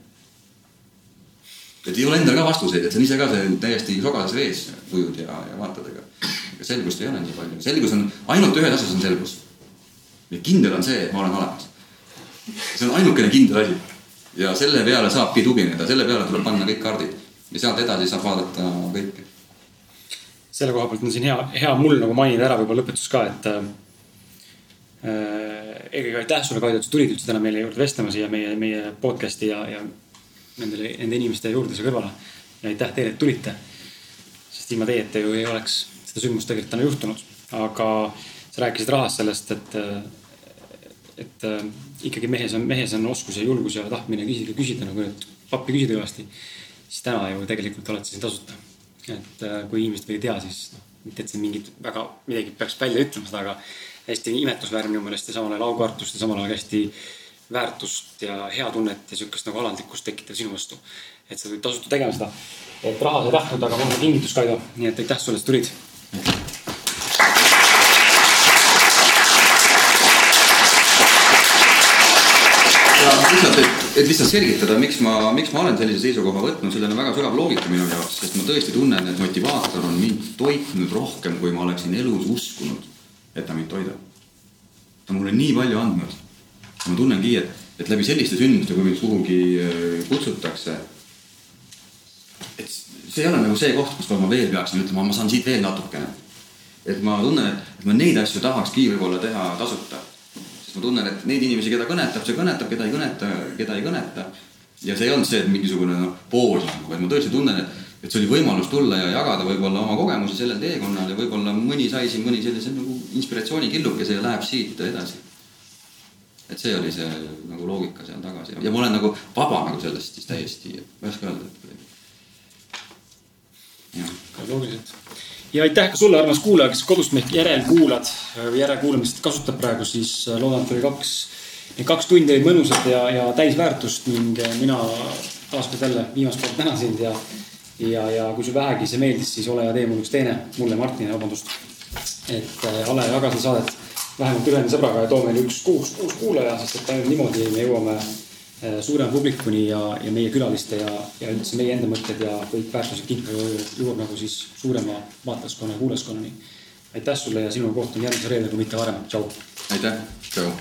et ei ole endal ka vastuseid, et sa on ise ka see täiesti sogases vees ujud ja, ja vaatad, aga ega selgust ei ole nii palju, selgus on, ainult ühes asjas on selgus. kindel on see, et ma olen olemas. see on ainukene kindel asi. ja selle peale saabki tugineda, selle peale tuleb panna kõik kaardid ja sealt edasi saab vaadata kõike. selle koha pealt on siin hea, hea mul nagu mainida ära võib-olla lõpetus ka, et Äh, eelkõige aitäh sulle, Kaido, et sa tulid üldse täna meile juurde vestlema siia meie, meie podcast'i ja, ja nendele, nende inimeste juurde siia kõrvale. ja aitäh teile, et tulite. sest ilma teieta ju ei oleks seda sündmust tegelikult täna juhtunud. aga sa rääkisid rahast sellest, et, et äh, ikkagi mehes on, mehes on oskus ja julgus ja tahtmine küsida, küsida nagu nüüd pappi küsida kõvasti. siis täna ju tegelikult olete siin tasuta. et äh, kui inimesed veel ei tea, siis noh, mitte, et siin mingit väga midagi peaks välja ütlema seda, aga hästi imetlusväärne minu meelest ja samal ajal aukartust ja samal ajal hästi väärtust ja heatunnet ja sihukest nagu alandlikkust tekitav sinu vastu. et sa tulid tasuta tegema seda. et raha sa ei tahtnud, aga mul on kingitus, Kaido, nii et aitäh sulle, et tulid. lihtsalt, et, et lihtsalt selgitada, miks ma, miks ma olen sellise seisukoha võtnud, sellel on väga sügav loogika minu jaoks, sest ma tõesti tunnen, et motivaator on mind toitnud rohkem, kui ma oleksin elus uskunud et ta mind toidab. ta on mulle nii palju andnud. ma tunnengi, et, et läbi selliste sündmuste, kui mind kuhugi äh, kutsutakse. et see ei ole nagu see koht, kus ma veel peaksin ütlema, ma saan siit veel natukene. et ma tunnen, et ma neid asju tahakski võib-olla teha tasuta. sest ma tunnen, et neid inimesi, keda kõnetab, see kõnetab, keda ei kõneta, keda ei kõneta. ja see ei olnud see, et mingisugune noh, poos nagu, vaid ma tõesti tunnen, et et see oli võimalus tulla ja jagada võib-olla oma kogemusi sellel teekonnal ja võib-olla mõni sai siin mõni sellise nagu inspiratsioonikillukese ja läheb siit edasi. et see oli see nagu loogika seal tagasi ja ma olen nagu vaba nagu sellest siis täiesti, ma ei oska öelda. loogiliselt. ja aitäh ka sulle, armas kuulaja, kes kodust meid järelkuulad või järelkuulamist kasutab praegu, siis loodan, et oli kaks, need kaks tundi olid mõnusad ja, ja täisväärtust ning mina taaskord jälle viimast korda tänan sind ja, ja, ja kui sul vähegi see meeldis, siis ole ja tee mul üks teene, mulle Martinile, vabandust. et Ale, jaga seda saadet vähemalt ühe sõbraga ja too meile üks kuus, kuus kuulaja, sest et ainult niimoodi me jõuame äh, suurema publikuni ja, ja meie külaliste ja, ja üldse meie enda mõtted ja kõik väärtused kindlasti jõuab nagu siis suurema vaatajaskonna ja kuulajaskonnani. aitäh sulle ja sinuga kohtun järgmisel reedel, kui mitte varem, tšau. aitäh, tšau.